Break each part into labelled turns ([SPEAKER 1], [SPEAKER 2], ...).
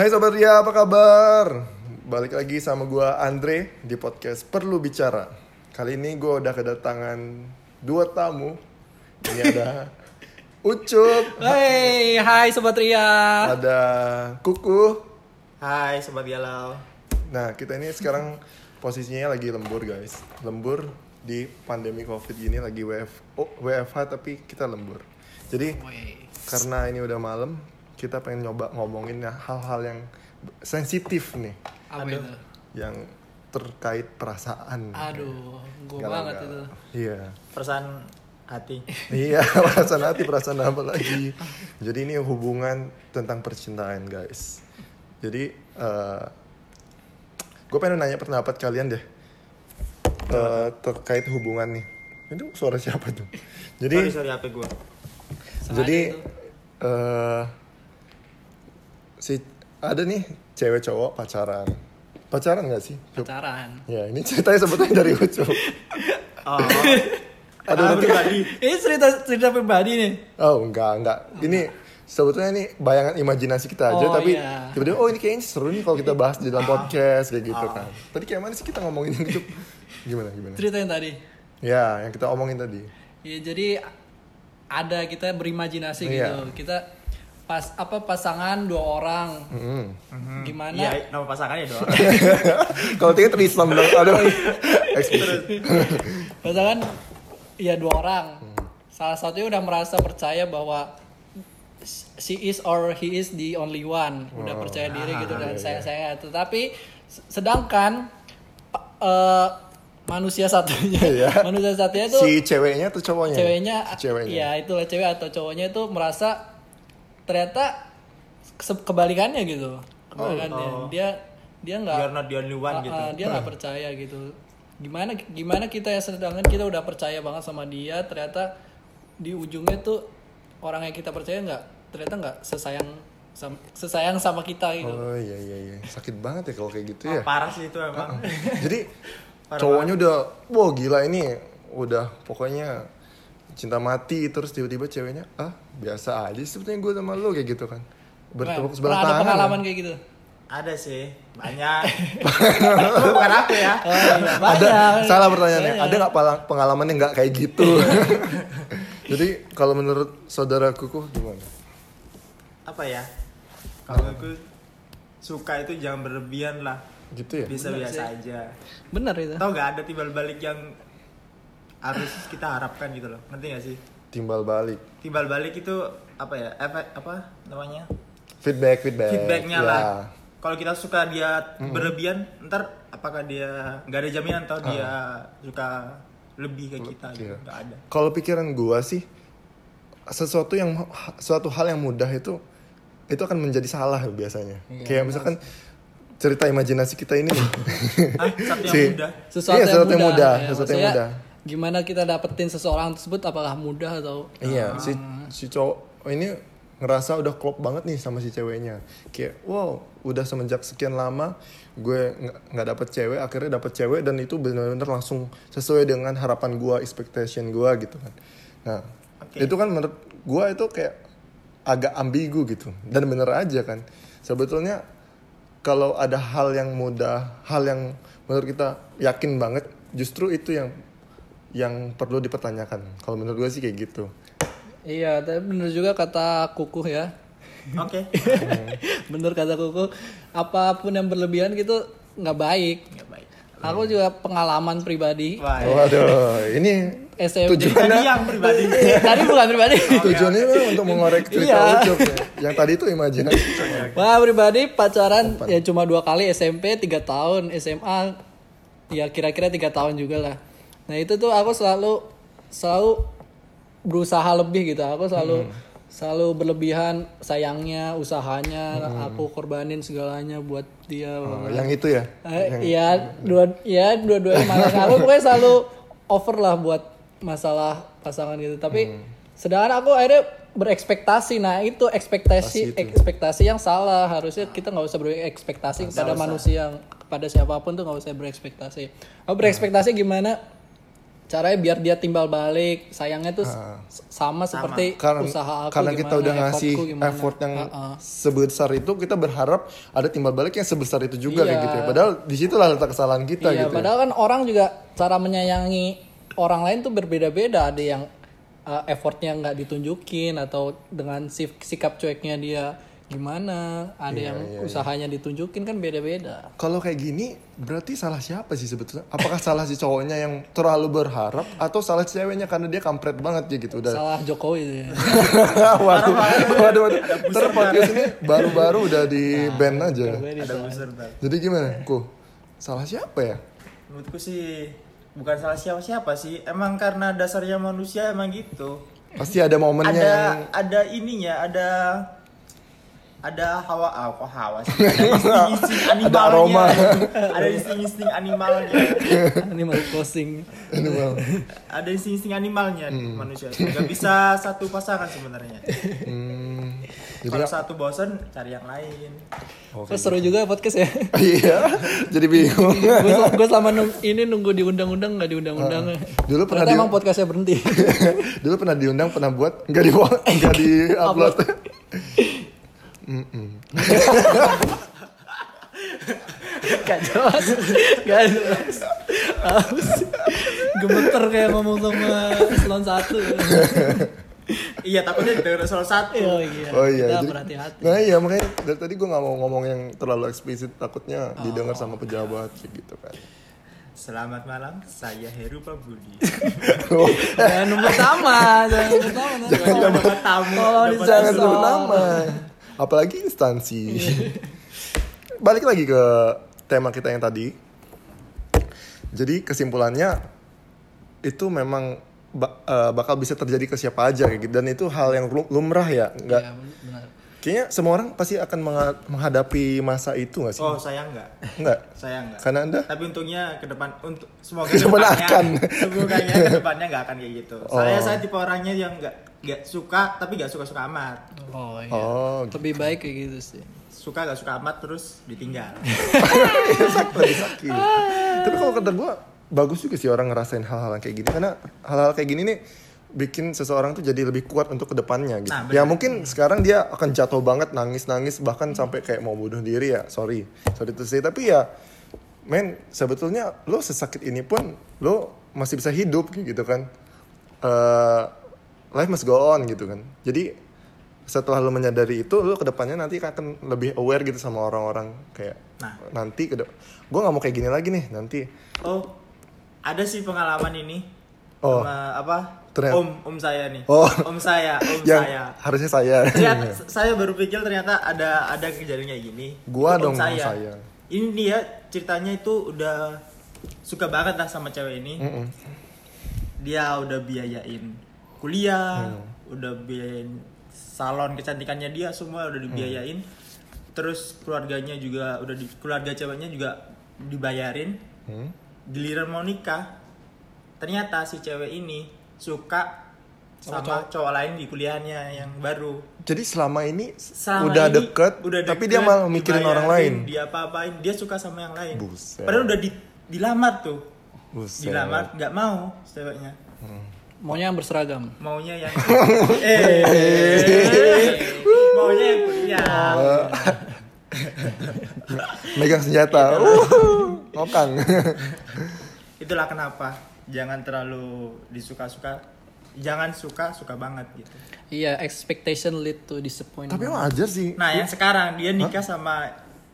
[SPEAKER 1] Hai Sobat Ria, apa kabar? Balik lagi sama gua Andre di podcast Perlu Bicara. Kali ini gua udah kedatangan dua tamu. Ini ada Ucup,
[SPEAKER 2] Hai, hai Sobat Ria.
[SPEAKER 1] ada Kuku.
[SPEAKER 3] Hai Sobat Galau
[SPEAKER 1] Nah, kita ini sekarang posisinya lagi lembur guys. Lembur di pandemi Covid gini lagi WF, oh, WFH tapi kita lembur. Jadi karena ini udah malam, kita pengen nyoba ngomongin ya hal-hal yang sensitif nih.
[SPEAKER 2] Apa itu?
[SPEAKER 1] yang terkait perasaan.
[SPEAKER 2] Aduh, gue banget itu.
[SPEAKER 1] Iya.
[SPEAKER 3] Perasaan hati
[SPEAKER 1] iya, perasaan hati, perasaan apa lagi. Jadi ini hubungan tentang percintaan, guys. Jadi gue pengen nanya pendapat kalian deh Eh, terkait hubungan nih. Itu suara siapa tuh?
[SPEAKER 3] Sorry
[SPEAKER 1] Jadi
[SPEAKER 3] sorry HP gue
[SPEAKER 1] jadi eh si ada nih cewek cowok pacaran. Pacaran gak sih?
[SPEAKER 2] Pacaran.
[SPEAKER 1] Ya, ini ceritanya sebetulnya dari Ucup.
[SPEAKER 3] Oh
[SPEAKER 1] Aduh,
[SPEAKER 3] Ah, pribadi
[SPEAKER 2] Ini cerita cerita pribadi nih.
[SPEAKER 1] Oh enggak enggak. Ini sebetulnya ini bayangan imajinasi kita aja
[SPEAKER 2] Oh,
[SPEAKER 1] tapi
[SPEAKER 2] iya.
[SPEAKER 1] tiba-tiba oh ini kayaknya seru nih kalau kita bahas di dalam podcast kayak gitu kan. Tadi kayak mana sih kita ngomongin yang itu? Gimana gimana?
[SPEAKER 2] Cerita yang tadi.
[SPEAKER 1] Ya, yang kita omongin tadi.
[SPEAKER 2] Ya jadi ada kita berimajinasi
[SPEAKER 1] Iya.
[SPEAKER 2] gitu. Kita pas apa pasangan dua orang.
[SPEAKER 1] Mm.
[SPEAKER 2] Gimana?
[SPEAKER 3] Iya nama pasangannya dong
[SPEAKER 1] kalau tiga terislam dong. Aduh.
[SPEAKER 2] Pasangan ya dua orang.
[SPEAKER 1] Hmm.
[SPEAKER 2] Salah satunya udah merasa percaya bahwa she is or he is the only one. Udah
[SPEAKER 1] Oh.
[SPEAKER 2] percaya diri gitu
[SPEAKER 1] iya,
[SPEAKER 2] dan sayang-sayang. Tetapi s- sedangkan pa- eh, manusia satunya,
[SPEAKER 1] Iya.
[SPEAKER 2] manusia satunya itu
[SPEAKER 1] Si ceweknya atau cowoknya?
[SPEAKER 2] ceweknya,
[SPEAKER 1] Si ceweknya.
[SPEAKER 2] ya itulah cewek atau cowoknya itu merasa ternyata kebalikannya gitu. Kebalikannya.
[SPEAKER 3] Oh.
[SPEAKER 2] Dia dia nggak
[SPEAKER 3] only one
[SPEAKER 2] Ah,
[SPEAKER 3] gitu
[SPEAKER 2] ah, dia nggak percaya gitu gimana gimana kita ya sedangkan kita udah percaya banget sama dia ternyata di ujungnya tuh orang yang kita percaya nggak ternyata nggak sesayang sam- sesayang sama kita gitu
[SPEAKER 1] Oh iya iya iya. Sakit banget ya kalau kayak gitu
[SPEAKER 3] Oh,
[SPEAKER 1] ya.
[SPEAKER 3] Parah sih itu emang
[SPEAKER 1] Jadi cowoknya udah wow gila ini udah pokoknya cinta mati terus tiba-tiba ceweknya ah biasa aja sebetulnya gue sama lo kayak gitu kan. Bertepuk sebelah
[SPEAKER 2] pernah ada
[SPEAKER 1] tangan.
[SPEAKER 2] pengalaman kayak gitu?
[SPEAKER 3] Ada sih Banyak. Bukan aku ya.
[SPEAKER 2] Oh, iya.
[SPEAKER 1] ada salah pertanyaannya ada nggak pengalaman yang nggak kayak gitu? Jadi kalau menurut saudara kuku gimana?
[SPEAKER 3] Apa ya? Kalau aku Suka itu jangan berlebihan lah.
[SPEAKER 1] Gitu ya?
[SPEAKER 3] Bisa
[SPEAKER 2] Bener
[SPEAKER 3] biasa
[SPEAKER 2] sih.
[SPEAKER 3] aja.
[SPEAKER 2] Bener itu.
[SPEAKER 3] Tau gak ada timbal balik yang Harus kita harapkan gitu loh. Ngerti gak sih?
[SPEAKER 1] Timbal balik.
[SPEAKER 3] Timbal balik itu Apa ya? Efek apa namanya?
[SPEAKER 1] Feedback feedback.
[SPEAKER 3] Feedbacknya
[SPEAKER 1] Ya.
[SPEAKER 3] lah. Kalau kita suka dia berlebihan ntar apakah dia nggak ada jaminan atau dia suka lebih ke kita
[SPEAKER 1] Iya.
[SPEAKER 3] gitu nggak ada.
[SPEAKER 1] Kalau pikiran gua sih sesuatu yang suatu hal yang mudah itu itu akan menjadi salah biasanya. Kayak misalkan cerita imajinasi kita ini. Nih
[SPEAKER 3] ah satu yang
[SPEAKER 1] Si-
[SPEAKER 3] mudah?
[SPEAKER 2] Sesuatu,
[SPEAKER 1] Iya,
[SPEAKER 2] yang,
[SPEAKER 1] sesuatu yang
[SPEAKER 2] mudah,
[SPEAKER 1] mudah,
[SPEAKER 2] ya.
[SPEAKER 1] sesuatu yang mudah.
[SPEAKER 2] Gimana kita dapetin seseorang tersebut apakah mudah atau
[SPEAKER 1] Iya, si si cowok oh, ini ngerasa udah klop banget nih sama si ceweknya. Kayak wow, udah semenjak sekian lama gue nggak- dapet cewek, akhirnya dapet cewek dan itu benar-benar langsung sesuai dengan harapan gue, expectation gue gitu kan. Nah,
[SPEAKER 3] Oke.
[SPEAKER 1] itu kan menurut gue itu kayak agak ambigu gitu dan bener aja kan. Sebetulnya kalau ada hal yang mudah, hal yang menurut kita yakin banget, justru itu yang yang perlu dipertanyakan. Kalau menurut gue sih kayak gitu.
[SPEAKER 2] iya tapi bener juga kata kukuh ya
[SPEAKER 3] oke
[SPEAKER 2] bener kata kuku apa pun yang berlebihan gitu nggak baik
[SPEAKER 3] nggak baik
[SPEAKER 2] aku juga pengalaman pribadi
[SPEAKER 3] Wah,
[SPEAKER 1] Waduh, ini
[SPEAKER 2] SMP
[SPEAKER 1] tujuannya
[SPEAKER 3] yang pribadi
[SPEAKER 2] tadi bukan pribadi
[SPEAKER 1] tujuannya memang untuk mengorek cerita
[SPEAKER 2] Iya.
[SPEAKER 1] Ucup ya. Yang tadi itu imajinasi.
[SPEAKER 2] Wah pribadi pacaran ya cuma dua kali SMP tiga tahun SMA ya kira-kira tiga tahun juga lah. Nah itu tuh aku selalu selalu berusaha lebih gitu. Aku selalu selalu berlebihan sayangnya, usahanya, aku korbanin segalanya buat dia.
[SPEAKER 1] Oh, yang itu ya.
[SPEAKER 2] Eh, Iya dua ya dua-duanya malah aku pokoknya selalu over lah buat masalah pasangan gitu. Tapi sedangkan aku akhirnya berekspektasi. Nah itu ekspektasi
[SPEAKER 1] itu.
[SPEAKER 2] ekspektasi yang salah. Harusnya kita nggak usah berekspektasi kepada manusia yang kepada siapa pun tuh nggak usah berekspektasi. Aku berekspektasi gimana caranya biar dia timbal balik sayangnya tuh s- sama seperti
[SPEAKER 1] karena
[SPEAKER 2] usaha aku
[SPEAKER 1] karena kita
[SPEAKER 2] gimana,
[SPEAKER 1] udah ngasih
[SPEAKER 2] gimana.
[SPEAKER 1] effort yang
[SPEAKER 2] Ha-ha.
[SPEAKER 1] sebesar itu kita berharap ada timbal balik yang sebesar itu juga kayak
[SPEAKER 2] Iya.
[SPEAKER 1] gitu ya padahal di situlah letak kesalahan kita
[SPEAKER 2] iya,
[SPEAKER 1] gitu ya.
[SPEAKER 2] padahal kan orang juga cara menyayangi orang lain tuh berbeda-beda. Ada yang uh, effortnya nggak ditunjukin atau dengan sif- sikap cueknya dia gimana. Ada
[SPEAKER 1] Iya,
[SPEAKER 2] yang usahanya ditunjukin kan beda-beda.
[SPEAKER 1] Kalau kayak gini berarti salah siapa sih sebetulnya? Apakah salah si cowoknya yang terlalu berharap atau salah si ceweknya karena dia kampret banget ya gitu udah.
[SPEAKER 2] Salah Jokowi ya.
[SPEAKER 1] waduh, waduh, waduh. Ntar podcast ini baru-baru udah di ban aja.
[SPEAKER 3] Ada.
[SPEAKER 1] Jadi gimana? Ku, salah siapa ya?
[SPEAKER 3] Menurutku sih bukan salah siapa-siapa sih. Emang karena dasarnya manusia emang gitu.
[SPEAKER 1] Pasti ada momennya
[SPEAKER 3] ada
[SPEAKER 1] yang
[SPEAKER 3] ada ininya, ada ada hawa ah, kok hawa sih. Ada insting-insting animalnya.
[SPEAKER 1] aroma.
[SPEAKER 3] ada insting-insting animalnya.
[SPEAKER 2] Ini mau closing.
[SPEAKER 1] ini Bang.
[SPEAKER 3] Ada insting-insting animalnya
[SPEAKER 1] Hmm.
[SPEAKER 3] manusia. Gak bisa satu pasangan sebenarnya.
[SPEAKER 1] Hmm, jadi
[SPEAKER 3] Kalau satu bosan cari yang lain.
[SPEAKER 2] Terus seru juga podcast ya.
[SPEAKER 1] iya, jadi bingung.
[SPEAKER 2] gue selama nung- ini nunggu diundang-undang nggak diundang-undang.
[SPEAKER 1] Dulu pernah
[SPEAKER 2] Ternyata
[SPEAKER 1] di-
[SPEAKER 2] emang podcastnya berhenti.
[SPEAKER 1] Dulu pernah diundang, pernah buat, nggak di nggak di upload.
[SPEAKER 2] Gak jelas. Gak jelas. Gemeter kayak ngomong sama selon satu.
[SPEAKER 3] Iya takutnya denger salah satu.
[SPEAKER 2] Oh iya.
[SPEAKER 1] Oh iya,
[SPEAKER 2] Kita
[SPEAKER 1] jadi-
[SPEAKER 2] berhati-hati.
[SPEAKER 1] Nah iya makanya dari tadi gue nggak mau ngomong yang terlalu eksplisit takutnya didengar sama pejabat gitu kan.
[SPEAKER 3] Selamat malam, saya Heru Pabudi.
[SPEAKER 2] Jangan nomor pertama, jangan nomor pertama. nanti.
[SPEAKER 3] Jangan dapat tamu.
[SPEAKER 1] Jangan sebut nama, apalagi instansi. Balik lagi ke tema kita yang tadi. Jadi kesimpulannya itu memang ba- eh, bakal bisa terjadi ke siapa aja kayak gitu dan itu hal yang lu- lumrah ya, nggak
[SPEAKER 2] Iya, benar.
[SPEAKER 1] kayaknya semua orang pasti akan mengha- menghadapi masa itu nggak sih?
[SPEAKER 3] Oh saya enggak,
[SPEAKER 1] Nggak,
[SPEAKER 3] saya enggak.
[SPEAKER 1] karena anda
[SPEAKER 3] Tapi untungnya ke depan untuk semoga
[SPEAKER 1] Ke depan
[SPEAKER 3] kedepannya-
[SPEAKER 1] akan.
[SPEAKER 3] semoga ke depannya nggak akan kayak gitu. Saya saya tipe orangnya yang nggak nggak suka tapi nggak suka suka amat.
[SPEAKER 2] Oh iya.
[SPEAKER 1] oh
[SPEAKER 2] Lebih baik kayak gitu sih.
[SPEAKER 3] Suka nggak suka amat terus ditinggal.
[SPEAKER 1] lebih sakit. Tapi kalau kata gue bagus juga sih orang ngerasain hal-hal yang kayak gini karena hal-hal kayak gini nih bikin seseorang tuh jadi lebih kuat untuk ke depannya gitu.
[SPEAKER 3] Nah,
[SPEAKER 1] ya mungkin sekarang dia akan jatuh banget nangis-nangis bahkan sampai kayak mau bunuh diri ya. Sorry, sorry to say. Tapi ya, men sebetulnya lo sesakit ini pun lo masih bisa hidup kayak gitu kan. Eh, life must go on gitu kan. Jadi setelah lo menyadari itu lo ke depannya nanti akan lebih aware gitu sama orang-orang kayak
[SPEAKER 3] Nah.
[SPEAKER 1] nanti ke gue nggak mau kayak gini lagi nih nanti
[SPEAKER 3] Oh ada sih pengalaman ini
[SPEAKER 1] Oh.
[SPEAKER 3] sama apa?
[SPEAKER 1] Ternyata-
[SPEAKER 3] Om om saya nih.
[SPEAKER 1] Oh.
[SPEAKER 3] Om saya, om
[SPEAKER 1] yang
[SPEAKER 3] saya.
[SPEAKER 1] harusnya saya
[SPEAKER 3] Ternyata saya baru pikir ternyata ada ada kejadian kayak gini.
[SPEAKER 1] Gua
[SPEAKER 3] Itu
[SPEAKER 1] dong, om saya.
[SPEAKER 3] Ini dia ceritanya itu udah suka banget lah sama cewek ini.
[SPEAKER 1] Mm-mm.
[SPEAKER 3] Dia udah biayain kuliah,
[SPEAKER 1] Hmm.
[SPEAKER 3] udah biayain salon kecantikannya dia semua udah dibiayain. Terus keluarganya juga udah di keluarga ceweknya juga dibayarin.
[SPEAKER 1] Hmm?
[SPEAKER 3] Giliran mau nikah, ternyata si cewek ini suka sama cowok lain di kuliahnya yang baru.
[SPEAKER 1] jadi selama ini
[SPEAKER 3] Selama
[SPEAKER 1] udah
[SPEAKER 3] ini
[SPEAKER 1] deket
[SPEAKER 3] udah
[SPEAKER 1] tapi
[SPEAKER 3] deket,
[SPEAKER 1] dia malah mikirin orang lain
[SPEAKER 3] Dia apa-apain, dia suka sama yang lain.
[SPEAKER 1] Buset.
[SPEAKER 3] Padahal udah di, dilamar tuh.
[SPEAKER 1] Buset.
[SPEAKER 3] Dilamar nggak mau ceweknya.
[SPEAKER 2] Maunya yang berseragam.
[SPEAKER 3] Maunya yang eh maunya yang kuliah.
[SPEAKER 1] megang senjata uh, ngokang
[SPEAKER 3] Itulah kenapa jangan terlalu disuka-suka. Jangan suka suka banget gitu.
[SPEAKER 2] Iya, expectation lead to disappointment.
[SPEAKER 1] tapi emang aja sih
[SPEAKER 3] Nah, yang sekarang dia nikah sama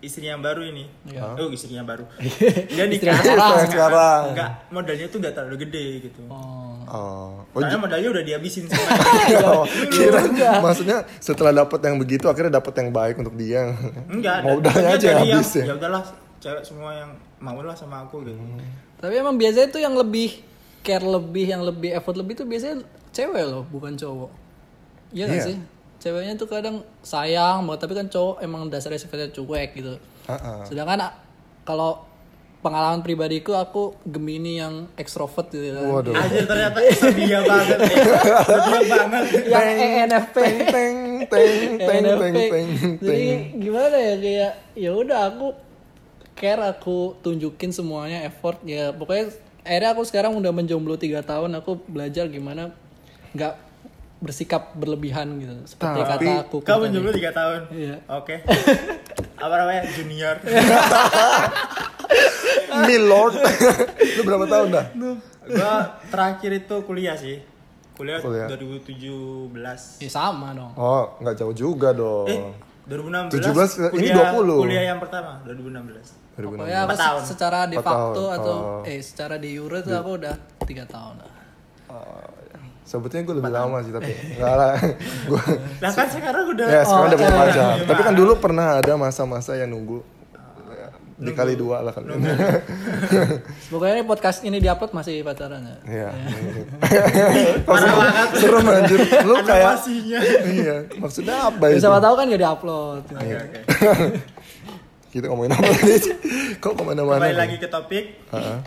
[SPEAKER 3] istri yang baru ini.
[SPEAKER 2] Iya.
[SPEAKER 3] Oh, istri yang baru. Dia nikah
[SPEAKER 2] yang sekarang.
[SPEAKER 1] sekarang.
[SPEAKER 3] Enggak, modalnya tuh enggak terlalu gede gitu.
[SPEAKER 2] Oh.
[SPEAKER 1] oh, oh
[SPEAKER 3] Soalnya modalnya udah dihabisin semua.
[SPEAKER 1] Oh, kira maksudnya setelah dapat yang begitu akhirnya dapat yang baik untuk dia.
[SPEAKER 3] Enggak, dia
[SPEAKER 1] aja yang habis ya.
[SPEAKER 3] Ya udahlah, cewek semua yang mau lah sama aku gitu.
[SPEAKER 2] Tapi emang biasanya tuh yang lebih care lebih, yang lebih effort lebih tuh biasanya cewek loh, bukan cowok. Iya gak
[SPEAKER 1] Iya.
[SPEAKER 2] sih? Ceweknya tuh kadang sayang banget, tapi kan cowok emang dasarnya sifatnya cuek gitu.
[SPEAKER 1] Heeh.
[SPEAKER 2] Sedangkan a- kalau pengalaman pribadiku aku Gemini yang ekstrovert gitu kan.
[SPEAKER 1] Waduh.
[SPEAKER 3] Anjir ternyata sedia banget. Sedia banget.
[SPEAKER 2] Yang ENFP.
[SPEAKER 1] Teng teng teng teng
[SPEAKER 2] ENFP.
[SPEAKER 1] teng teng
[SPEAKER 2] Jadi
[SPEAKER 1] teng.
[SPEAKER 2] gimana ya kayak ya udah aku care aku tunjukin semuanya effort ya pokoknya akhirnya aku sekarang udah menjomblo tiga tahun aku belajar gimana nggak bersikap berlebihan gitu seperti
[SPEAKER 1] Tapi
[SPEAKER 2] kata aku
[SPEAKER 3] Kamu jomblo 3 tahun.
[SPEAKER 2] Iya.
[SPEAKER 3] Oke. Apa namanya? Junior.
[SPEAKER 1] Milord. lu berapa tahun dah?
[SPEAKER 3] gua terakhir itu kuliah sih. Kuliah,
[SPEAKER 1] Kuliah.
[SPEAKER 3] 2017.
[SPEAKER 2] ya sama dong
[SPEAKER 1] Oh, nggak jauh juga dong.
[SPEAKER 3] Eh, 2016.
[SPEAKER 1] 17, ini
[SPEAKER 3] kuliah,
[SPEAKER 1] 20.
[SPEAKER 3] Kuliah yang pertama 2016.
[SPEAKER 1] 2016.
[SPEAKER 2] pokoknya aku
[SPEAKER 3] Empat tahun.
[SPEAKER 2] se- secara de facto
[SPEAKER 1] tahun.
[SPEAKER 2] atau
[SPEAKER 1] Oh.
[SPEAKER 2] eh secara di euro tuh aku udah tiga tahun lah
[SPEAKER 1] Sebetulnya gue lebih lama sih tapi enggak lah. Gue
[SPEAKER 3] Nah kan sekarang udah
[SPEAKER 1] ya sekarang udah punya
[SPEAKER 2] iya,
[SPEAKER 1] pacar.
[SPEAKER 3] iya.
[SPEAKER 1] Tapi kan dulu pernah ada masa-masa yang nunggu ya, dikali dua lah kan.
[SPEAKER 2] pokoknya ini podcast ini diupload masih pacaran ya
[SPEAKER 1] Iya.
[SPEAKER 3] parah banget.
[SPEAKER 1] Serem anjir. Lu kayak iya. Maksudnya apa
[SPEAKER 2] Ya,
[SPEAKER 1] itu?
[SPEAKER 2] siapa tahu kan gak diupload
[SPEAKER 3] Oke, oke.
[SPEAKER 1] Kita ngomongin apa tadi sih? Kok ke mana-mana?
[SPEAKER 3] Kembali
[SPEAKER 1] kan?
[SPEAKER 3] lagi ke topik.
[SPEAKER 1] Heeh.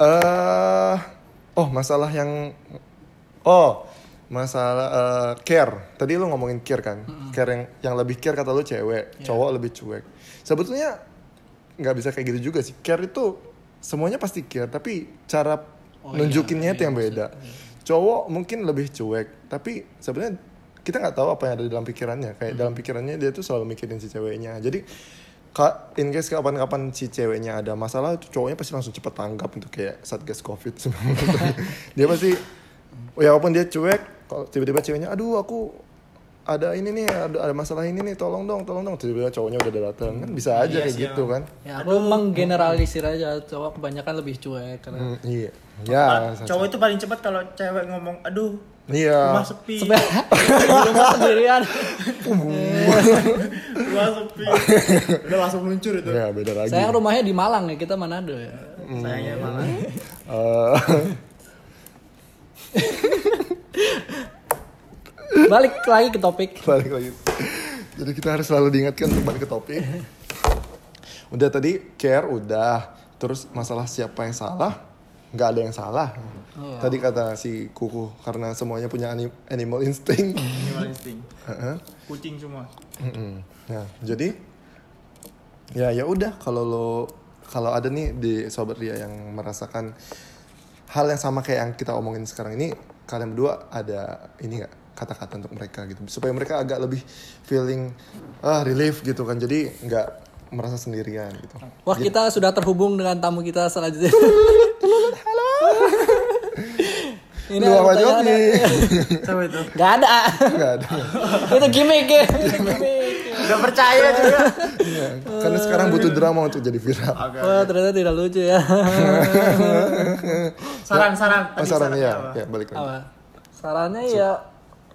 [SPEAKER 1] Eh, oh masalah yang oh masalah eh, care. Tadi lu ngomongin care kan? Care yang yang lebih care kata lu cewek,
[SPEAKER 2] Iya.
[SPEAKER 1] cowok lebih cuek. Sebetulnya nggak bisa kayak gitu juga sih. Care itu semuanya pasti care, tapi cara
[SPEAKER 2] Oh,
[SPEAKER 1] nunjukinnya
[SPEAKER 2] iya,
[SPEAKER 1] itu yang beda. Cowok mungkin lebih cuek, tapi sebenarnya kita nggak tahu apa yang ada di dalam pikirannya. Kayak dalam pikirannya dia tuh selalu mikirin si ceweknya. Jadi Kak, in case kapan-kapan si ceweknya ada masalah, cowoknya pasti langsung cepet tanggap untuk kayak satgas covid. dia pasti, ya walaupun dia cuek, kalau tiba-tiba ceweknya, aduh aku ada ini nih, ada, ada masalah ini nih, tolong dong, tolong dong. Tiba-tiba cowoknya udah datang, kan bisa aja
[SPEAKER 3] Iya
[SPEAKER 1] kayak
[SPEAKER 3] sih,
[SPEAKER 1] gitu kan.
[SPEAKER 2] ya aku menggeneralisir aja cowok kebanyakan lebih cuek karena
[SPEAKER 1] Hmm, iya, ya,
[SPEAKER 3] Cowok itu paling cepat kalau cewek ngomong, aduh,
[SPEAKER 1] iya.
[SPEAKER 3] rumah sepi,
[SPEAKER 2] di rumah sendirian
[SPEAKER 3] rumah sepi. Udah langsung muncul itu.
[SPEAKER 1] Ya beda lagi.
[SPEAKER 2] saya rumahnya di Malang ya kita Manado ya
[SPEAKER 3] Sayangnya malah.
[SPEAKER 2] Balik lagi ke topik
[SPEAKER 1] balik lagi. Jadi kita harus selalu diingatkan untuk balik ke topik. Udah tadi care udah, terus masalah siapa yang salah, nggak ada yang salah. Tadi kata si kuku karena semuanya punya ani- animal instinct.
[SPEAKER 3] Animal instinct. Kucing semua.
[SPEAKER 1] Nah, jadi ya ya udah kalau lo kalau ada nih di sobat Ria yang merasakan hal yang sama kayak yang kita omongin sekarang ini, kalian berdua ada ini nggak kata-kata untuk mereka gitu supaya mereka agak lebih feeling ah relief gitu kan. Jadi nggak merasa sendirian gitu.
[SPEAKER 2] wah kita sudah terhubung dengan tamu kita selanjutnya. Ini
[SPEAKER 1] Lu
[SPEAKER 2] ada
[SPEAKER 1] apa
[SPEAKER 3] itu?
[SPEAKER 2] Gak ada.
[SPEAKER 1] Nggak ada.
[SPEAKER 2] itu gimmick. Ya
[SPEAKER 3] Gak percaya juga.
[SPEAKER 1] Iya, Karena sekarang butuh drama untuk jadi viral.
[SPEAKER 3] Oke.
[SPEAKER 2] wah ternyata tidak lucu ya
[SPEAKER 3] Saran, saran. Tadi
[SPEAKER 1] Pasaran
[SPEAKER 3] sarannya
[SPEAKER 1] ya,
[SPEAKER 3] apa?
[SPEAKER 1] ya balik lagi.
[SPEAKER 2] apa sarannya ya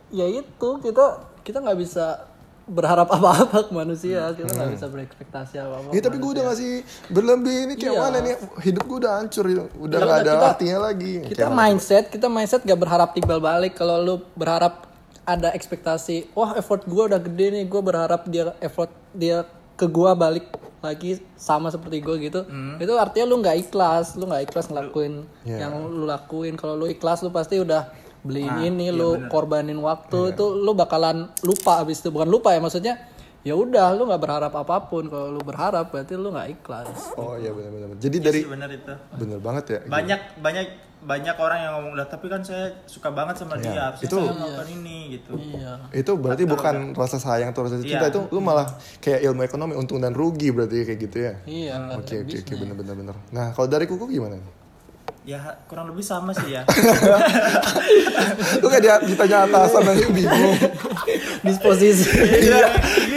[SPEAKER 2] ya itu kita kita nggak bisa berharap apa-apa ke manusia kita nggak bisa berekspektasi apa-apa
[SPEAKER 1] Ya tapi gue udah ngasih berlebih ini kayak
[SPEAKER 2] Iya.
[SPEAKER 1] mana nih hidup gue udah hancur udah
[SPEAKER 2] Ya
[SPEAKER 1] nggak
[SPEAKER 2] udah,
[SPEAKER 1] ada
[SPEAKER 2] kita-
[SPEAKER 1] artinya lagi.
[SPEAKER 2] kita
[SPEAKER 1] Kayak
[SPEAKER 2] mindset kita mindset gak berharap timbal balik kalau lu berharap ada ekspektasi wah effort gue udah gede nih gue berharap dia effort dia ke gua balik lagi sama seperti gue gitu itu artinya lu nggak ikhlas lu nggak ikhlas ngelakuin
[SPEAKER 1] Iya.
[SPEAKER 2] yang lu lakuin kalau lu ikhlas lu pasti udah beliin ini lu korbanin waktu itu lu bakalan lupa abis itu bukan lupa ya maksudnya ya udah lu nggak berharap apa pun kalau lu berharap berarti lu nggak ikhlas
[SPEAKER 1] Oh iya benar-benar. Jadi dari
[SPEAKER 3] Iya Bener itu.
[SPEAKER 1] bener banget ya.
[SPEAKER 3] Banyak banyak banyak orang yang ngomong lah tapi kan saya suka banget sama dia harusnya
[SPEAKER 1] Itu-
[SPEAKER 3] saya melakukan ini gitu
[SPEAKER 2] iya
[SPEAKER 1] Itu berarti bukan rasa sayang atau rasa cinta
[SPEAKER 3] Iya.
[SPEAKER 1] itu lu malah kayak ilmu ekonomi untung dan rugi berarti kayak gitu ya.
[SPEAKER 2] iya
[SPEAKER 1] Oke oke oke bener-bener bener. Nah kalau dari kuku gimana?
[SPEAKER 3] ya kurang lebih sama sih ya
[SPEAKER 1] Lu kayak dia ditanya atasan nanti bingung.
[SPEAKER 2] disposisi
[SPEAKER 1] Iya.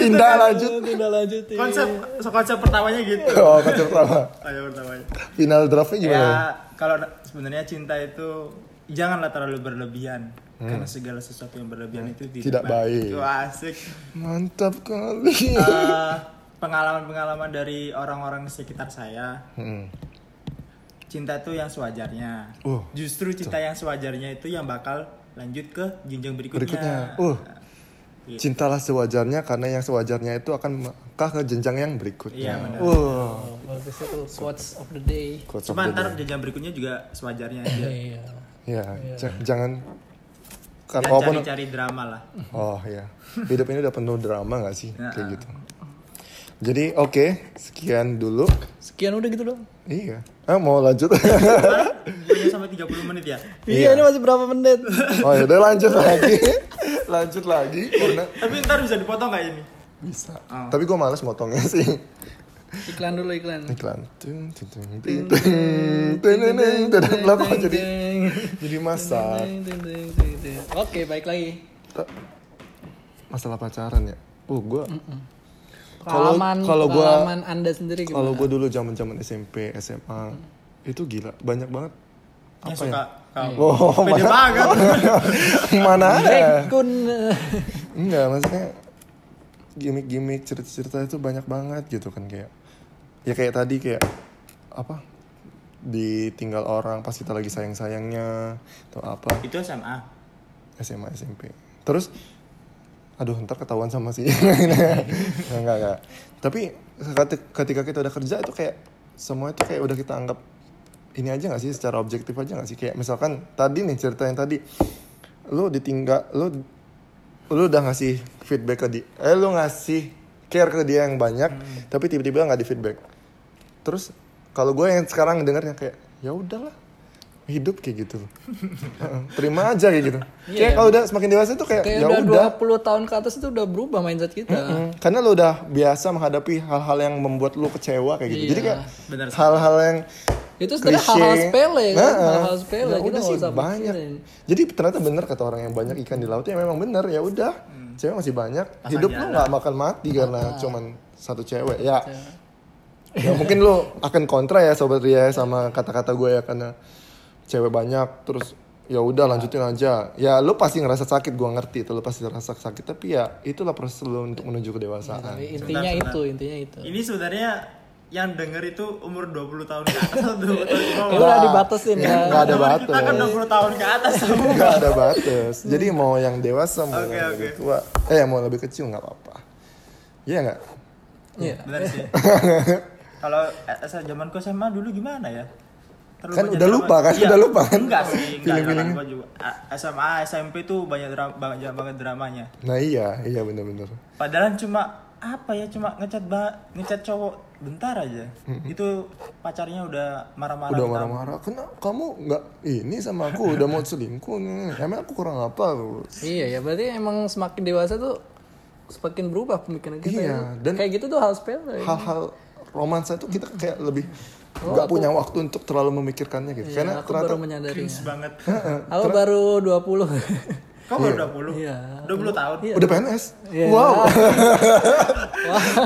[SPEAKER 1] Indah lanjut.
[SPEAKER 2] Tidak lanjut
[SPEAKER 3] konsep konsep pertamanya gitu
[SPEAKER 1] Oh konsep pertama.
[SPEAKER 3] konsep pertamanya
[SPEAKER 1] Final draftnya gimana?
[SPEAKER 3] ya kalau sebenarnya cinta itu janganlah terlalu berlebihan karena segala sesuatu yang berlebihan itu
[SPEAKER 1] Hmm. Tidak baik.
[SPEAKER 3] Itu asik
[SPEAKER 1] Mantap kali.
[SPEAKER 3] Eh, pengalaman-pengalaman dari orang-orang di sekitar saya
[SPEAKER 1] Hmm.
[SPEAKER 3] cinta itu yang sewajarnya
[SPEAKER 1] Uh,
[SPEAKER 3] justru cinta yang sewajarnya itu yang bakal lanjut ke jenjang berikutnya,
[SPEAKER 1] Berikutnya. Uh. Cintalah sewajarnya karena yang sewajarnya itu akan melangkah ke jenjang yang
[SPEAKER 3] Iya,
[SPEAKER 1] berikutnya.
[SPEAKER 3] benar.
[SPEAKER 1] Wah.
[SPEAKER 2] bagus itu quotes of the day
[SPEAKER 1] Quotes
[SPEAKER 3] cuma ntar jenjang berikutnya juga sewajarnya aja
[SPEAKER 2] iya
[SPEAKER 1] Ya, j- jangan kan walaupun
[SPEAKER 3] cari-cari drama lah
[SPEAKER 1] oh ya hidup ini udah penuh drama gak sih
[SPEAKER 3] Nah.
[SPEAKER 1] kayak gitu. Jadi oke sekian dulu
[SPEAKER 2] sekian udah gitu dong
[SPEAKER 1] Iya. Ah mau lanjut?
[SPEAKER 3] Punya sampai 30 menit ya.
[SPEAKER 2] Iya, ini masih berapa menit?
[SPEAKER 1] oh ya udah lanjut lagi. lanjut lagi karena
[SPEAKER 3] Tapi ntar bisa dipotong nggak ini?
[SPEAKER 1] Bisa.
[SPEAKER 3] Oh.
[SPEAKER 1] Tapi gue males motongnya sih.
[SPEAKER 2] iklan dulu iklan.
[SPEAKER 1] Iklan. Tung, tung, tung, ting, ting, ting, ting, ting, ting. Kenapa kok jadi jadi masak?
[SPEAKER 2] Oke, baik lagi.
[SPEAKER 1] Masalah pacaran ya. Uh, gue Kalau- kalau gua-
[SPEAKER 2] pengalaman Anda sendiri
[SPEAKER 1] kalau gue dulu zaman zaman SMP SMA itu gila banyak banget apa
[SPEAKER 3] suka
[SPEAKER 1] ya?
[SPEAKER 3] kau.
[SPEAKER 1] Oh,
[SPEAKER 3] Pede
[SPEAKER 1] mana,
[SPEAKER 3] banget.
[SPEAKER 1] mana ada? Enggak, maksudnya gimmick-gimmick cerita-cerita itu banyak banget gitu kan kayak ya kayak tadi kayak apa ditinggal orang pas kita lagi sayang-sayangnya atau apa.
[SPEAKER 3] Itu SMA.
[SPEAKER 1] SMA SMP terus aduh ntar ketahuan sama si enggak enggak enggak. Tapi keti- ketika kita udah kerja itu kayak semua itu kayak udah kita anggap ini aja gak sih? Secara objektif aja gak sih? Kayak misalkan tadi nih cerita yang tadi. Lu ditinggal lu lu udah ngasih feedback ke dia. Eh lu ngasih care ke dia yang banyak tapi tiba-tiba nggak di feedback terus kalau gue yang sekarang dengarnya kayak ya udahlah hidup kayak gitu. Terima aja kayak gitu. Kayak kalau udah semakin dewasa tuh kayak,
[SPEAKER 2] kayak
[SPEAKER 1] ya
[SPEAKER 2] udah
[SPEAKER 1] udah.
[SPEAKER 2] 20 tahun ke atas itu udah berubah mindset kita.
[SPEAKER 1] Mm, karena lu udah biasa menghadapi hal-hal yang membuat lu kecewa kayak gitu.
[SPEAKER 2] Iya.
[SPEAKER 1] jadi kayak hal-hal yang
[SPEAKER 2] Itu sebenarnya hal-hal sepele kan,
[SPEAKER 1] Nah,
[SPEAKER 2] hal-hal sepele.
[SPEAKER 1] Ya
[SPEAKER 2] kita
[SPEAKER 1] udah
[SPEAKER 2] nggak
[SPEAKER 1] sih
[SPEAKER 2] usah
[SPEAKER 1] banyak.
[SPEAKER 2] pikirin.
[SPEAKER 1] jadi ternyata bener kata orang yang banyak ikan di laut ya memang bener. Ya udah cewek masih banyak.
[SPEAKER 3] Pasang
[SPEAKER 1] hidup lu nggak bakal mati karena cuman satu cewek ya. Ya mungkin lu akan kontra ya sobat Ria sama kata-kata gue ya karena cewek banyak. Terus ya udah lanjutin aja. Ya lu pasti ngerasa sakit gue ngerti itu. Lu pasti ngerasa sakit. Tapi ya itulah proses lu untuk menuju kedewasaan.
[SPEAKER 2] Tapi intinya
[SPEAKER 3] Sebentar,
[SPEAKER 2] itu, intinya itu.
[SPEAKER 3] Ini sebenarnya yang denger itu umur 20 tahun ke atas atau 20 tahun ke bawah?
[SPEAKER 2] Itu udah dibatasin
[SPEAKER 1] Ya, nggak ada
[SPEAKER 3] Teman
[SPEAKER 1] batas
[SPEAKER 3] Kita kan 20 tahun ke atas semua.
[SPEAKER 1] nggak ada batas jadi mau yang dewasa mau
[SPEAKER 3] Oke,
[SPEAKER 1] yang
[SPEAKER 3] oke.
[SPEAKER 1] lebih tua eh mau lebih kecil nggak apa-apa iya nggak
[SPEAKER 2] Iya.
[SPEAKER 3] Benar sih. Kalau eh, saya zamanku SMA dulu gimana ya? Terlalu
[SPEAKER 1] Kan udah lupa kan?
[SPEAKER 3] Iya,
[SPEAKER 1] Udah lupa kan?
[SPEAKER 3] Enggak sih, enggak zaman gua juga. A- SMA, SMP tuh banyak drama, banyak banget dramanya.
[SPEAKER 1] nah iya iya bener-bener
[SPEAKER 3] Padahal cuma apa ya cuma ngecat ba ngecat cowok bentar aja. Itu pacarnya udah marah-marah.
[SPEAKER 1] udah marah-marah kena kamu nggak ini sama aku udah mau selingkuh nih emang aku kurang apa lu
[SPEAKER 2] Iya ya, berarti emang semakin dewasa tuh semakin berubah pemikiran kita.
[SPEAKER 1] Iya,
[SPEAKER 2] ya.
[SPEAKER 1] dan-
[SPEAKER 2] kayak gitu tuh hal sepele.
[SPEAKER 1] hal-hal romansa itu kita kayak lebih nggak punya waktu untuk terlalu memikirkan gitu
[SPEAKER 2] Iya,
[SPEAKER 1] karena
[SPEAKER 2] aku
[SPEAKER 1] ternyata
[SPEAKER 2] baru menyadarinya.
[SPEAKER 3] cringe banget.
[SPEAKER 2] Aku baru 20.
[SPEAKER 3] Kau baru 20?
[SPEAKER 2] Iya.
[SPEAKER 3] 20 tahun?
[SPEAKER 2] Iya.
[SPEAKER 1] udah PNS
[SPEAKER 2] Iya.
[SPEAKER 1] wow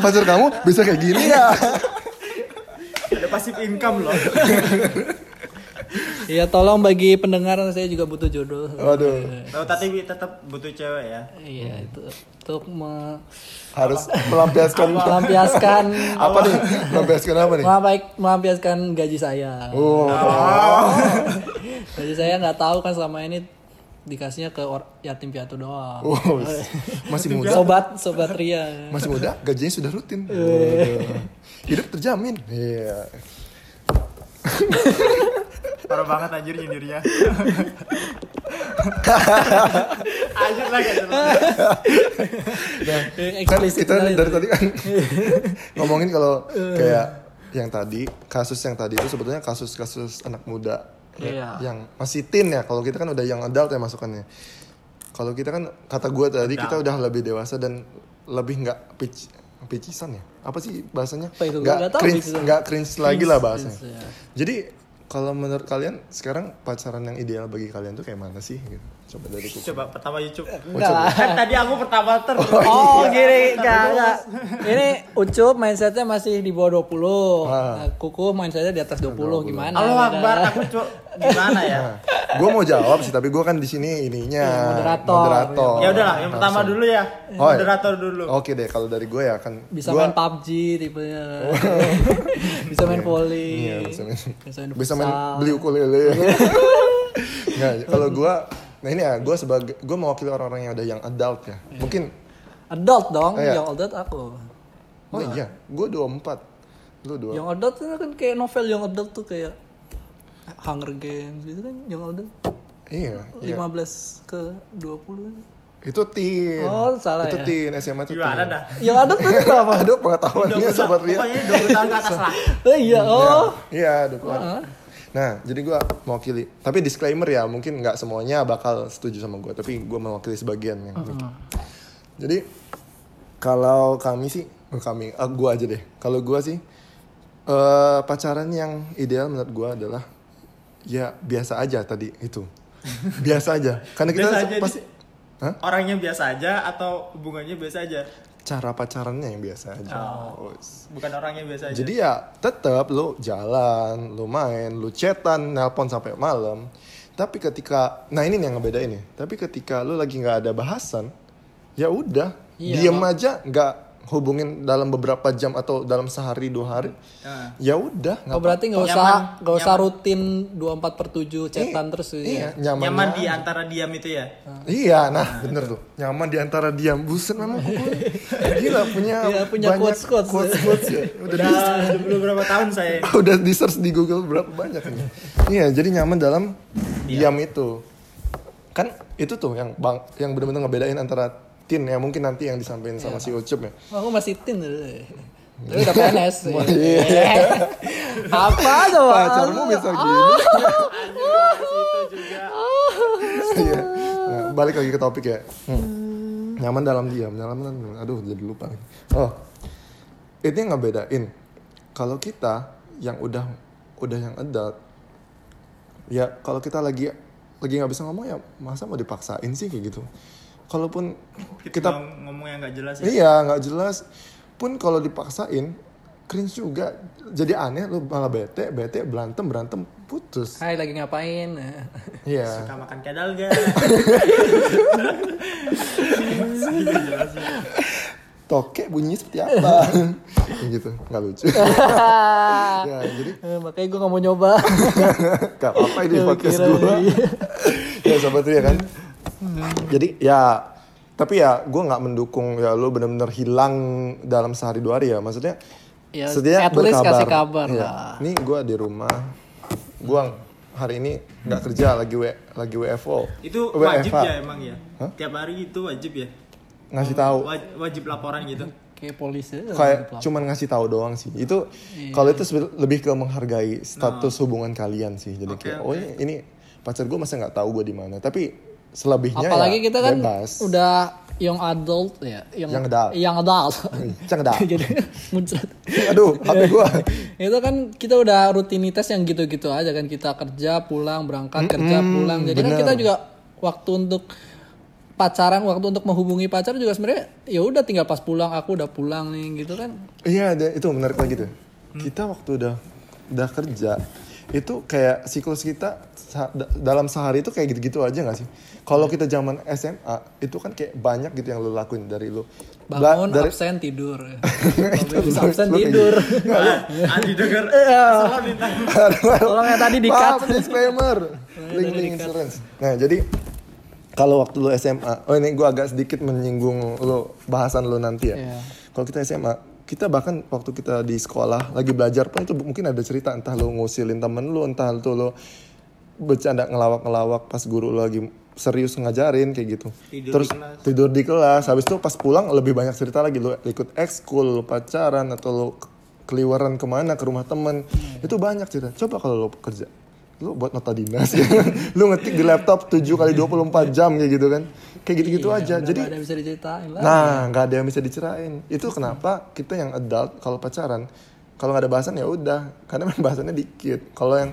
[SPEAKER 1] pacar kamu bisa kayak gini ya
[SPEAKER 3] Ada passive income loh.
[SPEAKER 2] Iya, tolong bagi pendengar saya juga butuh jodoh.
[SPEAKER 1] waduh
[SPEAKER 3] Tahu tapi tetap butuh cewek ya.
[SPEAKER 2] Iya, itu untuk me-
[SPEAKER 1] harus melampiaskan
[SPEAKER 2] melampiaskan
[SPEAKER 1] apa nih melampiaskan apa nih
[SPEAKER 2] melampai- melampiaskan gaji saya.
[SPEAKER 1] oh
[SPEAKER 2] Gaji saya nggak tahu kan selama ini dikasihnya ke or- yatim piatu doang.
[SPEAKER 1] Oh, masih muda
[SPEAKER 2] Sobat, sobat Ria.
[SPEAKER 1] masih muda gajinya sudah rutin Waduh. hidup terjamin iya
[SPEAKER 3] Parah banget anjir nyindirnya. Anjir lagi. lagi.
[SPEAKER 2] Eh,
[SPEAKER 1] kan kita dari
[SPEAKER 2] itu.
[SPEAKER 1] tadi kan ngomongin kalau kayak yang tadi kasus yang tadi itu sebetulnya kasus-kasus anak muda
[SPEAKER 2] Iya.
[SPEAKER 1] yang masih teen ya kalau kita kan udah yang adult ya masukannya. Kalau kita kan kata gue tadi kita udah lebih dewasa dan lebih nggak pitch picisan ya? Apa sih bahasanya? Nggak cringe nggak cringe lagi lah bahasanya.
[SPEAKER 2] Cringe, ya.
[SPEAKER 1] jadi kalau menurut kalian sekarang pacaran yang ideal bagi kalian tuh kayak mana sih gitu coba dari kuku
[SPEAKER 3] Coba pertama YouTube.
[SPEAKER 2] Enggak lah.
[SPEAKER 3] Kan tadi aku pertama ter.
[SPEAKER 2] Oh,
[SPEAKER 1] iya.
[SPEAKER 2] gini, enggak, enggak. Ini Ucup mindsetnya masih di bawah 20.
[SPEAKER 1] Ah.
[SPEAKER 2] Nah, Kuku mindsetnya di atas 20. Gimana?
[SPEAKER 3] Halo
[SPEAKER 2] beda?
[SPEAKER 3] Akbar, aku cuk gimana ya?
[SPEAKER 1] gue mau jawab sih tapi gue kan di sini ininya
[SPEAKER 2] Iya, moderator.
[SPEAKER 1] moderator.
[SPEAKER 3] Ya udahlah, yang pertama
[SPEAKER 1] Langsung.
[SPEAKER 3] dulu ya.
[SPEAKER 1] Oh, iya.
[SPEAKER 3] Moderator dulu.
[SPEAKER 1] Oke deh, kalau dari gue ya kan
[SPEAKER 2] Bisa
[SPEAKER 1] gua,
[SPEAKER 2] main PUBG tipenya. bisa main volley.
[SPEAKER 1] Iya, bisa main,
[SPEAKER 2] Bisa main,
[SPEAKER 1] bisa main beli ukulele. Nggak, kalau gue, nah ini ya, gue sebagai gue mewakili orang-orang yang udah yang adult ya.
[SPEAKER 2] Iya.
[SPEAKER 1] Mungkin,
[SPEAKER 2] Adult dong,
[SPEAKER 1] Iya.
[SPEAKER 2] yang adult aku.
[SPEAKER 1] oh iya, gue 24 lu dua.
[SPEAKER 2] Yang adult itu kan kayak novel yang adult tuh kayak Hunger Games gitu kan yang adult
[SPEAKER 1] Iya, iya.
[SPEAKER 2] 15 ke 20 kan.
[SPEAKER 1] Itu teen.
[SPEAKER 2] Oh, salah
[SPEAKER 1] itu
[SPEAKER 2] ya.
[SPEAKER 1] teen, SMA itu
[SPEAKER 3] Gimana
[SPEAKER 1] teen.
[SPEAKER 3] dah?
[SPEAKER 2] Yang ada tuh apa?
[SPEAKER 1] Aduh pengetahuannya sobat Ria.
[SPEAKER 3] Pokoknya 20 tahun ke atas lah.
[SPEAKER 2] Eh, iya, oh.
[SPEAKER 1] Iya, dua Nah, jadi gua mewakili. Tapi disclaimer ya, mungkin nggak semuanya bakal setuju sama gua, tapi gua mewakili sebagian yang gitu. Jadi kalau kami sih, oh, kami, ah, gua aja deh. Kalau gua sih eh pacaran yang ideal menurut gua adalah ya biasa aja tadi itu. biasa aja. Karena kita
[SPEAKER 3] Biasa aja
[SPEAKER 1] pasti
[SPEAKER 3] di-
[SPEAKER 1] Hah?
[SPEAKER 3] Orangnya biasa aja atau hubungannya biasa aja?
[SPEAKER 1] Cara pacarannya yang biasa aja.
[SPEAKER 3] Oh. Bukan orangnya biasa aja.
[SPEAKER 1] Jadi ya tetap lu jalan, lu main, lu chatan, nelpon sampai malam. Tapi ketika, nah ini nih yang ngebedain nih. Tapi ketika lu lagi nggak ada bahasan, ya udah,
[SPEAKER 2] Iya,
[SPEAKER 1] diem aja, nggak hubungin dalam beberapa jam atau dalam sehari dua hari.
[SPEAKER 3] Nah.
[SPEAKER 1] Ya udah, nggak
[SPEAKER 2] Oh, berarti nggak usah nggak usah rutin 24 per 7 chatan terus
[SPEAKER 1] Iya,
[SPEAKER 2] ya.
[SPEAKER 1] nyaman,
[SPEAKER 3] Nyaman di antara diam itu ya.
[SPEAKER 1] Iya, nah bener tuh. Nyaman di antara diam. Buset memang. Gila punya
[SPEAKER 2] Iya, punya
[SPEAKER 1] banyak
[SPEAKER 2] quotes-quotes.
[SPEAKER 1] quotes-quotes ya. Udah di
[SPEAKER 3] Udah beberapa tahun saya.
[SPEAKER 1] udah di search di Google berapa banyak ini. Iya, jadi nyaman dalam diam itu. Kan itu tuh yang bang yang benar-benar ngebedain antara teen ya mungkin nanti yang disampaikan sama si Ucup ya.
[SPEAKER 2] Aku masih tin dulu. Tapi udah PNS.
[SPEAKER 1] Iya.
[SPEAKER 2] Apa coba?
[SPEAKER 1] Pacarmu bisa gini.
[SPEAKER 3] itu juga.
[SPEAKER 1] Iya. Nah, balik lagi ke topik ya. Hmm. Nyaman dalam diam, nyaman dalam aduh jadi lupa. lagi. Oh. Itu yang ngebedain. Kalau kita yang udah udah yang adult ya kalau kita lagi lagi nggak bisa ngomong ya masa mau dipaksain sih kayak gitu. Kalaupun
[SPEAKER 3] Kita,
[SPEAKER 1] kita
[SPEAKER 3] ngomong yang gak jelas ya.
[SPEAKER 1] Iya, nggak jelas. Pun kalau dipaksain, cringe juga. Jadi aneh, lu malah bete, bete, berantem, berantem, putus.
[SPEAKER 2] Hai lagi ngapain?
[SPEAKER 1] Iya.
[SPEAKER 3] Suka makan kedal gak?
[SPEAKER 1] Toke bunyinya seperti apa? Gitu, nggak lucu. ya, jadi
[SPEAKER 2] Eh, Makanya gue gak mau nyoba.
[SPEAKER 1] gak apa-apa ini podcast gue. ya sobat ya kan. Jadi ya, tapi ya gue nggak mendukung ya lu bener-bener hilang dalam sehari dua hari ya. Maksudnya
[SPEAKER 2] Ya,
[SPEAKER 1] setidaknya
[SPEAKER 2] at least kasih kabar
[SPEAKER 1] Iya.
[SPEAKER 2] lah.
[SPEAKER 1] Ini gue di rumah, gue hari ini nggak kerja lagi w lagi WFO.
[SPEAKER 3] itu wajib ya emang ya? Tiap hari itu wajib ya?
[SPEAKER 1] Ngasih tahu.
[SPEAKER 3] Waj- wajib laporan gitu.
[SPEAKER 2] Kayak polisi.
[SPEAKER 1] kayak cuman ngasih tahu doang sih itu
[SPEAKER 2] Iya.
[SPEAKER 1] kalau itu lebih ke menghargai status hubungan kalian sih jadi
[SPEAKER 3] Oke,
[SPEAKER 1] kayak
[SPEAKER 3] oke.
[SPEAKER 1] oh ini, ini pacar gue masa nggak tahu gue di mana tapi selebihnya
[SPEAKER 2] Apalagi
[SPEAKER 1] ya
[SPEAKER 2] kita kan
[SPEAKER 1] bebas.
[SPEAKER 2] udah young adult ya, young,
[SPEAKER 1] Young adult.
[SPEAKER 2] young adult.
[SPEAKER 1] Cang dah.
[SPEAKER 2] Jadi muncrat.
[SPEAKER 1] aduh hp gue
[SPEAKER 2] itu kan kita udah rutinitas yang gitu-gitu aja kan kita kerja pulang berangkat kerja pulang jadi kan
[SPEAKER 1] bener.
[SPEAKER 2] kita juga waktu untuk pacaran waktu untuk menghubungi pacar juga sebenarnya ya udah tinggal pas pulang aku udah pulang nih gitu kan
[SPEAKER 1] iya itu menarik lagi tuh
[SPEAKER 2] Hmm.
[SPEAKER 1] kita waktu udah udah kerja itu kayak siklus kita dalam sehari itu kayak gitu-gitu aja nggak sih kalau kita zaman SMA itu kan kayak banyak gitu yang lu lakuin dari lu Ba-
[SPEAKER 2] bangun
[SPEAKER 1] dari
[SPEAKER 2] absen tidur
[SPEAKER 1] Itu lu-
[SPEAKER 2] absen tidur
[SPEAKER 3] Ah, Adi denger.
[SPEAKER 2] Iya.
[SPEAKER 3] Salah minta.
[SPEAKER 2] tolong yang tadi di cut
[SPEAKER 1] disclaimer. link link insurance. Nah, jadi kalau waktu lu SMA, oh ini gua agak sedikit menyinggung lu bahasan lu nanti ya.
[SPEAKER 2] Iya.
[SPEAKER 1] Kalau kita SMA, kita bahkan waktu kita di sekolah lagi belajar pun itu mungkin ada cerita entah lu ngusilin temen lu, entah itu lu bercanda ngelawak-ngelawak pas guru lu lagi serius ngajarin kayak gitu.
[SPEAKER 3] Tidur
[SPEAKER 1] Terus
[SPEAKER 3] di kelas.
[SPEAKER 1] tidur di kelas. Habis itu pas pulang lebih banyak cerita lagi lu ikut ekskul, pacaran atau lu ke- keliweran ke mana ke rumah temen. Itu banyak cerita. Coba kalau lu kerja. Lu buat nota dinas ya. lu ngetik di laptop 7 kali 24 jam kayak gitu kan. Kayak gitu-gitu aja.
[SPEAKER 2] Udah
[SPEAKER 1] Jadi
[SPEAKER 2] nggak ada yang bisa diceritain lah
[SPEAKER 1] Nah, nggak ada yang bisa dicerain. Itu kenapa kita yang adult kalau pacaran, kalau nggak ada bahasan ya udah, karena bahasannya dikit. Kalau yang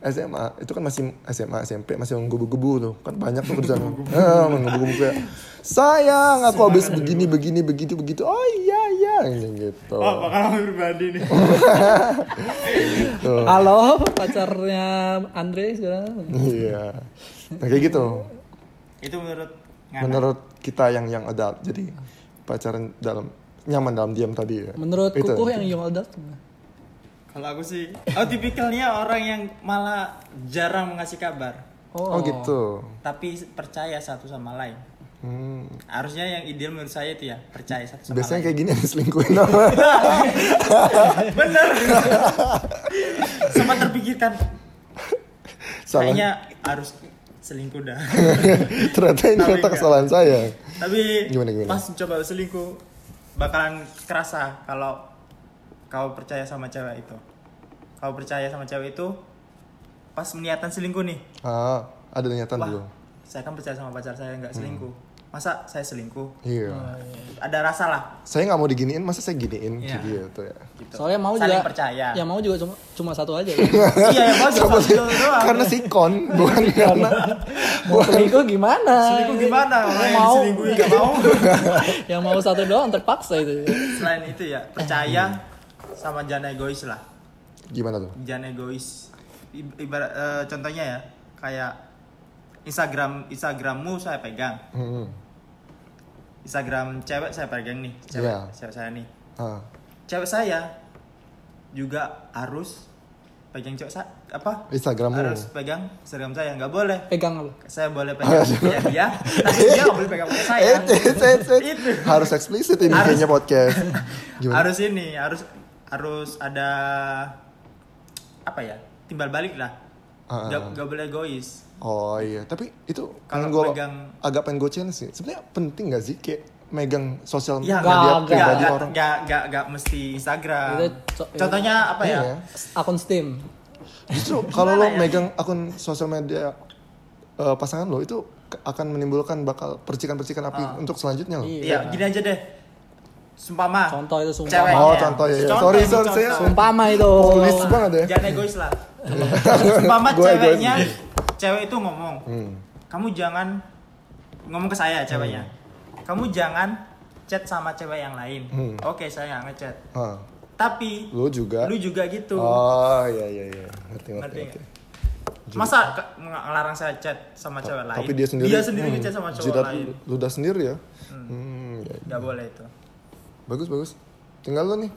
[SPEAKER 1] SMA itu kan masih SMA SMP masih menggebu-gebu tuh. Kan banyak tuh kerjaan ah, menggebu-gebu kayak sayang aku habis begini begini begitu begitu. Oh iya iya. Gitu.
[SPEAKER 3] Oh, pengalaman pribadi nih.
[SPEAKER 1] Tuh.
[SPEAKER 2] halo pacarnya Andre sekarang.
[SPEAKER 1] Iya. Nah, kayak gitu.
[SPEAKER 3] Itu menurut Ngana.
[SPEAKER 1] menurut kita yang yang adult jadi pacaran dalam nyaman dalam diam tadi ya.
[SPEAKER 2] Menurut
[SPEAKER 1] Itu.
[SPEAKER 2] kukuh yang young adult
[SPEAKER 3] Kalau aku sih, oh tipikalnya orang yang malah jarang mengasih kabar,
[SPEAKER 1] oh, gitu
[SPEAKER 3] tapi percaya satu sama lain.
[SPEAKER 1] Hmm.
[SPEAKER 3] Harusnya yang ideal menurut saya itu ya percaya satu sama
[SPEAKER 1] Biasanya
[SPEAKER 3] lain.
[SPEAKER 1] kayak gini yang diselingkuhin apa?
[SPEAKER 3] Bener. Sempat terpikirkan
[SPEAKER 1] Salah.
[SPEAKER 3] kayaknya harus selingkuh dah
[SPEAKER 1] Ternyata ini ternyata kesalahan saya.
[SPEAKER 3] tapi
[SPEAKER 1] Gimana, gimana?
[SPEAKER 3] pas coba selingkuh bakalan kerasa kalau kau percaya sama cewek itu kau percaya sama cewek itu pas niatan selingkuh nih
[SPEAKER 1] Ah, ada niatan
[SPEAKER 3] wah
[SPEAKER 1] dulu.
[SPEAKER 3] saya kan percaya sama pacar saya nggak selingkuh masa saya selingkuh
[SPEAKER 1] Iya.
[SPEAKER 3] ada rasa lah
[SPEAKER 1] Saya nggak mau diginiin, masa saya giniin
[SPEAKER 3] Iya.
[SPEAKER 1] gitu ya.
[SPEAKER 3] gitu.
[SPEAKER 2] Soalnya mau
[SPEAKER 3] Saling
[SPEAKER 2] juga
[SPEAKER 3] percaya
[SPEAKER 2] Yang mau juga cuma cuma satu aja. kan.
[SPEAKER 3] iya ya bos cuma itu doang
[SPEAKER 1] Karena sikon, bukan karena
[SPEAKER 2] mau selingkuh gimana?
[SPEAKER 3] selingkuh gimana
[SPEAKER 2] Yang mau
[SPEAKER 3] diselingkuhi nggak mau
[SPEAKER 2] yang mau satu doang terpaksa itu.
[SPEAKER 3] selain itu ya percaya sama jangan egois lah
[SPEAKER 1] gimana tuh?
[SPEAKER 3] jangan egois ibarat eh, contohnya ya kayak Instagram Instagrammu saya pegang
[SPEAKER 1] Hmm.
[SPEAKER 3] Instagram cewek saya pegang nih cewek
[SPEAKER 1] Iya.
[SPEAKER 3] cewek saya nih
[SPEAKER 1] Ah.
[SPEAKER 3] cewek saya juga harus pegang cewek saya apa
[SPEAKER 1] Instagrammu.
[SPEAKER 3] harus pegang Instagram saya nggak boleh
[SPEAKER 2] Pegang apa?
[SPEAKER 3] saya boleh pegang punya dia tapi dia nggak boleh pegang punya saya
[SPEAKER 1] Eh, eh.
[SPEAKER 3] Itu.
[SPEAKER 1] Harus eksplisit ini kayaknya podcast. Gimana?
[SPEAKER 3] harus ini harus harus ada apa ya timbal balik lah
[SPEAKER 1] Ah, ah,
[SPEAKER 3] nggak
[SPEAKER 1] ah.
[SPEAKER 3] nggak boleh egois
[SPEAKER 1] Oh iya, tapi itu
[SPEAKER 3] Kalau
[SPEAKER 1] gua
[SPEAKER 3] megang-
[SPEAKER 1] agak pengen gue challenge sih. Sebenarnya penting gak sih kayak megang sosial
[SPEAKER 3] ya
[SPEAKER 1] media
[SPEAKER 2] nggak, nggak,
[SPEAKER 1] pribadi
[SPEAKER 3] nggak,
[SPEAKER 1] orang?
[SPEAKER 3] nggak nggak nggak mesti Instagram
[SPEAKER 2] Itu co-
[SPEAKER 3] contohnya apa ya
[SPEAKER 1] Iya.
[SPEAKER 2] Akun Steam.
[SPEAKER 1] Justru kalau lo
[SPEAKER 3] ya?
[SPEAKER 1] megang akun sosial media eh, pasangan lo itu akan menimbulkan bakal percikan-percikan api
[SPEAKER 3] Ah.
[SPEAKER 1] untuk selanjutnya lo.
[SPEAKER 2] Iya.
[SPEAKER 3] Iya, gini aja deh. Sumpama.
[SPEAKER 2] Contoh itu sumpah.
[SPEAKER 3] Ceweknya.
[SPEAKER 1] Oh, contoh ya, ya.
[SPEAKER 3] Contoh
[SPEAKER 1] Sorry, sorry,
[SPEAKER 3] contoh.
[SPEAKER 1] saya-
[SPEAKER 2] Sumpama itu.
[SPEAKER 1] Polis banget ya.
[SPEAKER 3] Jangan egois lah. Sumpama
[SPEAKER 1] Gua egois.
[SPEAKER 3] ceweknya, cewek itu ngomong,
[SPEAKER 1] Hmm.
[SPEAKER 3] kamu jangan ngomong ke saya ceweknya. Kamu jangan chat sama cewek yang lain.
[SPEAKER 1] Hmm.
[SPEAKER 3] Oke, saya nggak ngechat.
[SPEAKER 1] Ah,
[SPEAKER 3] Tapi
[SPEAKER 1] lo juga.
[SPEAKER 3] lu juga gitu.
[SPEAKER 1] Oh iya iya iya, ngerti ngerti.
[SPEAKER 3] Ngerti
[SPEAKER 1] ngerti.
[SPEAKER 3] Masa ngelarang saya chat sama cewek lain?
[SPEAKER 1] Tapi dia sendiri.
[SPEAKER 3] Dia sendiri
[SPEAKER 1] hmm,
[SPEAKER 3] ngechat sama cowok
[SPEAKER 1] jidat
[SPEAKER 3] lain.
[SPEAKER 1] lu- Ludah sendiri ya. Hmm, ya, ya.
[SPEAKER 3] Gak boleh itu.
[SPEAKER 1] Bagus bagus. Tinggal lo nih.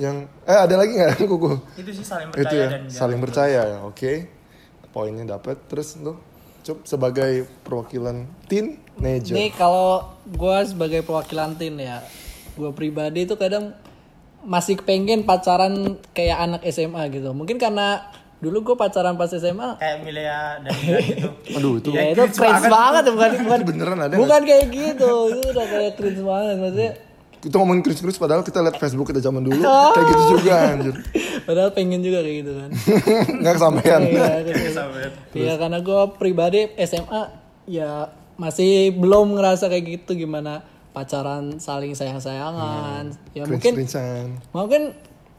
[SPEAKER 1] Yang eh ada lagi nggak kuku?
[SPEAKER 3] Itu sih saling percaya
[SPEAKER 1] itu ya
[SPEAKER 3] dan
[SPEAKER 1] saling percaya ya oke poinnya dapat terus lo cup sebagai perwakilan teenager
[SPEAKER 2] Nih kalau gue sebagai perwakilan tin ya, gue pribadi itu kadang masih pengen pacaran kayak anak SMA gitu. Mungkin karena dulu gue pacaran pas SMA,
[SPEAKER 3] Kayak Milea dan gitu.
[SPEAKER 1] aduh itu
[SPEAKER 2] ya itu
[SPEAKER 3] cringe
[SPEAKER 2] cringe
[SPEAKER 3] banget.
[SPEAKER 2] banget, bukan bukan
[SPEAKER 1] beneran ada
[SPEAKER 2] bukan kayak gitu, itu udah kayak cringe banget maksudnya.
[SPEAKER 1] Kita ngomongin Chris Chris padahal kita lihat Facebook kita zaman dulu
[SPEAKER 2] Oh.
[SPEAKER 1] kayak gitu juga anjir
[SPEAKER 2] Padahal pengen juga kayak gitu kan.
[SPEAKER 1] nggak kesampaian
[SPEAKER 2] Iya, gitu.
[SPEAKER 3] Sampai.
[SPEAKER 2] Iya karena gue pribadi SMA ya masih belum ngerasa kayak gitu gimana pacaran saling sayang-sayangan. Ya
[SPEAKER 1] Cringe
[SPEAKER 2] mungkin mungkin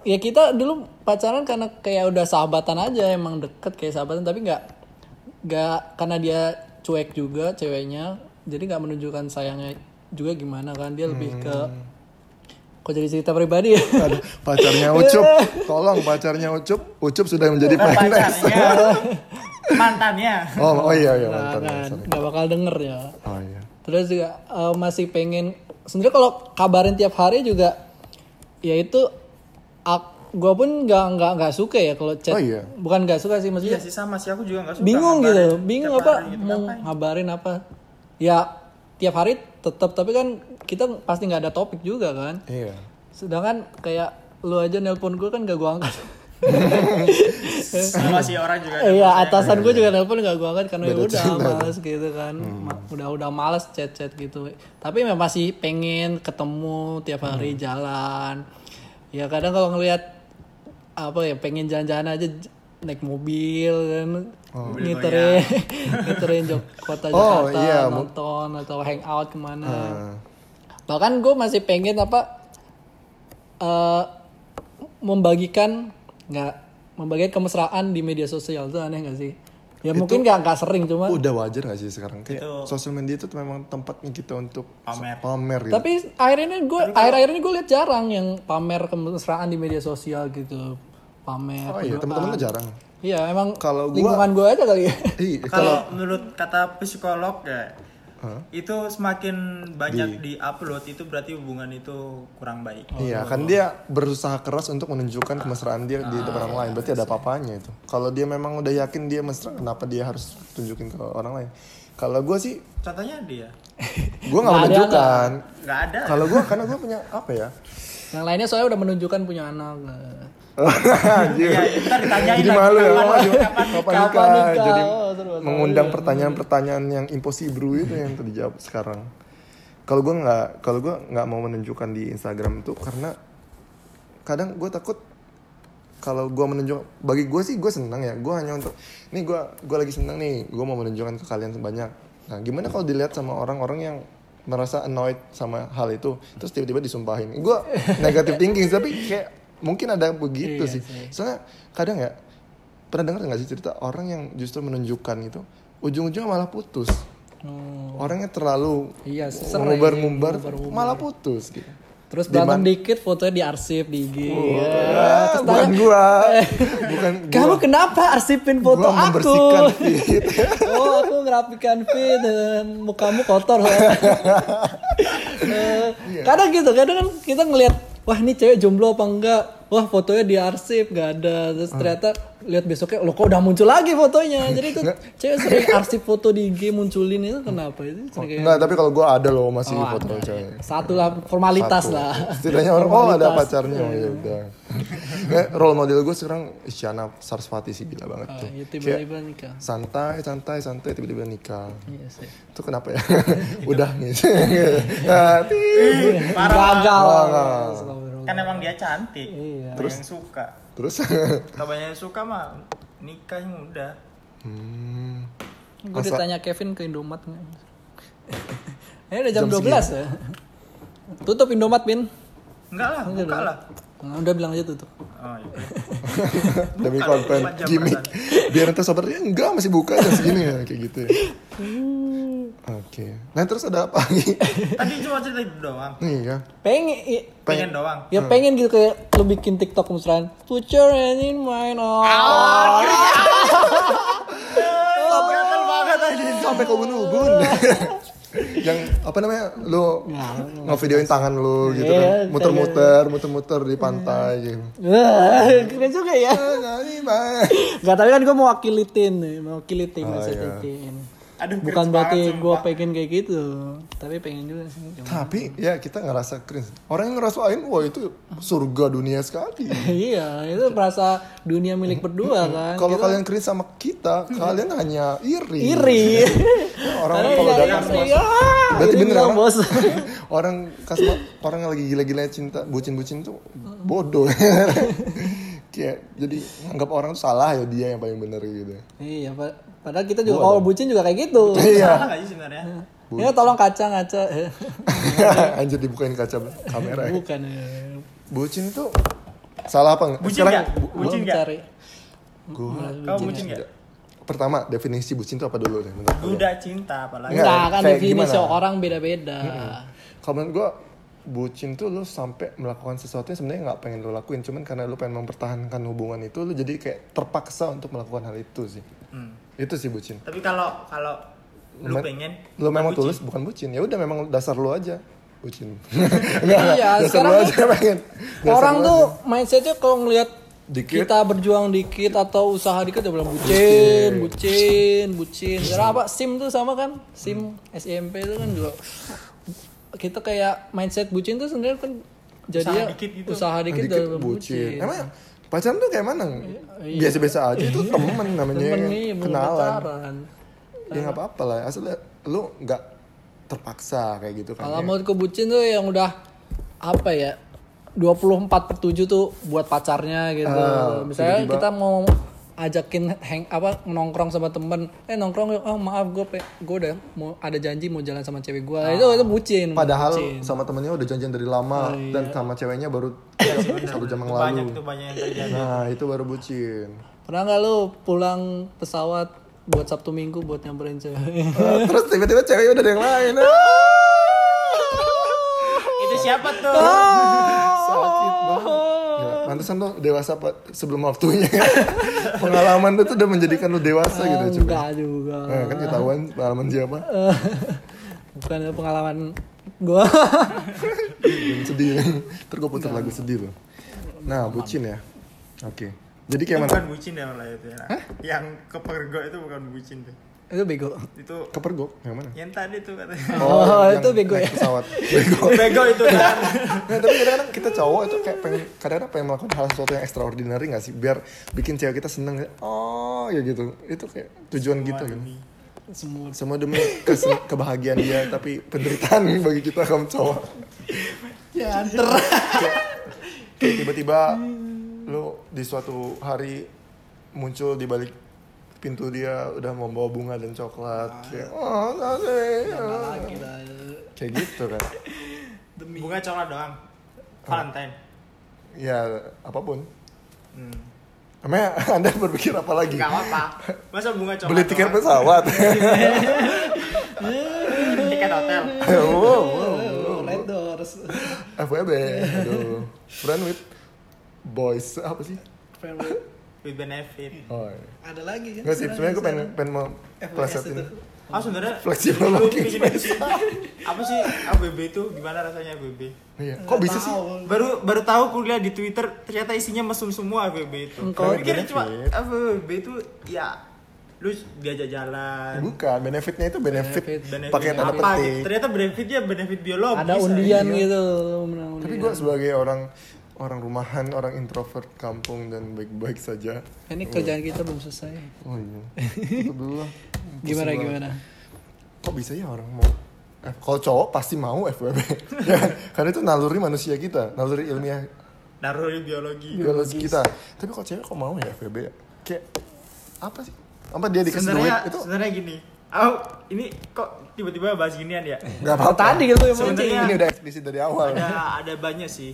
[SPEAKER 2] ya kita dulu pacaran karena kayak udah sahabatan aja emang deket kayak sahabatan tapi nggak nggak karena dia cuek juga ceweknya jadi nggak menunjukkan sayangnya juga gimana kan dia lebih ke kok jadi cerita pribadi ya
[SPEAKER 1] pacarnya Ucup tolong pacarnya Ucup Ucup sudah menjadi PNS
[SPEAKER 3] pacarnya. Mantannya.
[SPEAKER 1] oh oh iya iya
[SPEAKER 2] Nah,
[SPEAKER 1] mantan
[SPEAKER 2] kan,
[SPEAKER 1] sorry.
[SPEAKER 2] nggak bakal denger ya
[SPEAKER 1] oh iya
[SPEAKER 2] Terus juga eh, masih pengen sebenarnya kalau kabarin tiap hari juga ya itu gue pun nggak nggak nggak suka ya kalau chat.
[SPEAKER 1] Oh, iya?
[SPEAKER 2] Bukan nggak suka sih
[SPEAKER 3] Iya
[SPEAKER 2] maksudnya.
[SPEAKER 3] sih sama sih aku juga gak suka.
[SPEAKER 2] bingung
[SPEAKER 3] ngabarin
[SPEAKER 2] gitu, bingung
[SPEAKER 3] hari
[SPEAKER 2] apa
[SPEAKER 3] gitu.
[SPEAKER 2] mau
[SPEAKER 3] Ngapain?
[SPEAKER 2] ngabarin apa. Ya tiap hari tetap tapi kan kita pasti nggak ada topik juga kan.
[SPEAKER 1] iya.
[SPEAKER 2] Sedangkan kayak lu aja nelpon gue kan gak gue angkat.
[SPEAKER 3] sama sih orang juga.
[SPEAKER 2] Iya atasan gue juga nelpon gak gue angkat karena ya
[SPEAKER 1] Beda
[SPEAKER 2] udah males gitu kan. Ma- udah udah males chat chat gitu. Tapi memang masih pengen ketemu tiap hari jalan. Ya kadang kalau ngelihat apa ya pengen jalan-jalan aja naik mobil kan ngiterin ngiterin jok kota
[SPEAKER 1] Oh,
[SPEAKER 2] Jakarta
[SPEAKER 1] iya,
[SPEAKER 2] nonton atau hangout ke mana.
[SPEAKER 1] Ah.
[SPEAKER 2] bahkan gue masih pengen apa eh membagikan nggak membagikan kemesraan di media sosial itu aneh gak sih? Ya mungkin nggak nggak sering cuma
[SPEAKER 1] udah wajar gak sih sekarang? Kayak
[SPEAKER 3] Itu-
[SPEAKER 1] sosial media itu memang tempatnya kita untuk
[SPEAKER 3] Pamer.
[SPEAKER 1] pamer gitu.
[SPEAKER 2] tapi akhirnya gue akhir akhir ini gue lihat jarang yang pamer kemesraan di media sosial gitu. Pamer
[SPEAKER 1] oh iya teman-teman jarang
[SPEAKER 2] iya emang
[SPEAKER 1] Kalau gua-
[SPEAKER 2] lingkungan gue aja kali ya
[SPEAKER 1] Iya, kalau
[SPEAKER 3] Kalau menurut kata psikolog ya, itu semakin banyak di upload itu berarti hubungan itu kurang baik.
[SPEAKER 1] Iya, kan dia berusaha keras untuk menunjukkan kemesraan dia di depan orang lain. Berarti ada apa-apanya itu. Kalau dia memang udah yakin dia mesra, kenapa dia harus tunjukin ke orang lain? Kalau gue sih,
[SPEAKER 3] Contohnya dia,
[SPEAKER 1] gue nggak
[SPEAKER 2] Nggak ada,
[SPEAKER 1] menunjukkan.
[SPEAKER 3] nggak ada.
[SPEAKER 1] Kalau gue, karena gue punya apa ya?
[SPEAKER 2] Yang lainnya soalnya udah menunjukkan punya anak.
[SPEAKER 3] Iya, ntar ditanyain
[SPEAKER 1] Jadi malu ya.
[SPEAKER 3] kapan-
[SPEAKER 1] Waduh,
[SPEAKER 3] kapan
[SPEAKER 1] Kapan
[SPEAKER 2] nikah?
[SPEAKER 1] Jadi
[SPEAKER 2] seru.
[SPEAKER 1] mengundang pertanyaan-pertanyaan yang impossible itu yang terjawab sekarang. Kalau gue nggak, kalau gue nggak mau menunjukkan di Instagram itu karena kadang gue takut kalau gue menunjuk bagi gue sih gue senang ya gue hanya untuk nih gue gue lagi senang nih gue mau menunjukkan ke kalian sebanyak nah gimana kalau dilihat sama orang-orang yang merasa annoyed sama hal itu terus tiba-tiba disumpahin gue negatif thinking tapi kayak mungkin ada begitu
[SPEAKER 2] Iya
[SPEAKER 1] sih
[SPEAKER 2] sih.
[SPEAKER 1] soalnya kadang ya pernah dengar nggak sih cerita orang yang justru menunjukkan itu ujung-ujungnya malah putus
[SPEAKER 2] Hmm.
[SPEAKER 1] orangnya terlalu
[SPEAKER 2] Iya,
[SPEAKER 1] ngumbar-ngumbar malah putus gitu
[SPEAKER 2] Terus berantem
[SPEAKER 1] man-
[SPEAKER 2] dikit fotonya diarsip di IG. Ya.
[SPEAKER 1] Ah,
[SPEAKER 2] Terus
[SPEAKER 1] bukan
[SPEAKER 2] tanya,
[SPEAKER 1] gua bukan
[SPEAKER 2] Kamu
[SPEAKER 1] gua.
[SPEAKER 2] kenapa arsipin foto
[SPEAKER 1] Gua
[SPEAKER 2] aku?
[SPEAKER 1] feed.
[SPEAKER 2] oh, aku ngerapikan feed dan mukamu kotor. Eh,
[SPEAKER 1] Iya.
[SPEAKER 2] kadang gitu, kadang kan kita ngelihat wah ini cewek jomblo apa enggak? Wah fotonya diarsip gak ada. Terus
[SPEAKER 1] Ah.
[SPEAKER 2] ternyata lihat besoknya loh kok udah muncul lagi fotonya. Jadi itu cewek sering arsip foto di IG munculin itu kenapa itu? Kayak-
[SPEAKER 1] Enggak, tapi kalau gua ada loh masih
[SPEAKER 2] Oh,
[SPEAKER 1] foto
[SPEAKER 2] ada.
[SPEAKER 1] cewek.
[SPEAKER 2] Satu lah formalitas
[SPEAKER 1] Satu.
[SPEAKER 2] lah.
[SPEAKER 1] Setidaknya orang oh ada pacarnya oh ya udah. Kayak role model gue sekarang Isyana Sarasvati sih gila banget
[SPEAKER 2] Ah,
[SPEAKER 1] tuh.
[SPEAKER 2] ya,
[SPEAKER 1] Kayak
[SPEAKER 2] tiba-tiba nikah.
[SPEAKER 1] santai santai santai tiba-tiba nikah.
[SPEAKER 2] Iya sih.
[SPEAKER 1] Itu kenapa ya? udah gitu. Tit.
[SPEAKER 2] Gagal.
[SPEAKER 1] Gagal.
[SPEAKER 3] Kan emang dia cantik.
[SPEAKER 2] Iya.
[SPEAKER 3] Terus yang suka.
[SPEAKER 1] Terus
[SPEAKER 3] Kalau banyak yang suka mah nikah yang udah.
[SPEAKER 1] hmm.
[SPEAKER 2] Gue
[SPEAKER 1] Masa-
[SPEAKER 2] ditanya Kevin ke Indomat nggak? Ini udah jam,
[SPEAKER 1] Jam
[SPEAKER 2] 12 ya. Tutup Indomat, Pin.
[SPEAKER 3] Enggak lah,
[SPEAKER 2] Enggak
[SPEAKER 3] buka lah.
[SPEAKER 2] Nah, udah bilang aja tutup.
[SPEAKER 3] Oh iya.
[SPEAKER 1] demi konten gimmick biar nanti sobatnya enggak masih buka jam segini ya kayak gitu ya oke nah terus ada apa lagi
[SPEAKER 3] Tadi cuma cerita itu doang.
[SPEAKER 1] nih ya
[SPEAKER 2] Pengen, i-
[SPEAKER 3] Pengen doang.
[SPEAKER 2] ya pengen gitu kayak lu bikin TikTok mesraan. Put your hand in mine. Oh.
[SPEAKER 3] Gatel banget aja.
[SPEAKER 1] sampai ke ubun-ubun yang apa namanya lu ngevideoin tangan lu gitu
[SPEAKER 2] Iya,
[SPEAKER 1] kan muter-muter muter-muter di pantai gitu
[SPEAKER 2] Wah, keren juga ya.
[SPEAKER 1] Ah, mah.
[SPEAKER 2] Gak tapi kan gue mau wakili tim nih, mau wakili tim,
[SPEAKER 1] Oh, iya.
[SPEAKER 2] tim.
[SPEAKER 3] Aduh,
[SPEAKER 2] Bukan berarti gue pengen kayak gitu, tapi pengen juga sih. Cuma-
[SPEAKER 1] tapi ya kita ngerasa cringe orang yang ngerasain wah itu surga dunia sekali
[SPEAKER 2] iya, itu merasa dunia milik berdua kan.
[SPEAKER 1] kalau
[SPEAKER 2] Kita
[SPEAKER 1] kalian cringe sama kita kalian hanya iri
[SPEAKER 2] iri.
[SPEAKER 1] orang kalau
[SPEAKER 2] iya, iya,
[SPEAKER 1] kasih
[SPEAKER 2] iya.
[SPEAKER 1] Berarti bener orang,
[SPEAKER 2] bos.
[SPEAKER 1] orang kasih orang yang lagi gila-gila cinta, bucin-bucin tuh bodoh. Kayak jadi anggap orang tuh salah ya dia yang paling bener gitu.
[SPEAKER 2] iya, pa- padahal kita juga kalau bucin juga kayak gitu.
[SPEAKER 1] Iya.
[SPEAKER 3] Salah nggak sih sebenarnya?
[SPEAKER 2] Ya tolong kaca ngaca.
[SPEAKER 1] Anjir dibukain kaca kamera. ya.
[SPEAKER 2] Bukan. ya.
[SPEAKER 1] Bucin itu salah apa enggak?
[SPEAKER 3] Bucin nggak?
[SPEAKER 2] Gua
[SPEAKER 3] Bucin nggak?
[SPEAKER 2] mencari.
[SPEAKER 1] Gua
[SPEAKER 3] Kau bucin nggak?
[SPEAKER 1] pertama definisi bucin itu apa dulu deh?
[SPEAKER 3] Udah cinta apalagi.
[SPEAKER 1] Enggak,
[SPEAKER 2] Enggak kan definisi
[SPEAKER 1] gimana?
[SPEAKER 2] orang beda-beda.
[SPEAKER 1] Kalau menurut gua bucin tuh lu sampai melakukan sesuatu yang sebenarnya nggak pengen lu lakuin cuman karena lu pengen mempertahankan hubungan itu lu jadi kayak terpaksa untuk melakukan hal itu sih
[SPEAKER 3] Hmm.
[SPEAKER 1] Itu sih bucin
[SPEAKER 3] Tapi kalau kalau lu pengen
[SPEAKER 1] lu memang
[SPEAKER 3] bucin.
[SPEAKER 1] tulus bukan bucin ya udah memang dasar lu aja bucin
[SPEAKER 2] Iya,
[SPEAKER 1] dasar
[SPEAKER 2] sekarang
[SPEAKER 1] lu aja pengen Dasar
[SPEAKER 2] Orang
[SPEAKER 1] lu
[SPEAKER 2] tuh
[SPEAKER 1] aja.
[SPEAKER 2] mindsetnya kalau ngelihat
[SPEAKER 1] Dikit.
[SPEAKER 2] kita berjuang dikit atau usaha dikit udah bilang bucin, bucin, bucin. Karena apa? SIM tuh sama kan? SIM SMP itu kan juga kita kayak mindset bucin tuh sebenarnya kan jadinya
[SPEAKER 3] dikit gitu.
[SPEAKER 2] usaha dikit,
[SPEAKER 1] dikit
[SPEAKER 2] udah
[SPEAKER 1] bucin
[SPEAKER 2] bucin.
[SPEAKER 1] emang pacaran tuh kayak mana
[SPEAKER 2] Iya.
[SPEAKER 1] biasa-biasa aja itu temen namanya
[SPEAKER 2] Temen nih,
[SPEAKER 1] kenalan
[SPEAKER 2] pacaran.
[SPEAKER 1] ya nggak apa-apa lah asal lu nggak terpaksa kayak gitu kan
[SPEAKER 2] Kalau
[SPEAKER 1] ya.
[SPEAKER 2] menurutku bucin tuh yang udah apa ya 24 per 7 tuh buat pacarnya gitu.
[SPEAKER 1] Ah,
[SPEAKER 2] Misalnya
[SPEAKER 1] tiba-tiba-
[SPEAKER 2] kita mau ajakin hang apa nongkrong sama temen. Eh nongkrong yuk. Oh maaf gue gue udah mau ada janji mau jalan sama cewek gue itu itu bucin
[SPEAKER 1] Ah. padahal
[SPEAKER 2] bucin.
[SPEAKER 1] sama temennya udah janjian dari lama dan sama ceweknya baru satu jam yang
[SPEAKER 3] Itu banyak
[SPEAKER 1] lalu
[SPEAKER 3] tuh banyak yang terjadi.
[SPEAKER 1] nah itu baru bucin.
[SPEAKER 2] Pernah nggak lu pulang pesawat buat sabtu minggu buat nyamperin cewek?
[SPEAKER 1] Ah, terus tiba-tiba ceweknya udah ada yang lain. Ah,
[SPEAKER 3] Itu siapa tuh?
[SPEAKER 1] sakit banget ya, pantesan lo dewasa Pak, sebelum waktunya. Pengalaman itu udah menjadikan lo dewasa gitu coba.
[SPEAKER 2] enggak juga.
[SPEAKER 1] Nah, kan ketahuan pengalaman siapa?
[SPEAKER 2] Bukan pengalaman gue
[SPEAKER 1] yang sedih. Terus gue putar lagu sedih loh nah bucin ya. Oke. Jadi kayak mana?
[SPEAKER 3] Bukan bucin ya malah itu ya. Yang ke pergo itu bukan bucin tuh.
[SPEAKER 2] Itu bego.
[SPEAKER 3] itu
[SPEAKER 1] Kepergok yang mana?
[SPEAKER 3] yang tadi tuh katanya
[SPEAKER 2] Oh,
[SPEAKER 1] yang
[SPEAKER 2] itu bego ya?
[SPEAKER 1] pesawat. Bego.
[SPEAKER 3] bego itu kan
[SPEAKER 1] Nah, tapi kadang-kadang kita cowok itu kayak pengen kadang-kadang pengen melakukan hal sesuatu yang extraordinary gak sih biar bikin cewek kita seneng oh ya gitu itu kayak tujuan kita kan
[SPEAKER 2] Semua.
[SPEAKER 1] semua demi kesen- kebahagiaan dia tapi penderitaan bagi kita kaum cowok
[SPEAKER 2] Ya, anter.
[SPEAKER 1] kayak tiba-tiba lu di suatu hari muncul di balik pintu dia udah membawa bunga dan coklat. Kayak oh
[SPEAKER 2] lagi lah.
[SPEAKER 1] kayak gitu kan
[SPEAKER 3] bunga coklat doang. Valentine.
[SPEAKER 1] Ya apa pun.
[SPEAKER 3] Hmm.
[SPEAKER 1] Emangnya anda berpikir apa lagi?
[SPEAKER 3] Gak apa-apa. Masa bunga coklat
[SPEAKER 1] beli tiket
[SPEAKER 3] doang?
[SPEAKER 1] pesawat.
[SPEAKER 3] Tiket hotel.
[SPEAKER 1] Wow, wow.
[SPEAKER 2] Red Doors.
[SPEAKER 1] FWB aduh. Friend with boys apa sih?
[SPEAKER 3] With benefit
[SPEAKER 1] oh iya.
[SPEAKER 2] Ada lagi kan?
[SPEAKER 1] Nggak sih, sebenarnya gue pengen, pengen mau
[SPEAKER 2] FWS
[SPEAKER 1] plesetin
[SPEAKER 2] itu.
[SPEAKER 3] Ah sebenarnya
[SPEAKER 1] Fleksibel lagi.
[SPEAKER 3] Apa sih ABB itu? Gimana rasanya ABB?
[SPEAKER 1] Iya, kok bisa sih?
[SPEAKER 3] Baru baru tahu kuliah di Twitter ternyata isinya mesum semua ABB itu.
[SPEAKER 2] Engkau-
[SPEAKER 3] Gue pikir cuma. ABB itu ya lu diajak jalan.
[SPEAKER 1] Bukan, benefitnya itu benefit,
[SPEAKER 2] Benefit,
[SPEAKER 3] benefit
[SPEAKER 1] pakai tanda
[SPEAKER 3] apa
[SPEAKER 1] petik.
[SPEAKER 3] Ternyata benefitnya benefit biologis.
[SPEAKER 2] Ada undian gitu.
[SPEAKER 1] Tapi gue sebagai orang orang rumahan, orang introvert kampung dan baik-baik saja.
[SPEAKER 2] Ini kerjaan kita belum selesai.
[SPEAKER 1] Oh iya. Itu dulu lah.
[SPEAKER 2] Gimana
[SPEAKER 1] Pusing
[SPEAKER 2] gimana?
[SPEAKER 1] banget. Kok bisa ya orang mau eh, kalau cowok pasti mau FWB. Ya, Karena itu naluri manusia kita, naluri ilmiah
[SPEAKER 3] Naruri biologi.
[SPEAKER 1] biologi kita. Tapi kok cewek kok mau ya FWB ya? Kayak apa sih? Apa dia dikasih duit
[SPEAKER 3] Sebenarnya
[SPEAKER 1] itu?
[SPEAKER 3] sebenarnya gini. Oh, ini kok tiba-tiba bahas ginian ya?
[SPEAKER 1] Gak apa-apa.
[SPEAKER 2] Tadi gitu yang
[SPEAKER 3] Sebenarnya-.
[SPEAKER 1] Ini udah eksplisit dari awal.
[SPEAKER 3] ada ada banyak sih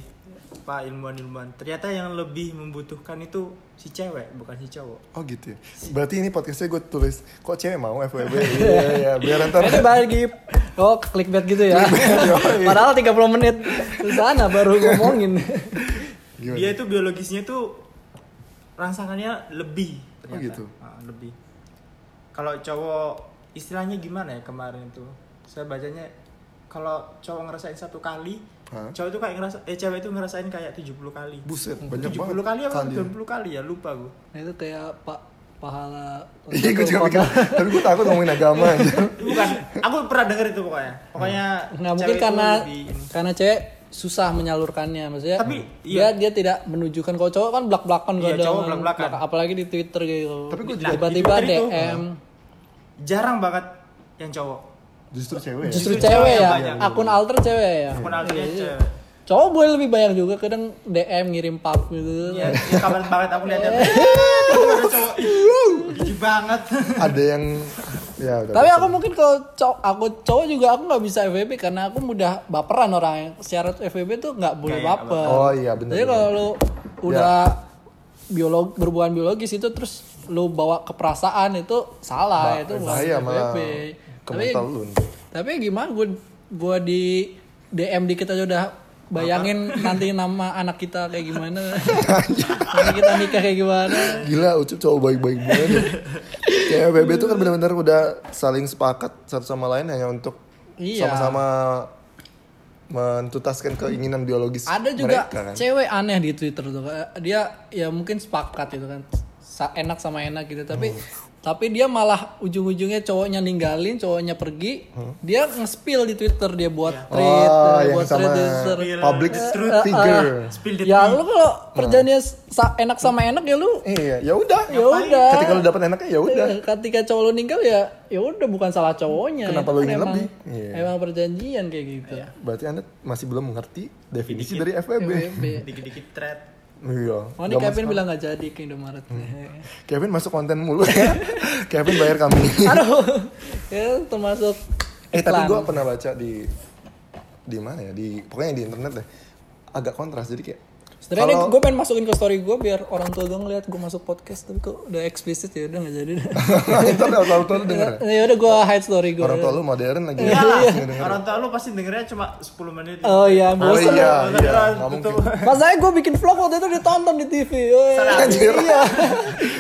[SPEAKER 3] pak ilmuwan-ilmuwan ternyata yang lebih membutuhkan itu si cewek bukan si cowok
[SPEAKER 1] Oh gitu ya. Berarti ini podcastnya gue tulis kok cewek mau FWB? Iya iya biar ntar
[SPEAKER 2] Ini bagi oh clickbait gitu ya. Padahal 30 menit di sana baru ngomongin.
[SPEAKER 1] Gimana?
[SPEAKER 3] dia itu biologisnya tuh rangsangannya lebih ternyata.
[SPEAKER 1] Oh, gitu?
[SPEAKER 3] Ah, lebih kalau cowok istilahnya gimana ya kemarin tuh saya bacanya kalau cowok ngerasain satu kali
[SPEAKER 1] Hah?
[SPEAKER 3] cowok itu kayak ngerasa eh cewek itu ngerasain kayak 70 kali
[SPEAKER 1] Buset, banyak
[SPEAKER 3] 70
[SPEAKER 1] banget.
[SPEAKER 3] kali apa
[SPEAKER 1] kali.
[SPEAKER 3] 90 kali ya lupa gue
[SPEAKER 2] Nah, itu kayak pak pahala
[SPEAKER 1] Iya gue juga mikir, tapi gue takut ngomongin agama aja.
[SPEAKER 3] bukan aku pernah denger itu pokoknya pokoknya
[SPEAKER 2] Nggak mungkin karena
[SPEAKER 3] lebih
[SPEAKER 2] karena cewek susah menyalurkannya maksudnya
[SPEAKER 3] Tapi,
[SPEAKER 2] dia
[SPEAKER 3] iya.
[SPEAKER 2] dia tidak menunjukkan kalau cowok kan belak belakan
[SPEAKER 3] Iya, cowok
[SPEAKER 2] kan. Belak- apalagi di twitter gitu
[SPEAKER 1] Tapi gua
[SPEAKER 3] juga-
[SPEAKER 2] tiba-tiba
[SPEAKER 3] Nah, di Twitter itu,
[SPEAKER 2] dm
[SPEAKER 3] jarang banget yang cowok
[SPEAKER 1] Justru cewek ya.
[SPEAKER 2] justru
[SPEAKER 3] Justru
[SPEAKER 2] cewek
[SPEAKER 3] cewek
[SPEAKER 2] ya
[SPEAKER 3] banyak.
[SPEAKER 2] akun alter cewek ya
[SPEAKER 3] akun alternya
[SPEAKER 2] Iya, iya.
[SPEAKER 3] cewek
[SPEAKER 2] cowok boleh lebih banyak juga kadang dm ngirim pap gitu
[SPEAKER 3] Iya, ya, kabar banget aku lihat ada cowok ih, jijik banget.
[SPEAKER 1] Ada yang ya udah.
[SPEAKER 2] Tapi aku mungkin kalau cowok, aku cowok juga aku nggak bisa FVB karena aku mudah baperan orang yang syarat FVB tuh nggak boleh baper.
[SPEAKER 1] Oh iya, bener,
[SPEAKER 2] Jadi kalau lu udah biolog berhubungan biologis itu terus lu bawa ke perasaan itu salah
[SPEAKER 1] Ba-
[SPEAKER 2] itu bukan
[SPEAKER 1] bahaya malah
[SPEAKER 2] FVB.
[SPEAKER 1] Ke
[SPEAKER 2] Tapi
[SPEAKER 1] mental lu.
[SPEAKER 2] tapi gimana gue gua di DM dikit aja udah bayangin nanti nama anak kita kayak gimana nanti kita nikah kayak gimana
[SPEAKER 1] Gila Ucup cowok baik-baik banget ya. Kayak FBB itu kan benar-benar udah saling sepakat satu sama lain hanya untuk
[SPEAKER 2] Iya.
[SPEAKER 1] sama-sama mentutaskan keinginan biologis
[SPEAKER 2] ada juga
[SPEAKER 1] mereka kan.
[SPEAKER 2] cewek aneh di Twitter tuh dia ya mungkin sepakat itu kan enak sama enak gitu tapi
[SPEAKER 1] Hmm.
[SPEAKER 2] Tapi dia malah ujung-ujungnya cowoknya ninggalin cowoknya pergi dia nge-spill di Twitter dia buat tweet
[SPEAKER 1] Hmm. Oh,
[SPEAKER 2] dia
[SPEAKER 1] yang
[SPEAKER 2] buat
[SPEAKER 1] sama
[SPEAKER 2] Twitter.
[SPEAKER 1] public
[SPEAKER 2] truth.
[SPEAKER 1] figure.
[SPEAKER 3] Spill the
[SPEAKER 2] ya lu kalau kerjanya sa- enak sama enak ya lu
[SPEAKER 1] Iya, ya udah.
[SPEAKER 2] ya udah
[SPEAKER 1] Ketika lu dapat enaknya ya udah.
[SPEAKER 2] Eh, ketika cowok lu ninggal ya ya udah bukan salah cowoknya
[SPEAKER 1] Kenapa
[SPEAKER 2] Itu
[SPEAKER 1] lu
[SPEAKER 2] kan
[SPEAKER 1] ingin
[SPEAKER 2] emang,
[SPEAKER 1] lebih? Iya.
[SPEAKER 2] emang perjanjian kayak gitu
[SPEAKER 1] Berarti Anda masih belum mengerti definisi dari FWB.
[SPEAKER 2] FWB.
[SPEAKER 3] Dikit-dikit thread.
[SPEAKER 1] Iya.
[SPEAKER 2] Oh ini Kevin bilang nggak jadi ke Indomaret.
[SPEAKER 1] Kevin masuk konten mulu ya. Kevin bayar kami.
[SPEAKER 2] Aduh, ya termasuk
[SPEAKER 1] eh tapi
[SPEAKER 2] iklan.
[SPEAKER 1] gue pernah baca di di mana ya di pokoknya di internet deh agak kontras jadi kayak
[SPEAKER 2] Sebenarnya gue pengen masukin ke story gue biar orang tua gue ngeliat gue masuk podcast tapi kok udah eksplisit ya udah nggak jadi.
[SPEAKER 1] itu udah orang tua lu denger ya?
[SPEAKER 2] ya udah gue hide story gue.
[SPEAKER 1] orang tua lu modern lagi
[SPEAKER 3] Iya lah.
[SPEAKER 1] nggak denger.
[SPEAKER 3] Orang tua lu pasti dengernya cuma 10 menit.
[SPEAKER 2] Oh iya,
[SPEAKER 1] oh
[SPEAKER 2] bosan.
[SPEAKER 1] iya
[SPEAKER 3] Tutup,
[SPEAKER 1] iya
[SPEAKER 2] Pas saya gue bikin vlog waktu itu ditonton di TV.
[SPEAKER 1] Anjir.
[SPEAKER 2] Iya.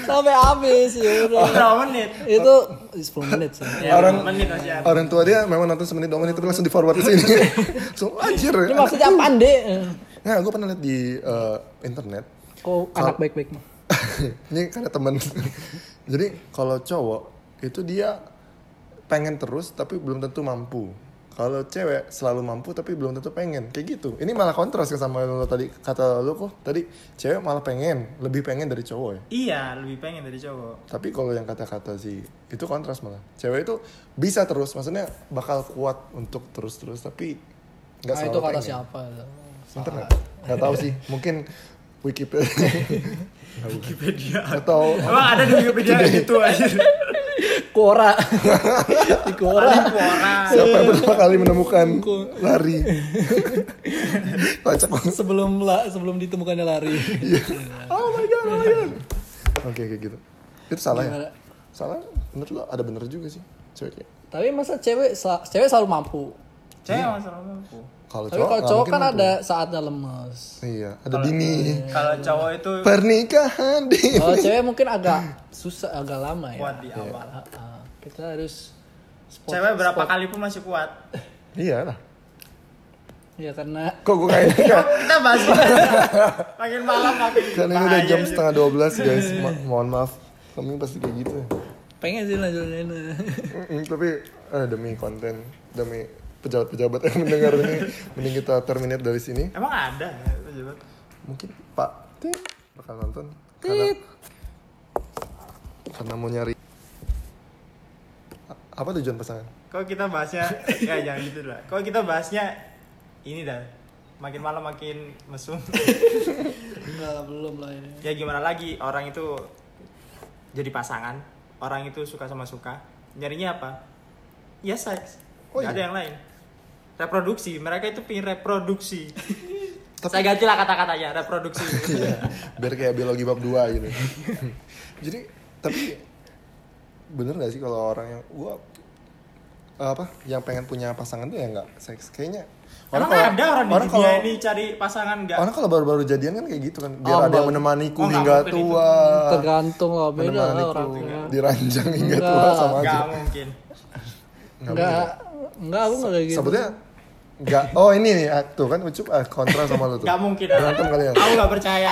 [SPEAKER 2] Sampai habis ya udah.
[SPEAKER 3] Berapa menit?
[SPEAKER 2] Itu 10 menit sih.
[SPEAKER 3] Ya,
[SPEAKER 1] Orang-
[SPEAKER 3] menit ada.
[SPEAKER 1] orang tua dia memang nonton semenit dua menit tapi langsung di forward ke sini so anjir
[SPEAKER 2] Ini maksudnya apaan deh?
[SPEAKER 1] Nah gue pernah lihat di eh, internet
[SPEAKER 2] Kok anak baik-baik mah?
[SPEAKER 1] ini karena temen jadi kalau cowok itu dia pengen terus tapi belum tentu mampu. Kalau cewek selalu mampu tapi belum tentu pengen. Kayak gitu. Ini malah kontras ke sama lo tadi kata lo kok tadi cewek malah pengen, lebih pengen dari cowok ya.
[SPEAKER 3] Iya, lebih pengen dari cowok.
[SPEAKER 1] Tapi kalau yang kata-kata sih itu kontras malah. Cewek itu bisa terus, maksudnya bakal kuat untuk terus-terus tapi nggak
[SPEAKER 2] Nah,
[SPEAKER 1] selalu
[SPEAKER 2] itu kata
[SPEAKER 1] pengen.
[SPEAKER 2] siapa?
[SPEAKER 1] Internet. Nggak tahu sih, mungkin Wikipedia. Nggak.
[SPEAKER 3] Wikipedia.
[SPEAKER 1] Atau
[SPEAKER 3] Emang ada di Wikipedia gitu aja.
[SPEAKER 2] Quora. Di Quora.
[SPEAKER 1] Siapa yang pertama kali menemukan lari?
[SPEAKER 2] Sebelum la, sebelum ditemukannya lari.
[SPEAKER 1] Oh my god, oh my god. Oke kayak gitu. Itu salah ya?
[SPEAKER 2] Gimana?
[SPEAKER 1] Salah. Menurut lo ada bener juga sih cewek kayak.
[SPEAKER 2] Tapi masa cewek sel- cewek selalu mampu.
[SPEAKER 3] Cewek masalah mampu.
[SPEAKER 1] Kalau cowok,
[SPEAKER 2] kalau
[SPEAKER 1] nggak
[SPEAKER 2] cowok kan
[SPEAKER 1] mampu.
[SPEAKER 2] ada saatnya lemes.
[SPEAKER 1] Iya, ada dini.
[SPEAKER 3] Kalau cowok itu
[SPEAKER 1] Pernikahan di.
[SPEAKER 2] Kalau cewek mungkin agak susah, agak lama ya.
[SPEAKER 3] kuat di awal.
[SPEAKER 2] Ah, ah. kita harus spot-
[SPEAKER 3] Cewek berapa
[SPEAKER 2] spot-
[SPEAKER 3] kali pun masih kuat.
[SPEAKER 1] Iya lah.
[SPEAKER 2] Ya karena
[SPEAKER 1] Kok gue kayak
[SPEAKER 3] Kita bahas makin malam makin
[SPEAKER 1] Kan ini udah jam
[SPEAKER 3] gitu.
[SPEAKER 1] setengah 12 guys. Ma- mohon maaf. Kami pasti kayak gitu.
[SPEAKER 2] pengen sih lanjutin.
[SPEAKER 1] Tapi eh, demi konten, demi pejabat-pejabat yang mendengar ini, mending kita terminate dari sini.
[SPEAKER 3] Emang ada ya, pejabat?
[SPEAKER 1] Mungkin Pak Tit bakal nonton. Karena, karena mau nyari apa tujuan pasangan?
[SPEAKER 3] Kalau kita bahasnya ya jangan gitu lah. Kalau kita bahasnya ini dah makin malam makin mesum.
[SPEAKER 2] Enggak, belum lah ini.
[SPEAKER 3] ya gimana lagi orang itu jadi pasangan, orang itu suka sama suka, nyarinya apa? Ya seks.
[SPEAKER 1] Oh, iya?
[SPEAKER 3] ada yang lain. Reproduksi, mereka itu pingin reproduksi.
[SPEAKER 1] Tapi-
[SPEAKER 3] Saya ganti lah kata-katanya, reproduksi.
[SPEAKER 1] Iya, biar kayak biologi bab 2 gitu. Jadi tapi bener gak sih kalau orang yang gua apa yang pengen punya pasangan tuh ya nggak seks kayaknya
[SPEAKER 3] Emang
[SPEAKER 1] kalau-
[SPEAKER 3] ada orang,
[SPEAKER 1] orang
[SPEAKER 3] di dunia
[SPEAKER 1] kalau
[SPEAKER 3] ini cari pasangan nggak?
[SPEAKER 1] orang kalau baru-baru jadian kan kayak gitu kan biar
[SPEAKER 2] Oh,
[SPEAKER 1] ada yang menemaniku
[SPEAKER 3] Oh, nggak
[SPEAKER 1] hingga
[SPEAKER 3] mungkin itu.
[SPEAKER 1] tua
[SPEAKER 2] Tergantung lah beda lah
[SPEAKER 1] menemaniku
[SPEAKER 2] orang.
[SPEAKER 1] diranjang hingga
[SPEAKER 2] Enggak.
[SPEAKER 1] tua sama aja
[SPEAKER 3] Nggak mungkin.
[SPEAKER 1] Nggak
[SPEAKER 2] Enggak, enggak aku enggak kayak gitu.
[SPEAKER 1] sebetulnya nggak oh ini nih ah, tuh kan ucup ah, kontra sama lu tuh
[SPEAKER 3] Nggak mungkin.
[SPEAKER 1] berantem kalian
[SPEAKER 3] Aku nggak percaya.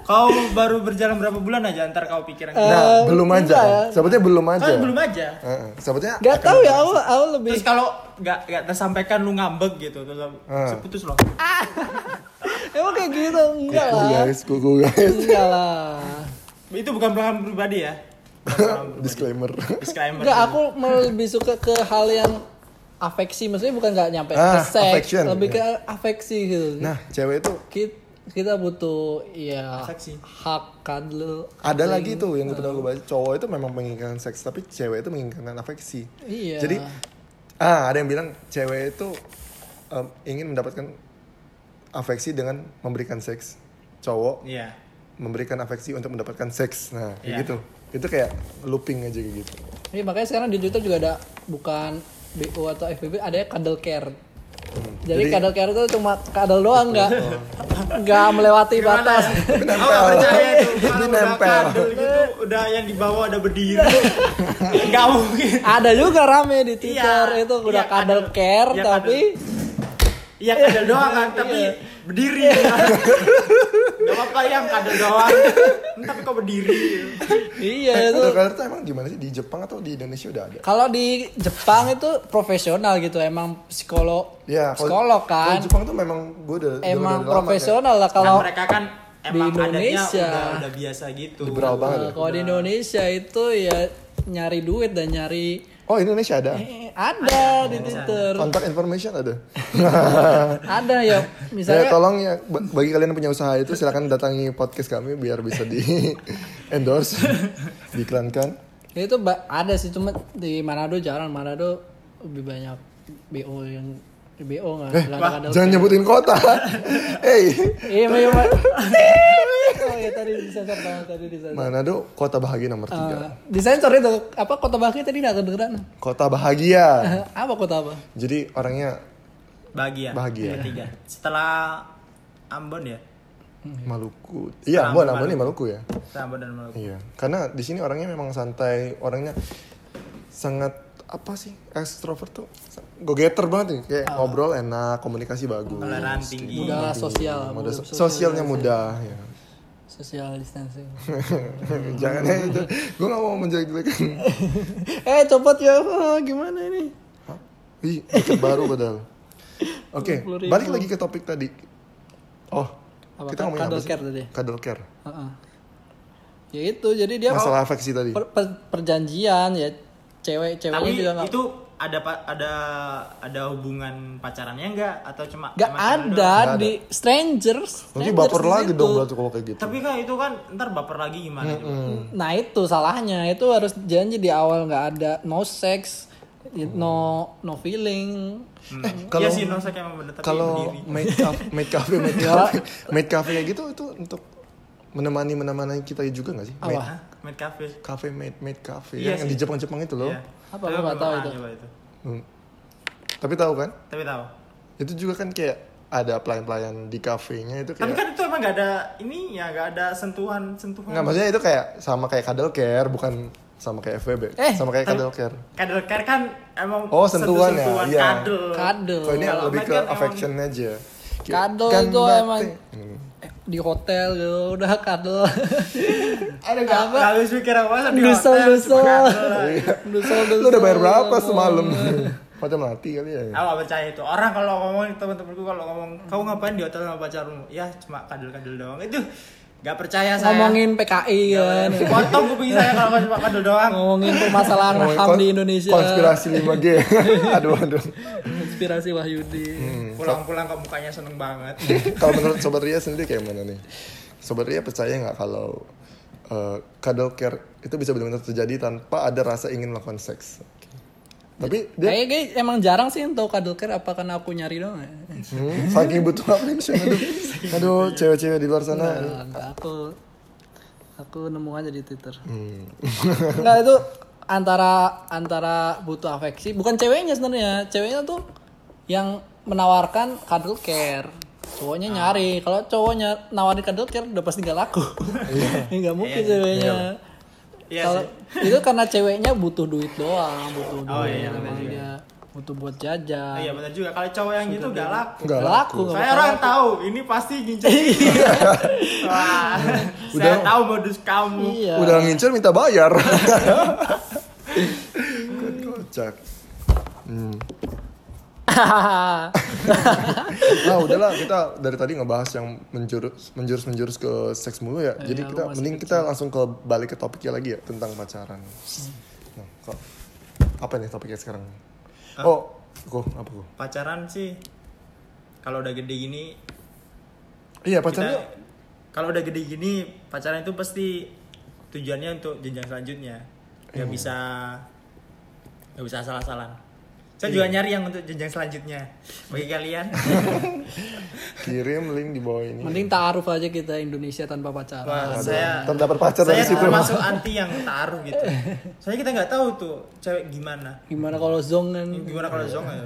[SPEAKER 3] kau baru berjalan berapa bulan aja ntar kau pikiran.
[SPEAKER 2] Eh,
[SPEAKER 1] nah belum aja
[SPEAKER 2] enggak ya.
[SPEAKER 1] sebetulnya belum aja
[SPEAKER 3] kan belum aja.
[SPEAKER 1] Heeh, sebetulnya
[SPEAKER 2] Enggak
[SPEAKER 1] akan
[SPEAKER 2] tahu ya, aku aku lebih
[SPEAKER 3] Terus kalau nggak nggak tersampaikan lu ngambek gitu terus
[SPEAKER 1] Ah.
[SPEAKER 3] putus loh.
[SPEAKER 2] Emang kayak gitu enggak
[SPEAKER 1] Kuku
[SPEAKER 2] lah.
[SPEAKER 1] guys kuku guys
[SPEAKER 2] Enggak lah.
[SPEAKER 3] Itu bukan pengalaman pribadi ya. Bukan pengalaman pribadi.
[SPEAKER 1] disclaimer
[SPEAKER 3] Disclaimer.
[SPEAKER 2] Enggak, aku lebih suka ke hal yang afeksi, maksudnya bukan nggak nyampe
[SPEAKER 1] Ah,
[SPEAKER 2] ke seks, lebih
[SPEAKER 1] ya.
[SPEAKER 2] ke afeksi gitu.
[SPEAKER 1] nah cewek itu
[SPEAKER 2] kita, kita butuh ya
[SPEAKER 3] Afeksi.
[SPEAKER 2] hak
[SPEAKER 1] ada lagi tuh yang pernah gue baca cowok itu memang menginginkan seks tapi cewek itu menginginkan afeksi
[SPEAKER 2] Iya.
[SPEAKER 1] jadi ah ada yang bilang cewek itu em, ingin mendapatkan afeksi dengan memberikan seks cowok
[SPEAKER 3] Iya.
[SPEAKER 1] memberikan afeksi untuk mendapatkan seks nah kayak
[SPEAKER 3] Iya.
[SPEAKER 1] gitu itu kayak looping aja kayak gitu
[SPEAKER 2] Iya, makanya sekarang di Twitter juga ada bukan BO atau FBB ada cuddle care.
[SPEAKER 1] Hmm.
[SPEAKER 2] Jadi, cuddle care itu cuma cuddle doang nggak nggak melewati
[SPEAKER 3] Gimana
[SPEAKER 2] batas.
[SPEAKER 1] nempel.
[SPEAKER 3] nggak percaya kalau udah
[SPEAKER 1] nempel.
[SPEAKER 3] gitu udah yang di bawah ada berdiri. Nggak mungkin.
[SPEAKER 2] ada juga rame di Twitter
[SPEAKER 3] Iya,
[SPEAKER 2] itu udah
[SPEAKER 3] iya,
[SPEAKER 2] cuddle
[SPEAKER 3] cuddle.
[SPEAKER 2] care
[SPEAKER 3] Iya,
[SPEAKER 2] tapi
[SPEAKER 3] Iya kadel doang kan, tapi
[SPEAKER 2] Iya.
[SPEAKER 3] berdiri. Gak apa-apa yang kadel doang. Tapi kok berdiri.
[SPEAKER 2] iya itu
[SPEAKER 1] Cuddle cuddle tuh emang gimana sih di Jepang atau di Indonesia udah ada
[SPEAKER 2] Kalau di Jepang itu profesional gitu, emang psikolog,
[SPEAKER 1] ya kalau-
[SPEAKER 2] psikolog kan,
[SPEAKER 1] kalau Jepang tuh memang gue udah
[SPEAKER 2] emang
[SPEAKER 1] lama
[SPEAKER 2] profesional lah kalau
[SPEAKER 3] mereka kan emang
[SPEAKER 2] di Indonesia.
[SPEAKER 3] udah, udah biasa gitu.
[SPEAKER 1] Liberal banget ya?
[SPEAKER 2] eh, kalau di Indonesia itu ya nyari duit dan nyari
[SPEAKER 1] oh Indonesia ada?
[SPEAKER 2] Eh, ada di Twitter,
[SPEAKER 1] kontak information ada?
[SPEAKER 2] Ada ya.
[SPEAKER 1] Ya
[SPEAKER 2] misalnya
[SPEAKER 1] tolong ya ba- bagi kalian yang punya usaha itu silakan datangi podcast kami biar bisa di endorse diiklankan.
[SPEAKER 2] Itu ada sih cuma di Manado jarang. Manado lebih banyak BO yang BO nggak
[SPEAKER 1] eh jangan nyebutin kota hey
[SPEAKER 2] iya iya Pak. oh ya tadi disensor banget tadi disensor
[SPEAKER 1] Manado kota bahagia nomor tiga
[SPEAKER 2] Uh, disensor itu apa kota bahagia tadi nggak kedengeran
[SPEAKER 1] kota bahagia
[SPEAKER 2] apa kota apa
[SPEAKER 1] jadi orangnya
[SPEAKER 3] Bahagia.
[SPEAKER 1] Bahagia.
[SPEAKER 3] Ketiga. Setelah Ambon ya.
[SPEAKER 1] Maluku iya
[SPEAKER 3] Ambon,
[SPEAKER 1] Ambon Ambon ini Maluku ya
[SPEAKER 3] Setelah Ambon dan Maluku.
[SPEAKER 1] iya karena di sini orangnya memang santai orangnya sangat apa sih extrovert tuh go getter banget nih kayak ngobrol enak komunikasi bagus
[SPEAKER 3] Toleran tinggi.
[SPEAKER 2] mudah sosial
[SPEAKER 1] Mudah- sosialnya mudah ya
[SPEAKER 2] social distancing
[SPEAKER 1] Jangan ya itu. Gue gak mau menjelek-jelekan.
[SPEAKER 2] eh copot ya gimana ini
[SPEAKER 1] Hah? Ih, baru padahal. Oke,
[SPEAKER 2] 20.000.
[SPEAKER 1] balik lagi ke topik tadi. Oh,
[SPEAKER 2] Apa,
[SPEAKER 1] kita ngomongin apa
[SPEAKER 2] cuddle
[SPEAKER 1] sih?
[SPEAKER 2] care tadi?
[SPEAKER 1] Cuddle care.
[SPEAKER 2] Heeh. ya itu jadi dia
[SPEAKER 1] Masalah afeksi tadi.
[SPEAKER 2] per- per- perjanjian ya cewek ceweknya
[SPEAKER 3] Tapi
[SPEAKER 2] juga nggak
[SPEAKER 3] itu ada ada ada hubungan pacarannya enggak atau cuma
[SPEAKER 2] nggak
[SPEAKER 3] cuma kenal
[SPEAKER 2] ada
[SPEAKER 1] ada.
[SPEAKER 2] di strangers
[SPEAKER 1] Nanti baper lagi dong berarti kalau kayak gitu.
[SPEAKER 3] doang? Tapi kan itu kan ntar baper lagi gimana? coba?
[SPEAKER 2] nah itu salahnya itu harus janji di awal nggak ada no sex no no feeling
[SPEAKER 3] Hmm.
[SPEAKER 1] kalau-
[SPEAKER 3] Iya sih nosek emang bener tapi
[SPEAKER 1] Kalau maid cafe, maid cafe, maid cafe, maid cafe kayak gitu itu untuk menemani menemani kita juga gak sih?
[SPEAKER 2] Apa?
[SPEAKER 3] Maid cafe.
[SPEAKER 1] cafe, maid maid cafe
[SPEAKER 3] Iya
[SPEAKER 1] yang
[SPEAKER 3] sih.
[SPEAKER 1] di Jepang-Jepang itu loh.
[SPEAKER 3] Iya.
[SPEAKER 2] Apa,
[SPEAKER 3] Tapi
[SPEAKER 2] aku nggak
[SPEAKER 3] belum
[SPEAKER 2] tahu itu.
[SPEAKER 3] itu.
[SPEAKER 1] Hmm. Tapi tahu kan?
[SPEAKER 3] Tapi tahu.
[SPEAKER 1] Itu juga kan kayak ada pelayan-pelayan di kafenya itu
[SPEAKER 3] Tapi
[SPEAKER 1] kayak
[SPEAKER 3] kan itu emang gak ada ini ya gak ada sentuhan sentuhan.
[SPEAKER 1] Nggak, maksudnya itu kayak sama kayak cuddle care, bukan sama kayak FWB.
[SPEAKER 2] Eh,
[SPEAKER 1] sama kayak cuddle care.
[SPEAKER 3] Cuddle care kan emang
[SPEAKER 1] Oh, sentuhan ya?
[SPEAKER 3] sentuh-sentuhan
[SPEAKER 1] Iya.
[SPEAKER 3] cuddle.
[SPEAKER 2] Kadel.
[SPEAKER 1] Kalau ini
[SPEAKER 3] Kalau
[SPEAKER 1] lebih ke
[SPEAKER 3] kan emang-
[SPEAKER 1] affection aja. Kayak,
[SPEAKER 2] Kadel
[SPEAKER 1] kan
[SPEAKER 2] itu
[SPEAKER 1] bate.
[SPEAKER 2] emang
[SPEAKER 1] Hmm.
[SPEAKER 2] Di hotel gitu udah kadel
[SPEAKER 3] Ada gak? Gak habis mikir apa di
[SPEAKER 2] Dusel,
[SPEAKER 3] hotel,
[SPEAKER 2] dusel. Dusel,
[SPEAKER 1] Lu udah bayar berapa semalam? Mata mati kali ya.
[SPEAKER 3] Aku gak percaya itu. Orang kalau ngomong teman-temanku kalau ngomong kau ngapain di hotel sama pacarmu? Ya cuma kadel-kadel doang. Itu gak percaya saya.
[SPEAKER 2] ngomongin PKI kan
[SPEAKER 3] Potong kuping saya kalau cuma kadel doang.
[SPEAKER 2] ngomongin permasalahan
[SPEAKER 1] Ngomongin
[SPEAKER 2] HAM di Indonesia
[SPEAKER 1] Konspirasi 5G. aduh aduh.
[SPEAKER 2] konspirasi Wahyudi
[SPEAKER 1] Hmm.
[SPEAKER 3] Pulang-pulang kok mukanya seneng banget.
[SPEAKER 1] Kalau menurut Sobat Ria sendiri kayak mana nih? Sobat Ria percaya nggak kalau uh, cuddle care itu bisa benar-benar terjadi tanpa ada rasa ingin melakukan seks? Tapi dia
[SPEAKER 2] Kayak kayak emang jarang sih yang tahu cuddle care apa karena aku nyari doang ya?
[SPEAKER 1] hmm, saking butuh attention aduh. Aduh, cewek-cewek di luar sana.
[SPEAKER 2] Nah, enggak, aku aku nemu aja di Twitter.
[SPEAKER 1] Hmm.
[SPEAKER 2] Enggak itu antara antara butuh afeksi, bukan ceweknya sebenarnya. Ceweknya tuh yang menawarkan cuddle care. Cowoknya nyari. Kalau cowoknya nawarin cuddle care udah pasti gak laku. Enggak mungkin ceweknya.
[SPEAKER 3] Iya
[SPEAKER 2] Kalau
[SPEAKER 3] sih.
[SPEAKER 2] itu karena ceweknya butuh duit doang, butuh duit.
[SPEAKER 3] Oh, iya,
[SPEAKER 2] Emang
[SPEAKER 3] benar juga.
[SPEAKER 2] dia butuh buat jajan.
[SPEAKER 3] Iya benar juga. Kalau cowok yang gitu gak laku.
[SPEAKER 1] Nggak
[SPEAKER 2] laku.
[SPEAKER 3] Saya orang
[SPEAKER 2] laku.
[SPEAKER 3] tahu ini pasti ngincer. Wah, saya
[SPEAKER 1] Udah.
[SPEAKER 3] tahu modus kamu.
[SPEAKER 2] Iya.
[SPEAKER 1] Udah ngincer minta bayar. Kocak. Hmm. Nah udahlah kita dari tadi ngebahas yang menjurus menjurus menjurus ke seks mulu ya. Jadi
[SPEAKER 2] Iya,
[SPEAKER 1] kita
[SPEAKER 2] lu masih
[SPEAKER 1] mending kita langsung ke balik ke topiknya lagi ya tentang pacaran. Nah, kok apa nih topiknya sekarang? Oh, kok apa kok?
[SPEAKER 3] Pacaran sih kalau udah gede gini
[SPEAKER 1] Iya
[SPEAKER 3] kita
[SPEAKER 1] pacaran
[SPEAKER 3] kalau udah gede gini pacaran itu pasti tujuannya untuk jenjang selanjutnya. Gak
[SPEAKER 1] Hmm.
[SPEAKER 3] bisa gak bisa salah-salah. Saya
[SPEAKER 1] Iya.
[SPEAKER 3] juga nyari yang untuk jenjang selanjutnya. Bagi kalian.
[SPEAKER 1] kirim link di bawah ini.
[SPEAKER 2] Mending taaruf aja kita Indonesia tanpa pacaran.
[SPEAKER 3] Wah, saya
[SPEAKER 1] terdapat pacar
[SPEAKER 3] saya
[SPEAKER 1] dari situ.
[SPEAKER 3] termasuk anti yang taruh gitu. Soalnya kita nggak tahu tuh cewek gimana.
[SPEAKER 2] Gimana kalau zong kan?
[SPEAKER 3] Gimana kalau zong ya?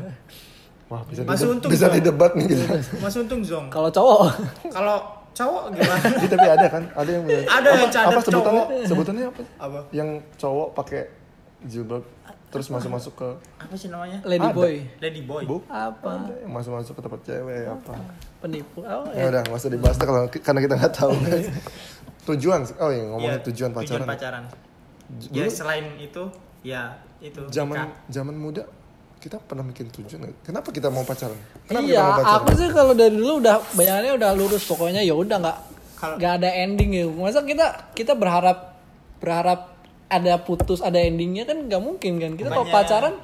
[SPEAKER 1] Wah bisa
[SPEAKER 3] Masih untung
[SPEAKER 1] bisa didebat nih kita.
[SPEAKER 3] Masih untung zong.
[SPEAKER 2] Kalau cowok
[SPEAKER 3] Kalau cowok gimana?
[SPEAKER 1] Jadi tapi ada kan? Ada yang
[SPEAKER 3] Ada yang cadar
[SPEAKER 1] apa sebutannya?
[SPEAKER 3] cowok.
[SPEAKER 1] Sebutannya apa?
[SPEAKER 3] Apa?
[SPEAKER 1] Yang cowok pakai jilbab terus masuk-masuk ke
[SPEAKER 3] Apa sih namanya?
[SPEAKER 2] lady
[SPEAKER 1] Ada.
[SPEAKER 2] boy.
[SPEAKER 3] Lady boy.
[SPEAKER 1] bu
[SPEAKER 2] Apa?
[SPEAKER 1] ada yang masuk-masuk ke tempat cewek apa
[SPEAKER 2] Penipu. Oh,
[SPEAKER 1] ya
[SPEAKER 2] eh.
[SPEAKER 1] udah nggak usah dibahas deh kalau karena kita nggak tahu guys tujuan oh iya ngomongin
[SPEAKER 3] Iya,
[SPEAKER 1] tujuan pacaran
[SPEAKER 3] pacaran.
[SPEAKER 1] J-
[SPEAKER 3] Ya
[SPEAKER 1] dulu
[SPEAKER 3] selain itu, ya itu.
[SPEAKER 1] zaman
[SPEAKER 3] nikah.
[SPEAKER 1] zaman muda kita pernah bikin tujuan kenapa kita mau pacaran kenapa kita
[SPEAKER 2] Iya,
[SPEAKER 1] mau pacaran
[SPEAKER 2] aku sih kalau dari dulu udah bayangannya udah lurus pokoknya ya udah nggak nggak ada ending gitu. Masa kita kita berharap berharap ada putus ada endingnya kan nggak mungkin kan. Kita kalau pacaran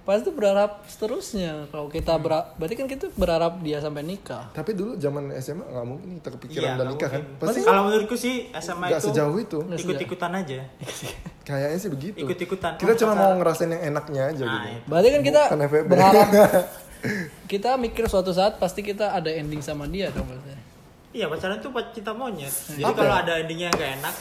[SPEAKER 2] pasti berharap seterusnya. Kalau kita berharap, berarti kan kita berharap dia sampai nikah.
[SPEAKER 1] tapi dulu zaman SMA nggak mungkin kita kepikiran
[SPEAKER 3] Iya,
[SPEAKER 1] udah
[SPEAKER 3] nggak
[SPEAKER 1] nikah kan pasti
[SPEAKER 3] Kalau menurutku sih SMA
[SPEAKER 1] nggak
[SPEAKER 3] itu
[SPEAKER 1] sejauh itu
[SPEAKER 3] ikut-ikutan aja.
[SPEAKER 1] kayaknya sih begitu
[SPEAKER 3] Ikut-ikutan.
[SPEAKER 1] kita cuma mau ngerasain yang enaknya aja
[SPEAKER 3] Nah,
[SPEAKER 1] gitu
[SPEAKER 3] itu.
[SPEAKER 2] Berarti kan kita
[SPEAKER 1] Bukan
[SPEAKER 2] berharap kita mikir suatu saat pasti kita ada ending sama dia dong berarti.
[SPEAKER 3] Iya pacaran itu cinta monyet. Jadi
[SPEAKER 1] Apa
[SPEAKER 3] kalau ada endingnya yang gak enak,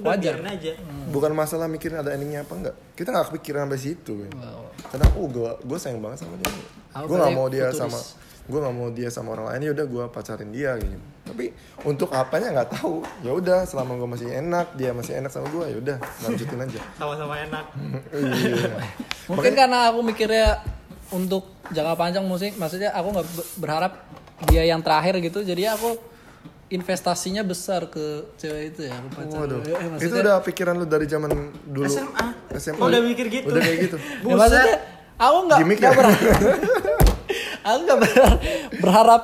[SPEAKER 2] Wajar.
[SPEAKER 3] aja.
[SPEAKER 1] bukan masalah mikirin ada endingnya apa enggak kita nggak kepikiran sampai situ.
[SPEAKER 2] Wow.
[SPEAKER 1] karena oh gue gue sayang banget sama dia gue nggak mau dia
[SPEAKER 2] futuris.
[SPEAKER 1] sama gue nggak mau dia sama orang lain ya udah gue pacarin dia gitu tapi untuk apanya nggak tahu ya udah selama gue masih enak dia masih enak sama gue ya udah lanjutin aja
[SPEAKER 3] Sama-sama enak.
[SPEAKER 1] iya
[SPEAKER 2] Mungkin karena aku mikirnya untuk jangka panjang musik, maksudnya aku nggak be- berharap dia yang terakhir gitu, jadi aku investasinya besar ke cewek itu ya ke pacar.
[SPEAKER 1] Waduh.
[SPEAKER 2] Eh, eh,
[SPEAKER 1] itu
[SPEAKER 2] maksudnya,
[SPEAKER 1] udah pikiran lu dari zaman dulu
[SPEAKER 3] SMA.
[SPEAKER 1] SMA.
[SPEAKER 3] Oh, udah mikir gitu.
[SPEAKER 1] Udah kayak gitu.
[SPEAKER 2] ya, maksudnya aku nggak
[SPEAKER 1] Gimik
[SPEAKER 2] nggak
[SPEAKER 1] ya?
[SPEAKER 2] berharap, aku nggak berharap, berharap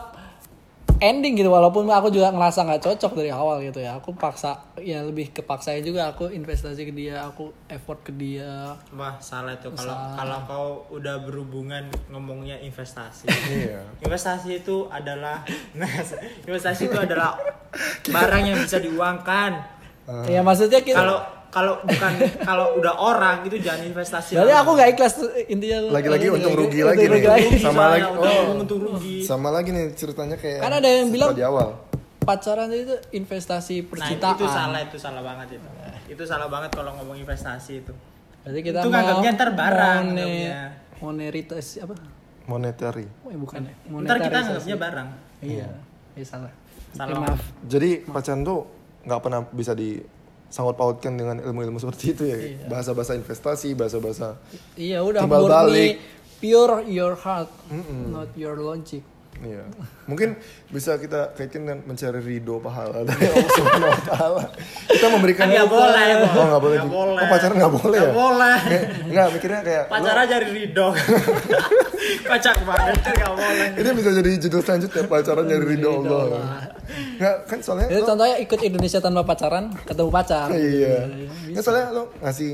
[SPEAKER 2] ending gitu walaupun aku juga ngerasa nggak cocok dari awal gitu ya aku paksa ya lebih kepaksain juga aku investasi ke dia aku effort ke dia
[SPEAKER 3] Wah, salah tuh kalau kalau kau udah berhubungan ngomongnya investasi.
[SPEAKER 1] Iya.
[SPEAKER 3] investasi itu adalah nah, investasi itu adalah barang yang bisa diuangkan.
[SPEAKER 2] ya maksudnya kita
[SPEAKER 3] Kalau kalau bukan kalau udah orang itu jangan investasi.
[SPEAKER 2] Berarti
[SPEAKER 3] lah.
[SPEAKER 2] aku nggak ikhlas intinya.
[SPEAKER 1] Lagi-lagi untung
[SPEAKER 2] nggak
[SPEAKER 1] rugi lagi nih. Sama lagi- oh.
[SPEAKER 3] untung rugi.
[SPEAKER 1] Sama lagi nih ceritanya kayak
[SPEAKER 2] Kan ada yang bilang-
[SPEAKER 1] di awal.
[SPEAKER 2] Pacaran itu investasi
[SPEAKER 3] Nah,
[SPEAKER 2] percintaan.
[SPEAKER 3] itu salah itu salah banget itu. Itu salah banget kalau ngomong investasi itu.
[SPEAKER 2] Berarti kita
[SPEAKER 3] Itu
[SPEAKER 2] mau
[SPEAKER 3] nganggapnya ntar barang,
[SPEAKER 2] moneritas apa?
[SPEAKER 1] Monetary.
[SPEAKER 2] Oh, ya bukan.
[SPEAKER 3] Ntar kita nganggapnya barang.
[SPEAKER 2] Iya. Ya salah.
[SPEAKER 3] Salah.
[SPEAKER 2] Maaf.
[SPEAKER 1] Jadi pacaran tuh nggak pernah bisa disangkut pautkan dengan ilmu-ilmu seperti itu ya. Bahasa-bahasa investasi, bahasa-bahasa
[SPEAKER 2] Iya udah
[SPEAKER 1] Timbal
[SPEAKER 2] murni
[SPEAKER 1] balik.
[SPEAKER 2] pure your heart, not your logic.
[SPEAKER 1] Iya. Mungkin bisa kita kaitkan dengan mencari ridho pahala dari Allah Subhanahu wa taala. Kita memberikan
[SPEAKER 3] Kan nggak boleh, Bang.
[SPEAKER 1] Oh, nggak boleh.
[SPEAKER 3] Nggak
[SPEAKER 1] juga.
[SPEAKER 3] boleh.
[SPEAKER 1] Oh, pacaran nggak boleh ya?
[SPEAKER 3] Nggak boleh.
[SPEAKER 1] Nggak, mikirnya kayak
[SPEAKER 3] Pacar aja dari ridho. Kocak banget nggak boleh.
[SPEAKER 1] ini bisa jadi judul selanjutnya pacaran dari ridho Allah. Nggak, kan soalnya
[SPEAKER 2] Jadi
[SPEAKER 1] lo-
[SPEAKER 2] contohnya ikut Indonesia tanpa pacaran, ketemu pacar.
[SPEAKER 1] Iya. Nggak, soalnya lo ngasih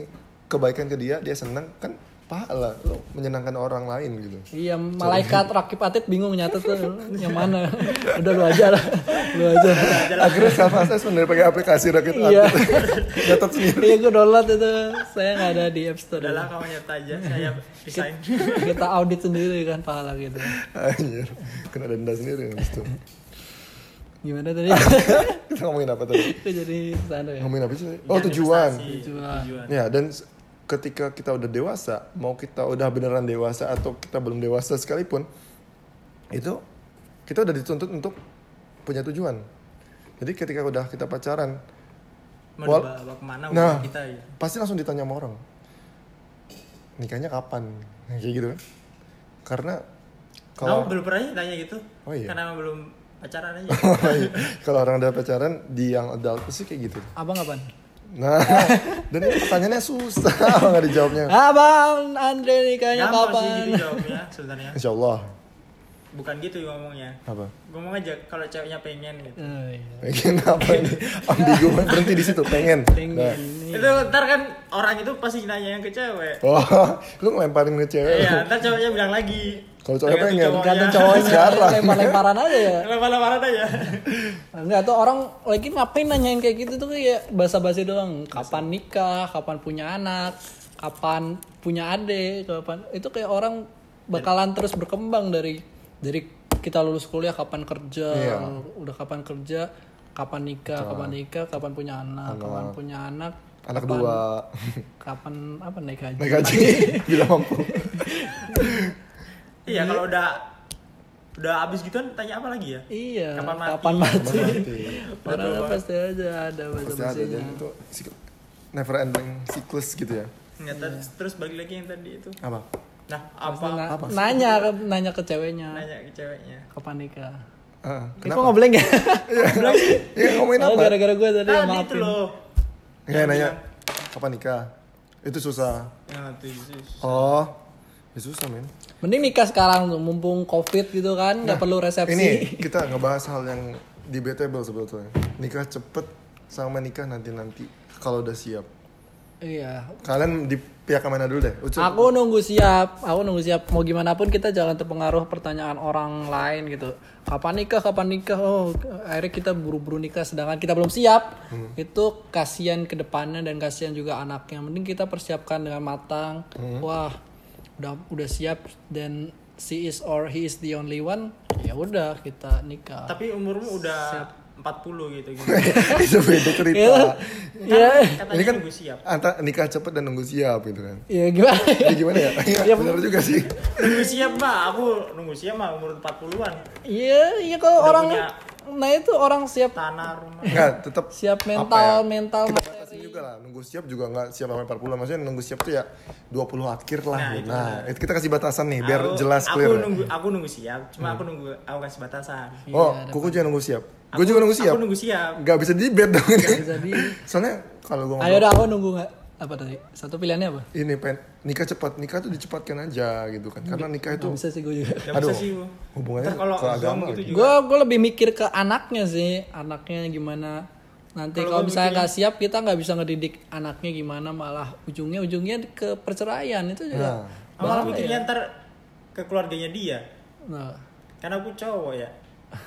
[SPEAKER 1] kebaikan ke dia, dia senang kan pahala lo menyenangkan orang lain gitu.
[SPEAKER 2] Iya, malaikat rakib atlet bingung nyatet tuh yang mana. Udah lu aja lah. Lu aja.
[SPEAKER 1] Akhirnya self assessment dari pakai aplikasi rakit
[SPEAKER 2] Iya.
[SPEAKER 1] Nyatet sendiri.
[SPEAKER 2] Iya, gue download itu. Saya nggak ada di App Store.
[SPEAKER 3] Udahlah kamu nyata aja, saya desain.
[SPEAKER 2] Kita audit sendiri kan pahala gitu.
[SPEAKER 1] Anjir, kena denda sendiri habis itu.
[SPEAKER 2] Gimana tadi?
[SPEAKER 1] Kita ngomongin apa tadi?
[SPEAKER 2] Itu jadi sana ya.
[SPEAKER 1] Ngomongin apa sih? tadi? Oh tujuan.
[SPEAKER 2] Tujuan.
[SPEAKER 3] tujuan.
[SPEAKER 1] Ya dan ketika kita udah dewasa, mau kita udah beneran dewasa atau kita belum dewasa sekalipun, itu kita udah dituntut untuk punya tujuan. Jadi ketika udah kita pacaran,
[SPEAKER 3] Mau
[SPEAKER 1] Wal-
[SPEAKER 3] dibawa ke mana
[SPEAKER 1] Nah.
[SPEAKER 3] hubungan kita ya?
[SPEAKER 1] pasti langsung ditanya sama orang, nikahnya kapan? Kayak gitu kan? Karena
[SPEAKER 3] Kamu
[SPEAKER 1] kalau
[SPEAKER 3] belum pernah ya tanya gitu?
[SPEAKER 1] Oh, iya.
[SPEAKER 3] Karena belum pacaran aja.
[SPEAKER 1] kalau orang udah pacaran di yang adult pasti kayak gitu.
[SPEAKER 2] Abang apaan?
[SPEAKER 1] Nah, dan ini pertanyaannya susah nggak dijawabnya.
[SPEAKER 2] Abang Andre nikahnya
[SPEAKER 3] Gampang sih
[SPEAKER 2] kapan?
[SPEAKER 3] gitu jawabnya sebenarnya.
[SPEAKER 1] Insya Allah.
[SPEAKER 3] Bukan gitu ngomongnya.
[SPEAKER 1] Apa?
[SPEAKER 3] Ngomong aja kalau ceweknya pengen gitu.
[SPEAKER 2] Oh, iya.
[SPEAKER 1] Pengen apa ini? Ambigu berhenti di situ. Pengen.
[SPEAKER 2] Pengen
[SPEAKER 1] Nah.
[SPEAKER 3] Itu ntar kan orang itu pasti nanya yang ke cewek.
[SPEAKER 1] Oh, lu ngelemparin ke cewek.
[SPEAKER 3] Iya, ntar ceweknya bilang lagi.
[SPEAKER 1] Kalau cowoknya pengen.
[SPEAKER 3] cowoknya.
[SPEAKER 2] Gantung cowoknya
[SPEAKER 1] Sekarang.
[SPEAKER 2] lempar-lemparan aja ya.
[SPEAKER 3] Lempar-lemparan aja.
[SPEAKER 2] Enggak tuh orang lagi ngapain nanyain kayak gitu tuh kayak basa-basi doang. Kapan nikah, kapan punya anak, kapan punya adik, kapan itu kayak orang bakalan terus berkembang dari dari kita lulus kuliah kapan kerja,
[SPEAKER 1] Iya.
[SPEAKER 2] udah kapan kerja, kapan nikah, kapan nikah, kapan punya anak, kapan punya anak,
[SPEAKER 1] Anak
[SPEAKER 2] kapan-
[SPEAKER 1] dua.
[SPEAKER 2] kapan apa naik haji.
[SPEAKER 1] Naik gaji. Bila mampu.
[SPEAKER 3] Iya, kalau udah udah habis gitu tanya apa lagi ya?
[SPEAKER 2] Iya,
[SPEAKER 3] Kapan mati?
[SPEAKER 2] kapan mati.
[SPEAKER 1] Mati.
[SPEAKER 2] Padahal pasti aja ada
[SPEAKER 1] Pasti ada. Dan itu never ending siklus gitu ya.
[SPEAKER 3] Nggak, terus, terus balik lagi yang tadi itu.
[SPEAKER 1] Apa?
[SPEAKER 3] Nah, apa?
[SPEAKER 2] na- nanya nanya ke ceweknya
[SPEAKER 3] Nanya ke ceweknya.
[SPEAKER 2] kapan nikah.
[SPEAKER 1] Ah,
[SPEAKER 2] Ini kok
[SPEAKER 1] kenapa?
[SPEAKER 2] nggak boleh nggak?
[SPEAKER 1] Iya ngomongin
[SPEAKER 2] Oh,
[SPEAKER 1] apa?
[SPEAKER 2] gara-gara gue tadi yang
[SPEAKER 3] Tadi itu
[SPEAKER 2] maafin.
[SPEAKER 3] loh.
[SPEAKER 1] Nggak nanya. Kapan nikah? Itu susah.
[SPEAKER 3] Yang itu Yesus.
[SPEAKER 1] Oh, ya susah men.
[SPEAKER 2] Mending nikah sekarang tuh, mumpung covid gitu kan, nggak perlu resepsi.
[SPEAKER 1] Ini kita ngebahas hal yang debatable sebetulnya. Nikah cepet sama nikah nanti-nanti kalau udah siap.
[SPEAKER 2] Iya.
[SPEAKER 1] Kalian di pihak mana dulu deh? Ucup.
[SPEAKER 2] Aku nunggu siap, aku nunggu siap. Mau gimana pun kita jangan terpengaruh pertanyaan orang lain gitu. Kapan nikah? Kapan nikah? Oh, akhirnya kita buru-buru nikah sedangkan kita belum siap. Itu kasihan ke depannya dan kasihan juga anaknya. Mending kita persiapkan dengan matang. Wah, udah udah siap dan she is or he is the only one. Ya udah kita nikah.
[SPEAKER 3] Tapi umurmu udah 40 gitu gitu.
[SPEAKER 1] itu beda cerita.
[SPEAKER 2] Ya,
[SPEAKER 3] Katanya
[SPEAKER 1] Ini kan
[SPEAKER 3] nunggu siap.
[SPEAKER 1] antara nikah cepet dan nunggu siap gitu kan.
[SPEAKER 2] ya gimana?
[SPEAKER 1] Ini gimana ya?
[SPEAKER 2] Ya,
[SPEAKER 1] Iya, benar juga sih.
[SPEAKER 3] Nunggu siap, Mbak. Aku nunggu siap mah umur 40-an.
[SPEAKER 2] Iya, iya kalau
[SPEAKER 3] Udah
[SPEAKER 2] orang
[SPEAKER 3] punya
[SPEAKER 2] nah itu orang siap.
[SPEAKER 3] Tanah rumah.
[SPEAKER 1] Enggak, tetap
[SPEAKER 2] siap
[SPEAKER 1] apa
[SPEAKER 2] mental
[SPEAKER 1] ya,
[SPEAKER 2] mental
[SPEAKER 1] kita
[SPEAKER 2] materi.
[SPEAKER 1] batasin juga lah. Nunggu siap juga nggak siap sampai 40 maksudnya nunggu siap tuh ya 20 akhir lah.
[SPEAKER 3] Nah,
[SPEAKER 1] nah,
[SPEAKER 3] itu
[SPEAKER 1] itu kita kasih batasan nih biar
[SPEAKER 3] Aku-
[SPEAKER 1] jelas
[SPEAKER 3] aku
[SPEAKER 1] clear. ya.
[SPEAKER 3] nunggu aku nunggu siap cuma aku nunggu aku kasih batasan.
[SPEAKER 1] Oh kuku juga nunggu siap? Gue juga nunggu siap?
[SPEAKER 3] aku nunggu siap.
[SPEAKER 1] Nggak bisa di bed dong
[SPEAKER 2] Jadi
[SPEAKER 1] soalnya kalau gue
[SPEAKER 2] ayo dah aku nunggu nggak apa tadi? Satu pilihannya apa?
[SPEAKER 1] Ini pen. Nikah cepat. Nikah tuh dicepatkan aja gitu kan. Karena nikah itu
[SPEAKER 2] Nggak bisa sih gue juga.
[SPEAKER 3] Gak
[SPEAKER 1] Aduh,
[SPEAKER 3] bisa sih Bu.
[SPEAKER 1] hubungannya
[SPEAKER 3] Ntar kalau
[SPEAKER 1] ke agama
[SPEAKER 3] gitu juga
[SPEAKER 2] gue gue lebih mikir ke anaknya sih. Anaknya gimana? Nanti
[SPEAKER 3] Kalau
[SPEAKER 2] kalau
[SPEAKER 3] gua
[SPEAKER 2] misalnya nggak siap kita nggak bisa ngedidik anaknya gimana. Malah ujungnya ujungnya ke perceraian. Itu juga
[SPEAKER 1] nah
[SPEAKER 3] malah mikirnya ntar ke keluarganya dia.
[SPEAKER 2] Nah.
[SPEAKER 3] Karena aku cowok ya.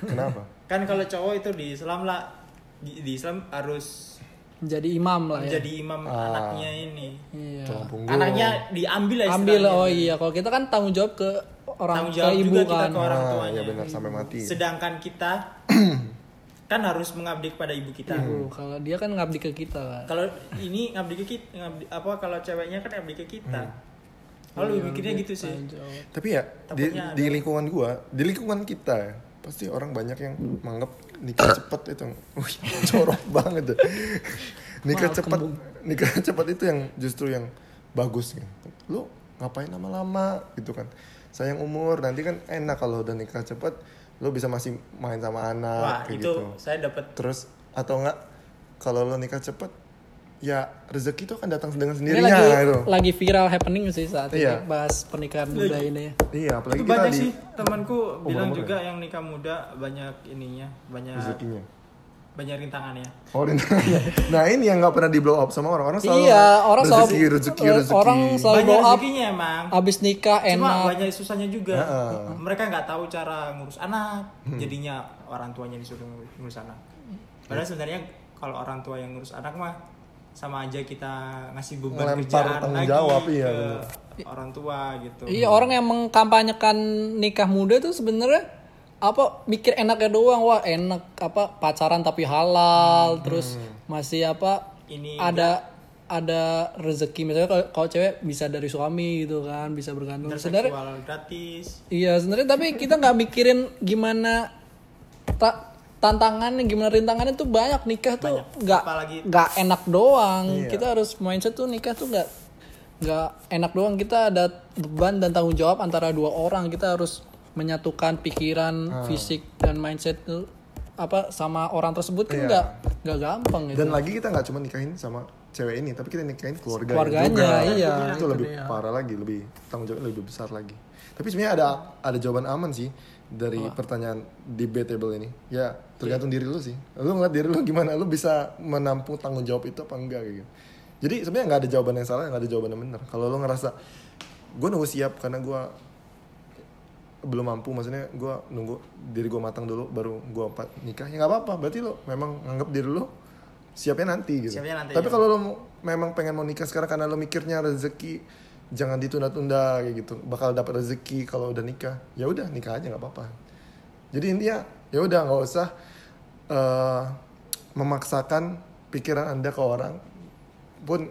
[SPEAKER 1] Kenapa?
[SPEAKER 3] Kan kalau cowok itu di Islam lah. Di, di Islam harus
[SPEAKER 2] jadi imam lah ya.
[SPEAKER 3] Menjadi imam
[SPEAKER 1] Ah.
[SPEAKER 3] anaknya ini.
[SPEAKER 2] Iya.
[SPEAKER 3] Anaknya diambil lah
[SPEAKER 2] ambil
[SPEAKER 3] istilahnya.
[SPEAKER 2] oh iya. Kalau kita kan tanggung jawab ke orang
[SPEAKER 3] tanggung
[SPEAKER 2] ke
[SPEAKER 3] jawab
[SPEAKER 2] ibu
[SPEAKER 3] juga kita
[SPEAKER 2] kan.
[SPEAKER 3] ke orang
[SPEAKER 1] ah,
[SPEAKER 3] tuanya
[SPEAKER 1] ya benar sampai mati.
[SPEAKER 3] Sedangkan kita kan harus mengabdi kepada ibu kita.
[SPEAKER 2] Tuh, kalau dia kan ngabdi ke kita kan
[SPEAKER 3] kalau ini ngabdi ke kita ngabdi, apa kalau ceweknya kan ngabdi ke kita. Kalau
[SPEAKER 2] Iya,
[SPEAKER 3] lebih mikirnya gitu sih.
[SPEAKER 1] tapi ya di, di lingkungan gua di lingkungan kita ya pasti orang banyak yang menganggap nikah cepat itu. Wih jorok banget deh nikah
[SPEAKER 2] Maaf,
[SPEAKER 1] cepat nikah cepat itu yang justru yang bagus gitu lu ngapain lama-lama gitu kan? Sayang umur nanti kan enak kalau udah nikah cepat lu bisa masih main sama anak
[SPEAKER 3] wah
[SPEAKER 1] kayak
[SPEAKER 3] itu
[SPEAKER 1] gitu.
[SPEAKER 3] saya dapat
[SPEAKER 1] terus atau enggak kalau lo nikah cepet ya rezeki itu akan datang dengan
[SPEAKER 2] ini
[SPEAKER 1] sendirinya
[SPEAKER 2] lagi
[SPEAKER 1] itu
[SPEAKER 2] lagi viral happening sih saat
[SPEAKER 1] Iya.
[SPEAKER 2] ini bahas pernikahan muda ini.
[SPEAKER 1] Iya apalagi
[SPEAKER 3] itu
[SPEAKER 1] kita
[SPEAKER 3] banyak
[SPEAKER 1] di
[SPEAKER 3] sih temanku bilang
[SPEAKER 1] umur-umur
[SPEAKER 3] juga yang nikah muda banyak ininya banyak
[SPEAKER 1] rezekinya.
[SPEAKER 3] banyak rintangannya.
[SPEAKER 1] Oh rintangannya. nah ini yang nggak pernah di blow up sama orang. Orang selalu
[SPEAKER 2] iya orang
[SPEAKER 1] rezeki
[SPEAKER 2] selalu
[SPEAKER 1] rezeki rezeki
[SPEAKER 2] orang selalu
[SPEAKER 3] banyak
[SPEAKER 2] blow up
[SPEAKER 3] rezekinya emang.
[SPEAKER 2] abis nikah
[SPEAKER 3] cuma
[SPEAKER 2] enak.
[SPEAKER 3] banyak susahnya juga.
[SPEAKER 1] Heeh.
[SPEAKER 3] mereka nggak tahu cara ngurus anak
[SPEAKER 1] Hmm.
[SPEAKER 3] jadinya orang tuanya disuruh ngurus- ngurus anak. Padahal sebenarnya kalau orang tua yang ngurus anak mah sama aja kita ngasih beban
[SPEAKER 1] Ngelempar
[SPEAKER 3] kerjaan
[SPEAKER 1] tanggung
[SPEAKER 3] lagi
[SPEAKER 1] jawab, iya,
[SPEAKER 3] ke
[SPEAKER 1] bener.
[SPEAKER 3] orang tua gitu.
[SPEAKER 2] Iya orang yang mengkampanyekan nikah muda tuh sebenarnya apa mikir enaknya doang. Wah enak apa pacaran tapi halal terus masih apa
[SPEAKER 3] Ini
[SPEAKER 2] ada ada rezeki. Misalnya kalau, kalau cewek bisa dari suami gitu kan bisa bergantung. Sebenarnya
[SPEAKER 3] gratis.
[SPEAKER 2] iya sebenarnya tapi kita nggak mikirin gimana ta- tantangannya gimana rintangannya tuh banyak. Nikah tuh nggak
[SPEAKER 3] Apalagi-
[SPEAKER 2] nggak enak doang.
[SPEAKER 1] Iya.
[SPEAKER 2] kita harus mindset tuh nikah tuh nggak nggak enak doang. Kita ada beban dan tanggung jawab antara dua orang. Kita harus menyatukan pikiran fisik dan mindset tuh apa sama orang tersebut kan
[SPEAKER 1] Iya.
[SPEAKER 2] nggak nggak gampang gitu.
[SPEAKER 1] Dan lagi kita nggak cuma nikahin sama cewek ini tapi kita nikahin keluarga
[SPEAKER 2] Keluarganya,
[SPEAKER 1] juga.
[SPEAKER 2] iya,
[SPEAKER 1] itu
[SPEAKER 2] itu
[SPEAKER 1] lebih
[SPEAKER 2] dia.
[SPEAKER 1] parah lagi lebih tanggung jawab lebih besar lagi. Tapi sebenarnya ada ada jawaban aman sih dari pertanyaan debatable ini. Ya tergantung diri lu sih. Lu ngeliat diri lu gimana? Lu bisa menampung tanggung jawab itu apa enggak kayak gitu. Jadi sebenarnya nggak ada jawaban yang salah nggak ada jawaban yang benar. Kalau lu ngerasa gue nunggu siap karena gue belum mampu maksudnya gue nunggu diri gue matang dulu baru gue nikah ya nggak apa-apa. Berarti lo memang nganggap diri lo siapnya nanti gitu.
[SPEAKER 3] Siapnya nanti,
[SPEAKER 1] tapi
[SPEAKER 3] ya.
[SPEAKER 1] kalau lo memang pengen mau nikah sekarang karena lo mikirnya rezeki jangan ditunda-tunda kayak gitu. Bakal dapat rezeki kalau udah nikah. Ya udah nikah aja nggak apa-apa. Jadi intinya ya udah nggak usah eh, memaksakan pikiran anda ke orang pun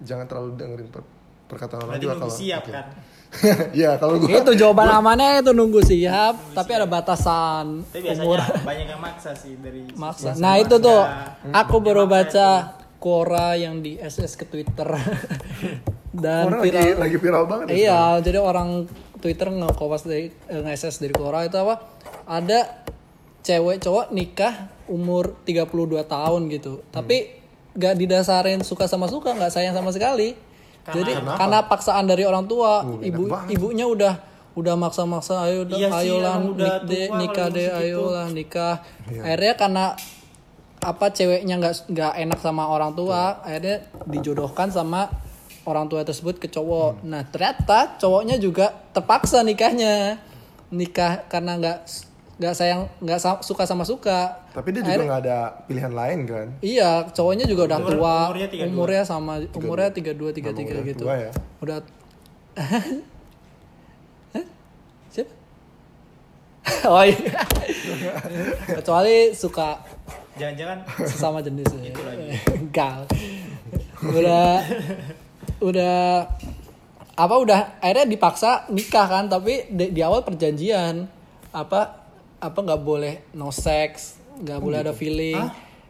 [SPEAKER 1] jangan terlalu dengerin per- perkataan orang juga
[SPEAKER 3] nunggu
[SPEAKER 1] kalau
[SPEAKER 3] siap
[SPEAKER 1] oke.
[SPEAKER 3] kan?
[SPEAKER 1] Iya kalau gue
[SPEAKER 2] itu jawaban amannya itu nunggu siap. Tapi ada batasan
[SPEAKER 3] tapi biasanya
[SPEAKER 2] umur.
[SPEAKER 3] banyak yang maksa sih dari
[SPEAKER 2] maksa. nah itu tuh aku baru baca Quora yang di SS ke Twitter. Dan
[SPEAKER 1] lagi
[SPEAKER 2] viral.
[SPEAKER 1] lagi viral banget ya
[SPEAKER 2] iya jadi orang Twitter nge-kopas dari eh, nge-SS dari Quora itu apa? Ada cewek cowok nikah umur 32 tahun gitu. Tapi gak didasarin suka sama suka nggak sayang sama sekali. Jadi karena paksaan dari orang tua.
[SPEAKER 1] Uh,
[SPEAKER 2] ibu
[SPEAKER 1] banget.
[SPEAKER 2] ibunya udah udah maksa-maksa ayo
[SPEAKER 3] Iya sih,
[SPEAKER 2] ayolah
[SPEAKER 3] udah
[SPEAKER 2] nik- deh,
[SPEAKER 3] tua
[SPEAKER 2] nikah deh
[SPEAKER 3] gitu.
[SPEAKER 2] ayolah nikah.
[SPEAKER 1] Iya.
[SPEAKER 2] akhirnya karena apa ceweknya nggak nggak enak sama orang tua akhirnya dijodohkan sama orang tua tersebut ke cowok
[SPEAKER 1] Hmm.
[SPEAKER 2] nah ternyata cowoknya juga terpaksa nikahnya nikah karena nggak nggak sayang nggak suka sama suka
[SPEAKER 1] Tapi dia juga nggak ada pilihan lain kan.
[SPEAKER 2] iya cowoknya juga udah
[SPEAKER 3] Umur-
[SPEAKER 2] tua
[SPEAKER 3] umurnya 32.
[SPEAKER 2] umurnya sama umurnya tiga dua tiga tiga
[SPEAKER 1] Udah
[SPEAKER 2] gitu
[SPEAKER 1] tua ya.
[SPEAKER 2] udah Hah? siapa oh iya kecuali suka
[SPEAKER 3] Jangan-jangan
[SPEAKER 2] sesama jenis ya.
[SPEAKER 3] Itu lagi.
[SPEAKER 2] Enggak. Udah udah apa udah akhirnya dipaksa nikah kan tapi di, di awal perjanjian apa apa nggak boleh no sex nggak boleh ada feeling.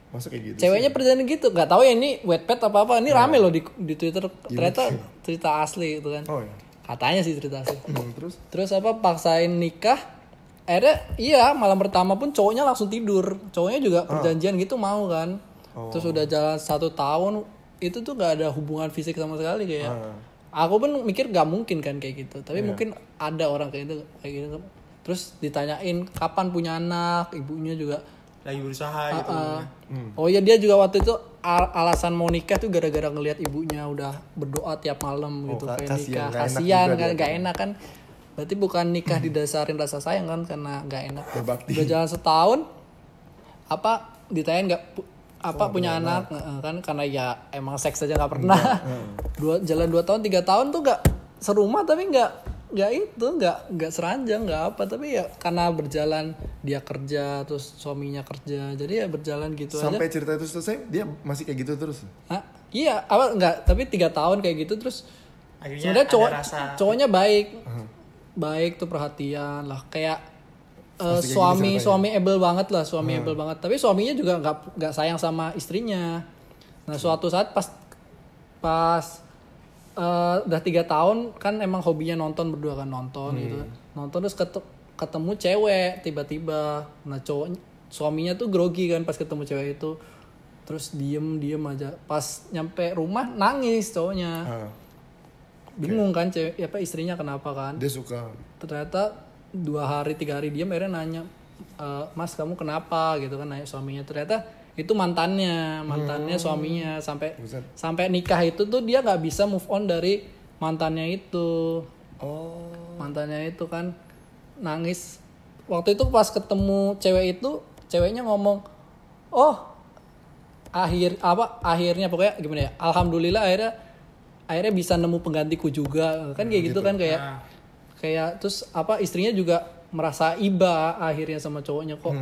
[SPEAKER 1] Masa kayak gitu
[SPEAKER 2] ceweknya perjalanan gitu nggak tahu ya ini wetpad apa apa ini rame loh di di twitter.
[SPEAKER 1] Iya,
[SPEAKER 2] ternyata cerita asli itu kan.
[SPEAKER 1] Oh ya
[SPEAKER 2] katanya sih cerita asli.
[SPEAKER 1] Hmm, Terus?
[SPEAKER 2] Terus apa paksain nikah akhirnya iya malam pertama pun cowoknya langsung tidur cowoknya juga
[SPEAKER 1] Ah.
[SPEAKER 2] perjanjian gitu mau kan
[SPEAKER 1] Oh.
[SPEAKER 2] terus udah jalan satu tahun itu tuh gak ada hubungan fisik sama sekali kayak
[SPEAKER 1] Ah.
[SPEAKER 2] aku pun mikir gak mungkin kan kayak gitu tapi mungkin ada orang kayak gitu kayak gitu terus ditanyain kapan punya anak ibunya juga
[SPEAKER 3] lagi berusaha gitu
[SPEAKER 2] Ah,
[SPEAKER 1] Hmm.
[SPEAKER 2] Oh iya dia juga waktu itu al- alasan mau nikah tuh gara-gara ngelihat ibunya udah berdoa tiap malam
[SPEAKER 1] Oh,
[SPEAKER 2] gitu
[SPEAKER 1] ka-
[SPEAKER 2] pengen
[SPEAKER 1] kasihan,
[SPEAKER 2] nikah. Kasihan kan
[SPEAKER 1] dia.
[SPEAKER 2] nggak enak kan. Berarti bukan nikah didasarin rasa sayang kan karena nggak enak.
[SPEAKER 1] Berbakti.
[SPEAKER 2] Udah jalan setahun apa ditanyain nggak pu-
[SPEAKER 1] Oh,
[SPEAKER 2] apa punya anak Nge- kan karena ya emang seks aja nggak pernah. dua jalan dua tahun tiga tahun tuh nggak serumah tapi nggak nggak itu nggak nggak seranjang nggak apa tapi ya karena berjalan dia kerja terus suaminya kerja jadi ya berjalan gitu aja
[SPEAKER 1] Sampai cerita itu selesai Dia masih kayak gitu terus
[SPEAKER 2] Hah? Iya, apa enggak? Tapi tiga tahun kayak gitu terus
[SPEAKER 3] akhirnya
[SPEAKER 2] sebenarnya cowok
[SPEAKER 3] rasa
[SPEAKER 2] cowoknya baik, baik tuh perhatian lah. Kayak
[SPEAKER 1] kayak
[SPEAKER 2] suami suami able banget lah, suami able banget. Tapi suaminya juga nggak nggak sayang sama istrinya. Nah suatu saat pas pas eh, udah tiga tahun kan emang hobinya nonton berdua kan nonton gitu, nonton terus ketemu cewek tiba-tiba. Nah cowok suaminya tuh grogi kan pas ketemu cewek itu. Terus diem diem aja. Pas nyampe rumah nangis cowoknya.
[SPEAKER 1] Ah,
[SPEAKER 2] bingung kan cewek apa istrinya kenapa kan?
[SPEAKER 1] Dia suka.
[SPEAKER 2] Ternyata dua hari tiga hari diem akhirnya nanya "E, mas kamu kenapa? Gitu kan nanya suaminya. Ternyata itu mantannya mantannya suaminya. Sampai
[SPEAKER 1] Buset.
[SPEAKER 2] sampai nikah itu tuh dia nggak bisa move on dari mantannya itu.
[SPEAKER 1] Oh.
[SPEAKER 2] Mantannya itu kan nangis. Waktu itu pas ketemu cewek itu ceweknya ngomong oh akhir apa akhirnya pokoknya gimana ya? Alhamdulillah akhirnya akhirnya bisa nemu penggantiku juga. Kan kayak gitu, kan kayak
[SPEAKER 3] Nah.
[SPEAKER 2] kayak terus apa istrinya juga merasa iba akhirnya sama cowoknya. Kok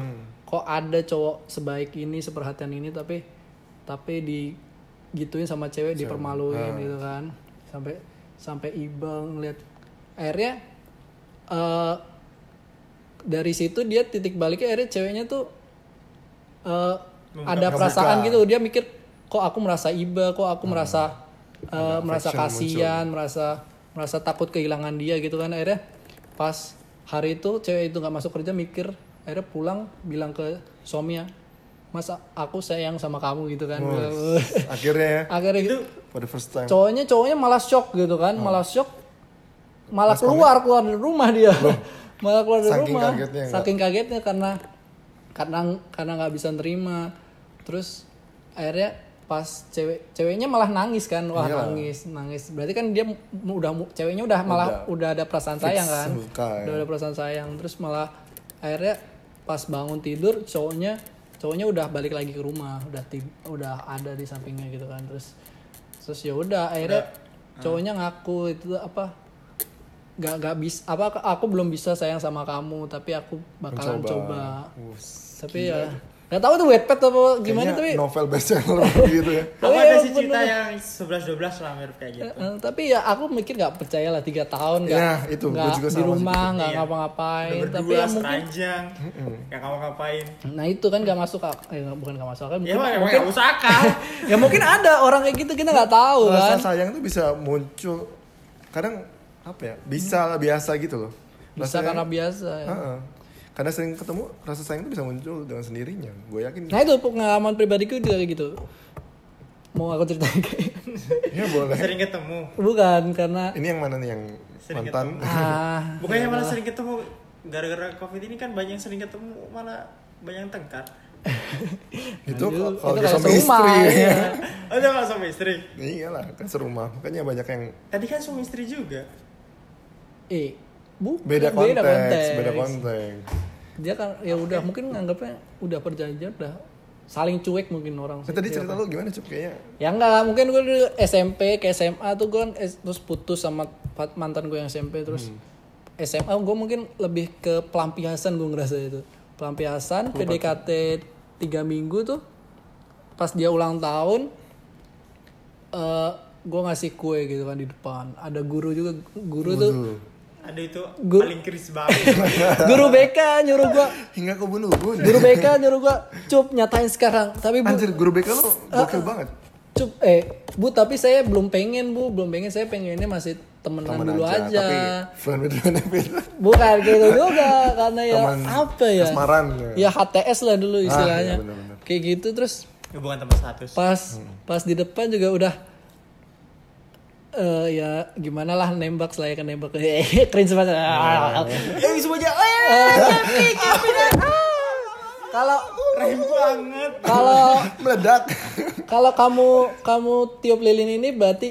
[SPEAKER 2] kok ada cowok sebaik ini seperhatian ini tapi tapi di gituin sama cewek dipermaluin gitu kan. Sampai sampai iba ngeliat. Akhirnya eh dari situ dia titik baliknya akhirnya ceweknya tuh eh ada perasaan gitu. Dia mikir kok aku merasa iba? Kok aku merasa eh, merasa kasihan merasa merasa takut kehilangan dia gitu kan. Akhirnya pas hari itu cewek itu nggak masuk kerja mikir akhirnya pulang bilang ke suaminya masa aku sayang sama kamu gitu kan.
[SPEAKER 1] Akhirnya ya?
[SPEAKER 2] Akhirnya gitu.
[SPEAKER 1] For the first time.
[SPEAKER 2] Cowoknya cowoknya malah shock gitu kan malah shock. Malah keluar keluar dari rumah dia. Malah keluar dari
[SPEAKER 1] Saking
[SPEAKER 2] rumah.
[SPEAKER 1] kagetnya
[SPEAKER 2] saking kagetnya karena karena karena nggak bisa nerima. Terus akhirnya pas cewek ceweknya malah nangis kan. Wah
[SPEAKER 1] Iyalah.
[SPEAKER 2] nangis nangis. Berarti kan dia udah ceweknya udah malah udah, ada perasaan sayang kan?
[SPEAKER 1] suka ya.
[SPEAKER 2] udah ada perasaan sayang. Terus malah akhirnya pas bangun tidur cowoknya cowoknya udah balik lagi ke rumah. Udah udah ada di sampingnya gitu kan. Terus terus ya udah akhirnya cowoknya ngaku itu apa? Gak gak bisa apa aku belum bisa sayang sama kamu tapi aku bakalan
[SPEAKER 1] Mencoba.
[SPEAKER 2] coba.
[SPEAKER 1] Us,
[SPEAKER 2] tapi ya nggak tahu tuh wetpad apa gimana
[SPEAKER 1] Kayaknya
[SPEAKER 2] tapi
[SPEAKER 1] novel bestseller gitu ya
[SPEAKER 2] Tapi
[SPEAKER 3] ada
[SPEAKER 2] ya
[SPEAKER 3] sih cerita
[SPEAKER 2] bener.
[SPEAKER 3] yang 11-12 lah mirip kayak gitu.
[SPEAKER 2] Eh, tapi ya aku mikir nggak percaya lah tiga tahun nggak
[SPEAKER 1] Ya, itu, gua
[SPEAKER 2] nggak
[SPEAKER 1] juga
[SPEAKER 2] di rumah nggak
[SPEAKER 3] Iya.
[SPEAKER 2] ngapa-ngapain
[SPEAKER 3] Udah
[SPEAKER 2] tapi
[SPEAKER 3] berdua
[SPEAKER 2] ya mungkin
[SPEAKER 3] seranjang. Gak kamu ngapain.
[SPEAKER 2] nah itu kan nggak masuk eh, bukan nggak masuk akal
[SPEAKER 3] Ya
[SPEAKER 2] mungkin,
[SPEAKER 3] emang emang
[SPEAKER 2] mungkin
[SPEAKER 3] gak usah akal.
[SPEAKER 2] ya mungkin ada orang kayak gitu kita nggak tahu
[SPEAKER 1] Rasa
[SPEAKER 2] kan
[SPEAKER 1] sayang tuh bisa muncul Kadang apa ya Bisa lah biasa gitu loh
[SPEAKER 2] bisa
[SPEAKER 1] Rasanya-
[SPEAKER 2] karena biasa ya.
[SPEAKER 1] Heeh. Karena sering ketemu rasa sayang itu bisa muncul dengan sendirinya. Gue yakin.
[SPEAKER 2] nah itu pengalaman pribadiku juga kayak gitu mau aku ceritain kayak
[SPEAKER 1] Ya boleh.
[SPEAKER 3] Sering ketemu.
[SPEAKER 2] bukan karena
[SPEAKER 1] Ini yang mana nih yang
[SPEAKER 3] Sering
[SPEAKER 1] mantan?
[SPEAKER 2] ah
[SPEAKER 3] Bukannya malah sering ketemu gara-gara covid ini kan banyak yang sering ketemu malah banyak yang tengkar.
[SPEAKER 1] itu kalau
[SPEAKER 2] Itu kalau serumah,
[SPEAKER 1] istri.
[SPEAKER 2] iya.
[SPEAKER 3] Oh, udah gak sama istri.
[SPEAKER 1] Iyalah, kan serumah. Makanya banyak yang
[SPEAKER 3] Tadi kan suami istri juga.
[SPEAKER 2] eh bu
[SPEAKER 1] beda konteks, beda konteks.
[SPEAKER 2] dia kan ya udah mungkin nganggapnya udah perjanjian udah saling cuek mungkin orang
[SPEAKER 1] Nah, tadi cerita lu gimana, Cup? Kayaknya?
[SPEAKER 2] Ya enggak mungkin gue dulu SMP ke SMA tuh gue kan es- terus putus sama mantan gue yang SMP terus SMA gue mungkin lebih ke pelampiasan gue ngerasa itu. Pelampiasan PDKT tiga minggu tuh pas dia ulang tahun eh gue ngasih kue gitu kan di depan. Ada guru juga guru tuh
[SPEAKER 3] Aduh itu
[SPEAKER 2] Gu-
[SPEAKER 3] paling keris banget.
[SPEAKER 2] Guru BK nyuruh gua,
[SPEAKER 1] Hingga ke bunuh ubun.
[SPEAKER 2] guru BK nyuruh gua, cup nyatain sekarang. Tapi bu,
[SPEAKER 1] Anjir, guru BK lo gokil banget.
[SPEAKER 2] cup, eh bu tapi saya belum pengen bu, belum pengen saya pengennya masih temenan
[SPEAKER 1] Temen
[SPEAKER 2] dulu aja.
[SPEAKER 1] Tapi friend with benefit.
[SPEAKER 2] Bukan gitu juga karena ya
[SPEAKER 1] Teman
[SPEAKER 2] apa ya?
[SPEAKER 1] asmaran.
[SPEAKER 2] Ya HTS lah dulu istilahnya.
[SPEAKER 1] iya, bener-bener.
[SPEAKER 2] Kayak gitu terus
[SPEAKER 3] Hubungan teman status.
[SPEAKER 2] pas
[SPEAKER 1] Hmm.
[SPEAKER 2] pas di depan juga udah eh ya gimana lah nembak selayaknya nembak eh cringe banget
[SPEAKER 1] Iya,
[SPEAKER 3] Eh semuanya.
[SPEAKER 2] kalau
[SPEAKER 3] Keren banget.
[SPEAKER 2] kalau
[SPEAKER 1] Meledak.
[SPEAKER 2] kalau kamu kamu tiup lilin ini berarti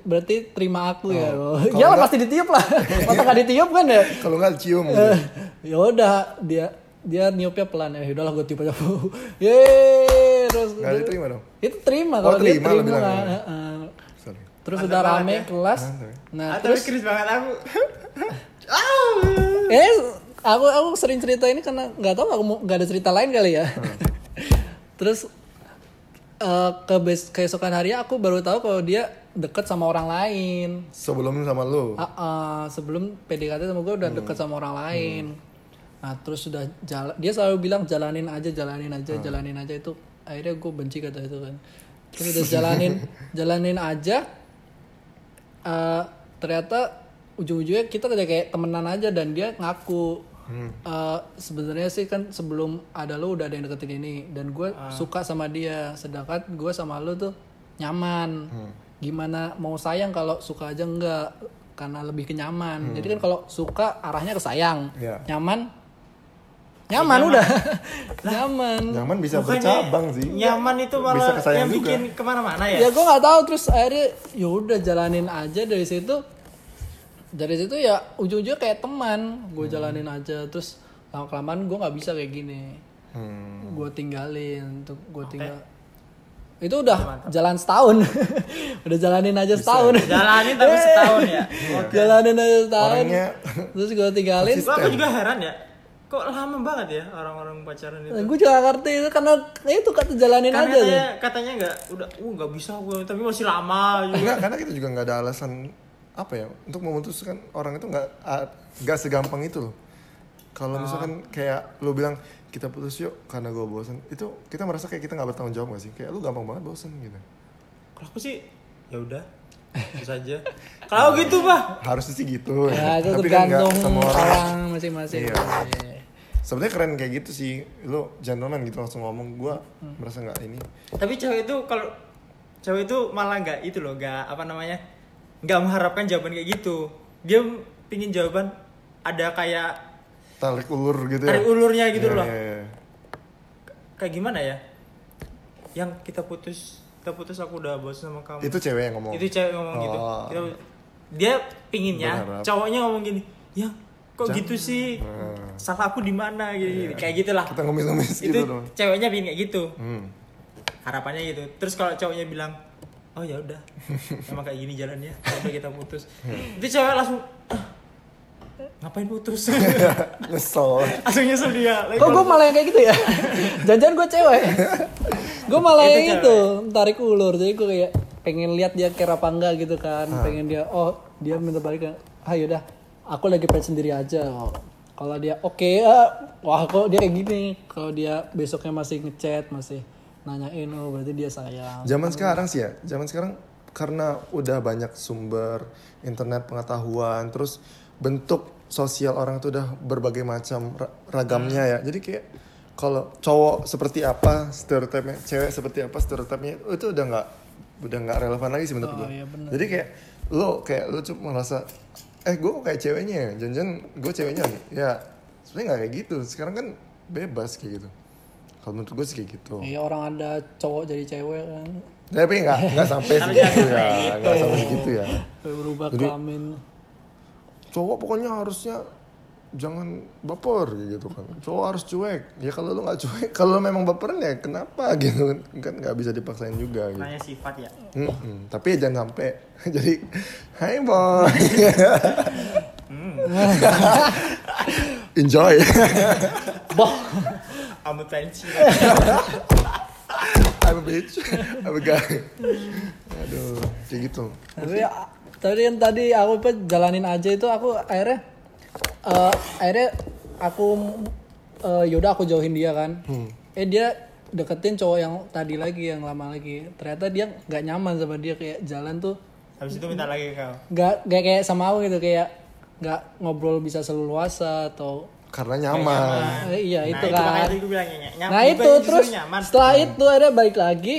[SPEAKER 2] berarti terima aku ya oh. ya lah pasti ditiup lah masa nggak ditiup kan ya
[SPEAKER 1] Kalau nggak cium.
[SPEAKER 2] Eh, ya udah dia dia niupnya pelan ya udahlah gue tiup aja Yeay, terus
[SPEAKER 1] Nggak diterima dong.
[SPEAKER 2] itu terima
[SPEAKER 1] Oh,
[SPEAKER 2] kalau dia
[SPEAKER 1] terima, lo
[SPEAKER 2] terima. Terus
[SPEAKER 3] Mantap
[SPEAKER 2] udah rame
[SPEAKER 3] ya.
[SPEAKER 2] kelas.
[SPEAKER 1] Mantap.
[SPEAKER 2] nah
[SPEAKER 3] Ah,
[SPEAKER 2] terus
[SPEAKER 3] keris banget aku.
[SPEAKER 2] eh aku aku sering cerita ini karena nggak tahu aku mau- nggak ada cerita lain kali ya. Terus eh, ke bes keesokan hari aku baru tahu kalau dia deket sama orang lain.
[SPEAKER 1] Sebelum sama lu.
[SPEAKER 2] Ah, ah, sebelum PDKT sama gue udah deket sama orang lain. Nah terus sudah jalan dia selalu bilang jalanin aja jalanin aja jalanin aja. Itu akhirnya gue benci kata itu kan. Terus udah jalanin jalanin aja eh, ternyata ujung-ujungnya kita udah kayak temenan aja dan dia ngaku. Eh, sebenarnya sih kan sebelum ada lo udah ada yang deketin ini. Dan gue suka sama dia. Sedangkan gue sama lo tuh nyaman. Gimana mau sayang kalau suka aja enggak. Karena lebih ke nyaman. Jadi kan kalau suka arahnya ke sayang.
[SPEAKER 1] Iya.
[SPEAKER 2] nyaman nyaman udah. Nyaman.
[SPEAKER 1] Nyaman bisa
[SPEAKER 3] Bukannya
[SPEAKER 1] bercabang sih.
[SPEAKER 3] Nyaman itu
[SPEAKER 1] Bisa
[SPEAKER 3] malah
[SPEAKER 1] kesayang
[SPEAKER 3] yang
[SPEAKER 1] juga.
[SPEAKER 3] bikin ke mana-mana ya.
[SPEAKER 2] ya gue nggak tahu. Terus akhirnya ya udah jalanin aja dari situ. Dari situ ya ujung-ujungnya kayak teman. Gue jalanin aja. Terus lama kelamaan gue nggak bisa kayak gini.
[SPEAKER 1] Hmm.
[SPEAKER 2] gue tinggalin untuk gue tinggal. Itu udah jalan setahun. Udah jalanin aja setahun.
[SPEAKER 3] Jalanin tapi setahun ya.
[SPEAKER 2] jalanin aja setahun.
[SPEAKER 1] Orangnya
[SPEAKER 2] terus gue tinggalin.
[SPEAKER 3] Gua aku juga heran ya. Kok lama banget ya orang-orang pacaran itu?
[SPEAKER 2] gue juga nggak ngerti itu karena ya itu kata jalanin
[SPEAKER 3] Kan
[SPEAKER 2] aja tuh.
[SPEAKER 3] katanya katanya nggak udah uh nggak bisa gue tapi masih lama juga.
[SPEAKER 1] Enggak, karena kita juga nggak ada alasan apa ya untuk memutuskan orang itu nggak ah, nggak segampang itu loh. Kalau misalkan kayak lu bilang kita putus yuk karena gue bosan, itu kita merasa kayak kita nggak bertanggung jawab gak sih? Kayak lu gampang banget bosan gitu.
[SPEAKER 3] Kalau aku sih ya udah bisa aja. Kalau gitu bah
[SPEAKER 1] Harusnya sih gitu.
[SPEAKER 2] ya itu
[SPEAKER 1] Tapi kan nggak
[SPEAKER 2] tergantung
[SPEAKER 1] semua orang.
[SPEAKER 2] orang masing-masing
[SPEAKER 1] Iya. Sebenarnya keren kayak gitu sih. Lu gentleman gitu langsung ngomong. Gue
[SPEAKER 2] Hmm.
[SPEAKER 1] merasa nggak ini.
[SPEAKER 3] tapi cewek itu kalau cewek itu malah nggak itu loh nggak apa namanya nggak mengharapkan jawaban kayak gitu dia pingin jawaban ada kayak
[SPEAKER 1] Tarik ulur gitu ya.
[SPEAKER 3] tarik ulurnya gitu
[SPEAKER 1] Iya,
[SPEAKER 3] loh
[SPEAKER 1] iya, iya.
[SPEAKER 3] kayak gimana ya yang kita putus kita putus aku udah bosan sama kamu
[SPEAKER 1] Itu cewek yang ngomong.
[SPEAKER 3] itu cewek ngomong gitu
[SPEAKER 1] Oh.
[SPEAKER 3] Kita- dia pinginnya
[SPEAKER 1] Berharap.
[SPEAKER 3] cowoknya ngomong gini ya kok gitu sih
[SPEAKER 1] Hmm.
[SPEAKER 3] salah aku di mana gitu kayak gitulah
[SPEAKER 1] Kita ngemis-ngemis
[SPEAKER 3] itu
[SPEAKER 1] gitu dong.
[SPEAKER 3] ceweknya pingin kayak gitu
[SPEAKER 1] Hmm.
[SPEAKER 3] harapannya gitu terus kalau cowoknya bilang oh ya udah emang kayak gini jalannya Ya udah kita putus itu cewek langsung "Ah, ngapain putus
[SPEAKER 1] Nyesel.
[SPEAKER 3] langsung nyesel dia Like,
[SPEAKER 2] Kok gue malah yang kayak gitu ya? Jangan-jangan gue cewek. gue malah
[SPEAKER 3] Itu
[SPEAKER 2] yang itu, tarik ulur. Jadi gue kayak pengen lihat dia care apa enggak gitu kan. Pengen dia, oh dia minta balik kan. Ah yaudah, aku lagi pengen sendiri aja. Oh, Kalau dia oke, ah, wah kok dia kayak gini. Kalau dia besoknya masih ngechat, masih nanyain, oh berarti dia sayang.
[SPEAKER 1] Zaman sekarang sih ya, zaman sekarang karena udah banyak sumber internet pengetahuan, terus bentuk sosial orang itu udah berbagai macam ra- ragamnya ya. Jadi kayak kalau cowok seperti apa stereotipnya, cewek seperti apa stereotipnya itu udah nggak udah nggak relevan lagi sih menurut
[SPEAKER 2] Oh,
[SPEAKER 1] gue.
[SPEAKER 2] iya bener.
[SPEAKER 1] Jadi kayak lo kayak lo cuma merasa eh gue kok kayak ceweknya ya, jangan gue ceweknya ya sebenarnya nggak kayak gitu. Sekarang kan bebas kayak gitu. Kalau menurut gue sih kayak gitu.
[SPEAKER 2] Iya orang ada cowok jadi cewek kan.
[SPEAKER 1] Tapi nggak nggak sampai segitu ya, nggak sampai segitu ya.
[SPEAKER 2] Berubah
[SPEAKER 1] Jadi-
[SPEAKER 2] kelamin.
[SPEAKER 1] Cowok pokoknya harusnya jangan baper gitu kan. Cowok harus cuek. Ya kalau lu nggak cuek, kalau lu memang baperan ya kenapa gitu kan? Kan nggak bisa dipaksain juga gitu.
[SPEAKER 3] nanya sifat ya
[SPEAKER 1] Mm-mm. Tapi ya jangan sampai jadi Hai boy. Enjoy.
[SPEAKER 2] Boh.
[SPEAKER 3] kamu pensi
[SPEAKER 1] I'm a bitch. I'm a guy. Aduh, kayak gitu.
[SPEAKER 2] Tapi ya, tadi yang tadi aku jalanin aja itu aku akhirnya eh akhirnya aku eh, yaudah aku jauhin dia kan eh dia deketin cowok yang tadi lagi yang lama lagi ternyata dia nggak nyaman sama dia kayak jalan tuh
[SPEAKER 3] Habis itu minta lagi ke kau.
[SPEAKER 2] nggak nggak kayak sama aku gitu kayak nggak ngobrol bisa seluasa atau
[SPEAKER 1] Karena nyaman.
[SPEAKER 2] Eh, iya
[SPEAKER 3] Nah,
[SPEAKER 2] itu
[SPEAKER 3] itu
[SPEAKER 2] kan
[SPEAKER 3] gue bilang ny- nyaman.
[SPEAKER 2] nah itu terus
[SPEAKER 3] nyaman.
[SPEAKER 2] setelah itu ada balik lagi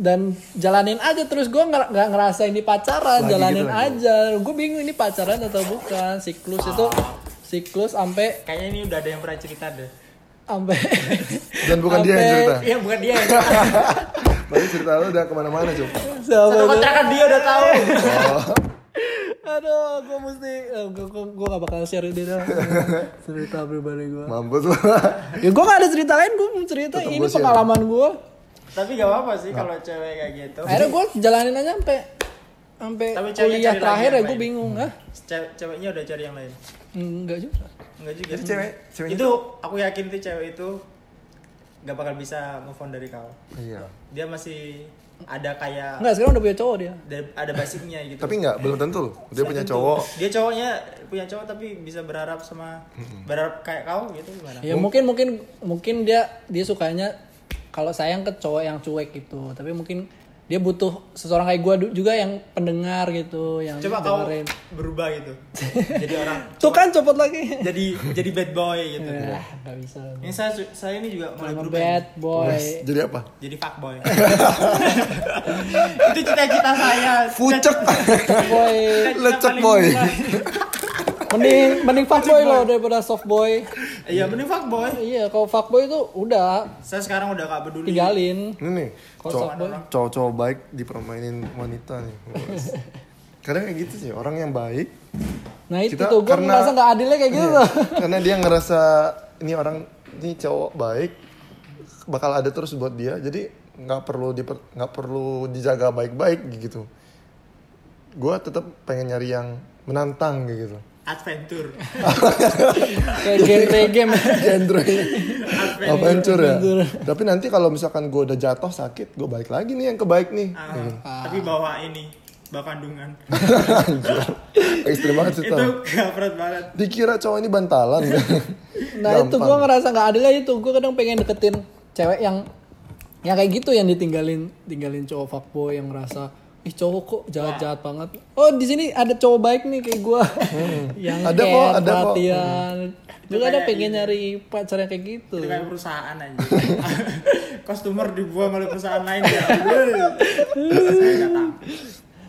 [SPEAKER 2] dan jalanin aja terus gue nggak nggak ngerasa ini pacaran
[SPEAKER 1] Lagi
[SPEAKER 2] jalanin
[SPEAKER 1] gitu
[SPEAKER 2] aja gue bingung ini pacaran atau bukan siklus itu siklus sampai
[SPEAKER 3] Kayaknya ini udah ada yang pernah cerita deh.
[SPEAKER 2] sampai
[SPEAKER 1] Dan bukan dia yang cerita.
[SPEAKER 3] Iya bukan dia yang cerita.
[SPEAKER 1] Berarti cerita lu udah ke mana-mana
[SPEAKER 2] cuy.
[SPEAKER 3] Satu kontrakan dia udah tahu.
[SPEAKER 1] Oh,
[SPEAKER 2] aduh gue mesti gue gue gue gak bakal share ini dah cerita pribadi gue
[SPEAKER 1] mampus lu.
[SPEAKER 2] ya gue gak ada cerita lain gue mau cerita
[SPEAKER 1] Tetep
[SPEAKER 2] ini pengalaman gue
[SPEAKER 3] Tapi gak apa-apa sih kalau cewek kayak gitu.
[SPEAKER 2] akhirnya gue jalanin aja sampai sampai
[SPEAKER 3] Tapi ceweknya
[SPEAKER 2] kuliah terakhir ya gue bingung ah
[SPEAKER 3] Cewek- ceweknya udah cari yang lain.
[SPEAKER 2] enggak juga
[SPEAKER 3] Enggak juga.
[SPEAKER 1] Jadi cewek, ceweknya
[SPEAKER 3] itu aku yakin tuh cewek itu gak bakal bisa move on dari kau.
[SPEAKER 1] Iya.
[SPEAKER 3] Dia masih ada kayak
[SPEAKER 2] enggak sekarang udah punya cowok dia
[SPEAKER 3] ada, basicnya gitu.
[SPEAKER 1] Tapi nggak, belum tentu. Dia punya
[SPEAKER 3] Tentu.
[SPEAKER 1] cowok.
[SPEAKER 3] Dia cowoknya punya cowok tapi bisa berharap sama berharap kayak kau gitu gimana?
[SPEAKER 2] ya mungkin mungkin mungkin dia dia sukanya kalau sayang ke cowok yang cuek gitu tapi mungkin dia butuh seseorang kayak gue juga yang pendengar gitu yang
[SPEAKER 3] Coba kau
[SPEAKER 2] dengerin
[SPEAKER 3] berubah gitu. jadi orang
[SPEAKER 2] tuh kan copot lagi
[SPEAKER 3] jadi jadi bad boy gitu.
[SPEAKER 2] ya nggak bisa
[SPEAKER 3] Ini saya saya ini juga mulai berubah.
[SPEAKER 2] bad boy
[SPEAKER 1] Jadi apa?
[SPEAKER 3] Jadi fuckboy. itu cita-cita saya.
[SPEAKER 1] Pucek.
[SPEAKER 2] boy
[SPEAKER 1] Lecek boy.
[SPEAKER 2] Mending mending fuckboy loh daripada soft boy
[SPEAKER 3] Iya, mending fuckboy.
[SPEAKER 2] iya kalau fuckboy itu udah
[SPEAKER 3] Saya sekarang udah gak peduli.
[SPEAKER 2] tinggalin
[SPEAKER 1] Ini nih,
[SPEAKER 2] softboy?
[SPEAKER 1] cowok-cowok baik dipermainin wanita nih. Kadang kayak gitu sih, orang yang baik
[SPEAKER 2] nah itu
[SPEAKER 1] Kita
[SPEAKER 2] tuh gue
[SPEAKER 1] karena-
[SPEAKER 2] merasa nggak adilnya kayak gitu
[SPEAKER 1] Iya,
[SPEAKER 2] tuh
[SPEAKER 1] karena dia ngerasa ini orang ini cowok baik bakal ada terus buat dia jadi nggak perlu diper, nggak perlu dijaga baik-baik gitu gue tetap pengen nyari yang menantang kayak gitu
[SPEAKER 3] Adventure.
[SPEAKER 2] kayak genre game
[SPEAKER 1] genre adventure ya
[SPEAKER 2] Adventure.
[SPEAKER 1] tapi nanti kalau misalkan gue udah jatuh sakit gue balik lagi nih yang kebaik nih
[SPEAKER 3] Ah, Tapi bawa ini, bawa kandungan.
[SPEAKER 1] Anjir. ekstrim banget sih
[SPEAKER 3] itu
[SPEAKER 1] tau
[SPEAKER 3] gapret banget.
[SPEAKER 1] dikira cowok ini bantalan
[SPEAKER 2] nah itu gue ngerasa nggak adilnya itu gue kadang pengen deketin cewek yang yang kayak gitu yang ditinggalin tinggalin cowok fuckboy yang ngerasa ih cowok kok jahat jahat banget. Oh di sini ada cowok baik nih kayak gue yang
[SPEAKER 1] Ada kok, ada kok.
[SPEAKER 2] perhatian. Juga ada
[SPEAKER 3] kayak
[SPEAKER 2] pengen nyari pacar yang kayak gitu.
[SPEAKER 3] Itu kayak perusahaan aja. Customer dibuang oleh perusahaan lain ya.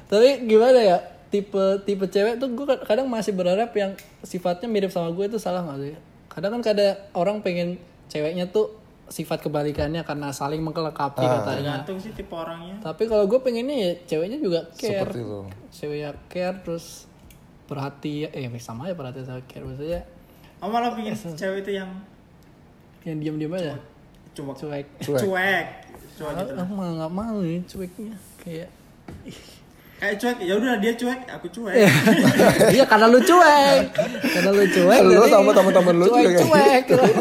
[SPEAKER 2] Tapi gimana ya tipe tipe cewek tuh gue kadang masih berharap yang sifatnya mirip sama gue itu salah nggak sih? Kadang kan kadang orang pengen ceweknya tuh sifat kebalikannya karena saling mengkelekapi
[SPEAKER 1] Ah.
[SPEAKER 2] katanya
[SPEAKER 3] Tergantung sih tipe orangnya.
[SPEAKER 2] tapi kalau gue pengennya ya ceweknya juga care
[SPEAKER 1] seperti itu
[SPEAKER 2] ceweknya care terus perhatian eh sama ya perhatian sama care maksudnya
[SPEAKER 3] Oh malah pingin cewek itu yang
[SPEAKER 2] yang diam diam aja
[SPEAKER 3] cuek.
[SPEAKER 2] cuek
[SPEAKER 1] Cuek.
[SPEAKER 3] Cuek. Cuek gitu.
[SPEAKER 2] aku malah nggak mau nih cueknya kayak
[SPEAKER 3] Kayak cuek, ya udah dia cuek, aku cuek.
[SPEAKER 2] iya. Karena lu cuek. Karena lu cuek
[SPEAKER 1] Lu sama teman-teman lu juga kayak
[SPEAKER 2] cuek. Cuek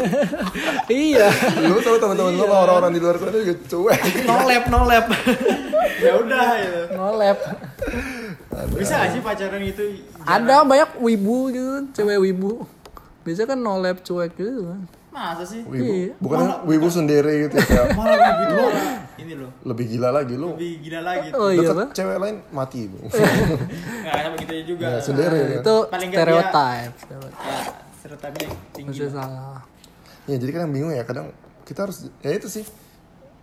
[SPEAKER 2] iya.
[SPEAKER 1] Lu tahu teman-teman lu sama orang-orang di luar sana juga cuek.
[SPEAKER 2] No lab no lab
[SPEAKER 3] ya udah gitu.
[SPEAKER 2] no lab
[SPEAKER 3] Bisa gak sih pacaran itu?
[SPEAKER 2] ada banyak wibu gitu cewek wibu. Biasanya kan no lab cuek gitu. kan
[SPEAKER 3] Masa sih?
[SPEAKER 1] wibu
[SPEAKER 2] Iya.
[SPEAKER 1] bukan wibu sendiri gitu ya
[SPEAKER 3] Malah wibu malah ini loh.
[SPEAKER 1] lebih gila lagi lu
[SPEAKER 3] Lebih gila lagi.
[SPEAKER 2] oh iya
[SPEAKER 1] deket cewek lain mati bu
[SPEAKER 3] Enggak sama gitu juga.
[SPEAKER 1] ya, sendiri ya.
[SPEAKER 2] itu
[SPEAKER 3] Paling nggak
[SPEAKER 2] stereotype
[SPEAKER 3] Ya, stereotipnya tinggi.
[SPEAKER 2] masih salah
[SPEAKER 1] ya jadi kadang bingung ya kadang kita harus ya itu sih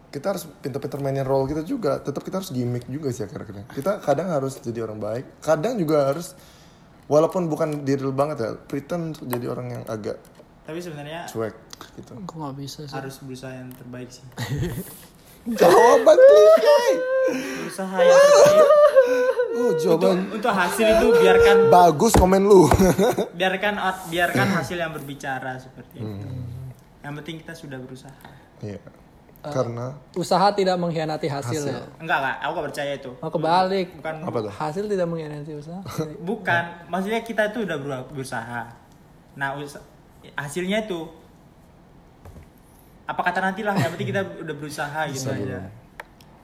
[SPEAKER 1] kita harus pintar-pintar mainin role kita juga tetap kita harus gimmick juga sih kadang-kadang kita kadang harus jadi orang baik kadang juga harus walaupun bukan diri banget ya pretend jadi orang yang agak
[SPEAKER 3] Tapi sebenarnya
[SPEAKER 1] cuek gitu
[SPEAKER 2] kok nggak bisa sih
[SPEAKER 3] harus berusaha yang terbaik sih.
[SPEAKER 1] jawaban klise
[SPEAKER 3] Berusaha yang terbaik.
[SPEAKER 1] oh jawaban
[SPEAKER 3] Untuk, untuk hasil itu biarkan
[SPEAKER 1] bagus komen lu
[SPEAKER 3] biarkan biarkan hasil yang berbicara seperti itu. Yang penting kita sudah berusaha.
[SPEAKER 1] Iya. karena
[SPEAKER 2] usaha tidak mengkhianati hasil, ya
[SPEAKER 3] Enggak enggak, aku gak percaya itu.
[SPEAKER 2] mau kebalik
[SPEAKER 3] Bukan
[SPEAKER 1] apa tuh
[SPEAKER 2] hasil tidak mengkhianati usaha
[SPEAKER 3] bukan, maksudnya kita itu udah beru- berusaha. Nah, us- hasilnya itu apa kata nantilah, yang penting kita udah berusaha gitu aja.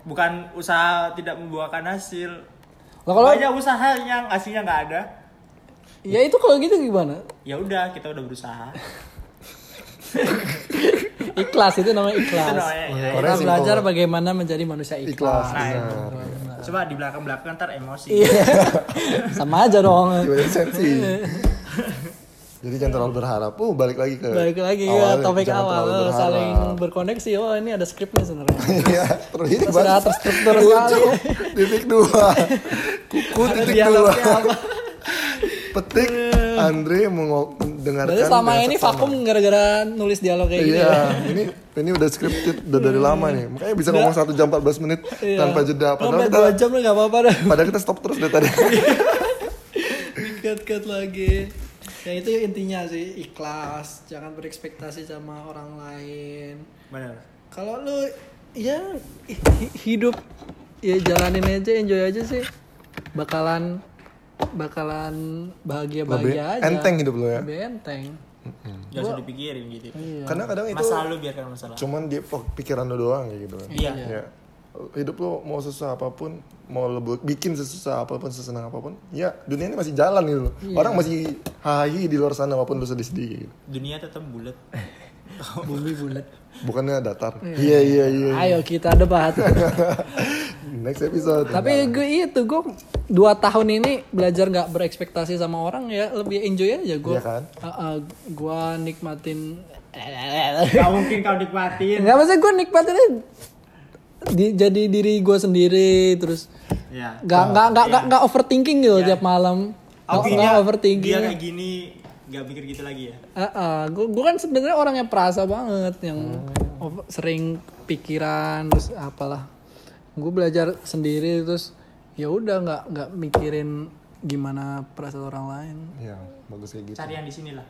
[SPEAKER 3] Bukan usaha tidak membuahkan hasil.
[SPEAKER 2] Lah kalau
[SPEAKER 3] banyak usaha yang aslinya nggak ada
[SPEAKER 2] ya itu kalau gitu gimana?
[SPEAKER 3] ya udah kita udah berusaha
[SPEAKER 2] Ikhlas itu namanya ikhlas.
[SPEAKER 3] Itu namanya, ya,
[SPEAKER 2] Kita
[SPEAKER 1] simple.
[SPEAKER 2] belajar bagaimana menjadi manusia
[SPEAKER 1] Ikhlas,
[SPEAKER 2] ikhlas.
[SPEAKER 3] nah
[SPEAKER 1] benar.
[SPEAKER 3] coba di belakang belakang ntar emosi
[SPEAKER 2] Iya. Sama aja dong.
[SPEAKER 1] Sensi. Jadi jangan terlalu berharap. Uh, balik lagi ke
[SPEAKER 2] Balik lagi ya
[SPEAKER 1] awalnya,
[SPEAKER 2] topik awal eh, saling berkoneksi. Oh ini ada skripnya sebenarnya.
[SPEAKER 1] Iya, terus ini
[SPEAKER 2] Sudah terstruktur sekali.
[SPEAKER 1] Titik dua. Kuku titik dua. Petik Andre mendengarkan.
[SPEAKER 2] Berarti selama ini vakum gara-gara nulis dialog kayak gitu
[SPEAKER 1] Iya,
[SPEAKER 2] ya.
[SPEAKER 1] ini ini udah scripted udah dari lama nih. Makanya bisa ngomong 1 jam 14 menit
[SPEAKER 2] Iya.
[SPEAKER 1] tanpa jeda. Padahal kita
[SPEAKER 2] jam lah gak apa-apa dah.
[SPEAKER 1] padahal kita stop terus dari tadi.
[SPEAKER 2] Cut-cut lagi. Ya itu intinya sih ikhlas, jangan berekspektasi sama orang lain.
[SPEAKER 3] benar
[SPEAKER 2] Kalau lu ya hi- hidup ya jalanin aja, enjoy aja sih. Bakalan bakalan bahagia-bahagia
[SPEAKER 1] Lebih
[SPEAKER 2] aja.
[SPEAKER 1] enteng hidup lu ya.
[SPEAKER 2] Lebih enteng.
[SPEAKER 3] Gak usah dipikirin gitu
[SPEAKER 2] Iya.
[SPEAKER 1] Karena kadang itu
[SPEAKER 3] masa lalu biarkan masa lalu
[SPEAKER 1] cuman di pikiran lu doang kayak gitu kan.
[SPEAKER 3] iya
[SPEAKER 1] Ya. Hidup lu mau susah apa pun, mau bu- bikin sesusah apa pun, sesenang apa pun, ya dunia ini masih jalan gitu loh.
[SPEAKER 2] Iya.
[SPEAKER 1] Orang masih hahi di luar sana walaupun lu sedih-sedih kayak gitu.
[SPEAKER 3] dunia tetap bulat
[SPEAKER 2] Bumi bulat.
[SPEAKER 1] Bukannya datar. Iya iya iya.
[SPEAKER 2] Ayo kita debat.
[SPEAKER 1] Next episode.
[SPEAKER 2] Tapi gue itu gue dua tahun ini belajar nggak berekspektasi sama orang ya lebih enjoy aja gue.
[SPEAKER 1] Iya kan?
[SPEAKER 2] gue nikmatin.
[SPEAKER 3] Gak mungkin kau nikmatin
[SPEAKER 2] Nggak maksudnya gue nikmatin aja di, jadi diri gue sendiri terus
[SPEAKER 3] ya
[SPEAKER 2] nggak nggak nggak nggak nggak overthinking gitu
[SPEAKER 3] Iya.
[SPEAKER 2] tiap malam. Nggak nggak overthinking.
[SPEAKER 3] dia kayak gini gak pikir gitu lagi ya
[SPEAKER 2] gue gue kan sebenarnya orang yang perasa banget yang
[SPEAKER 1] Oh.
[SPEAKER 2] over- sering pikiran terus apalah gue belajar sendiri terus ya udah nggak nggak mikirin gimana perasaan orang lain
[SPEAKER 1] Iya, bagus kayak gitu.
[SPEAKER 3] cari yang di sini lah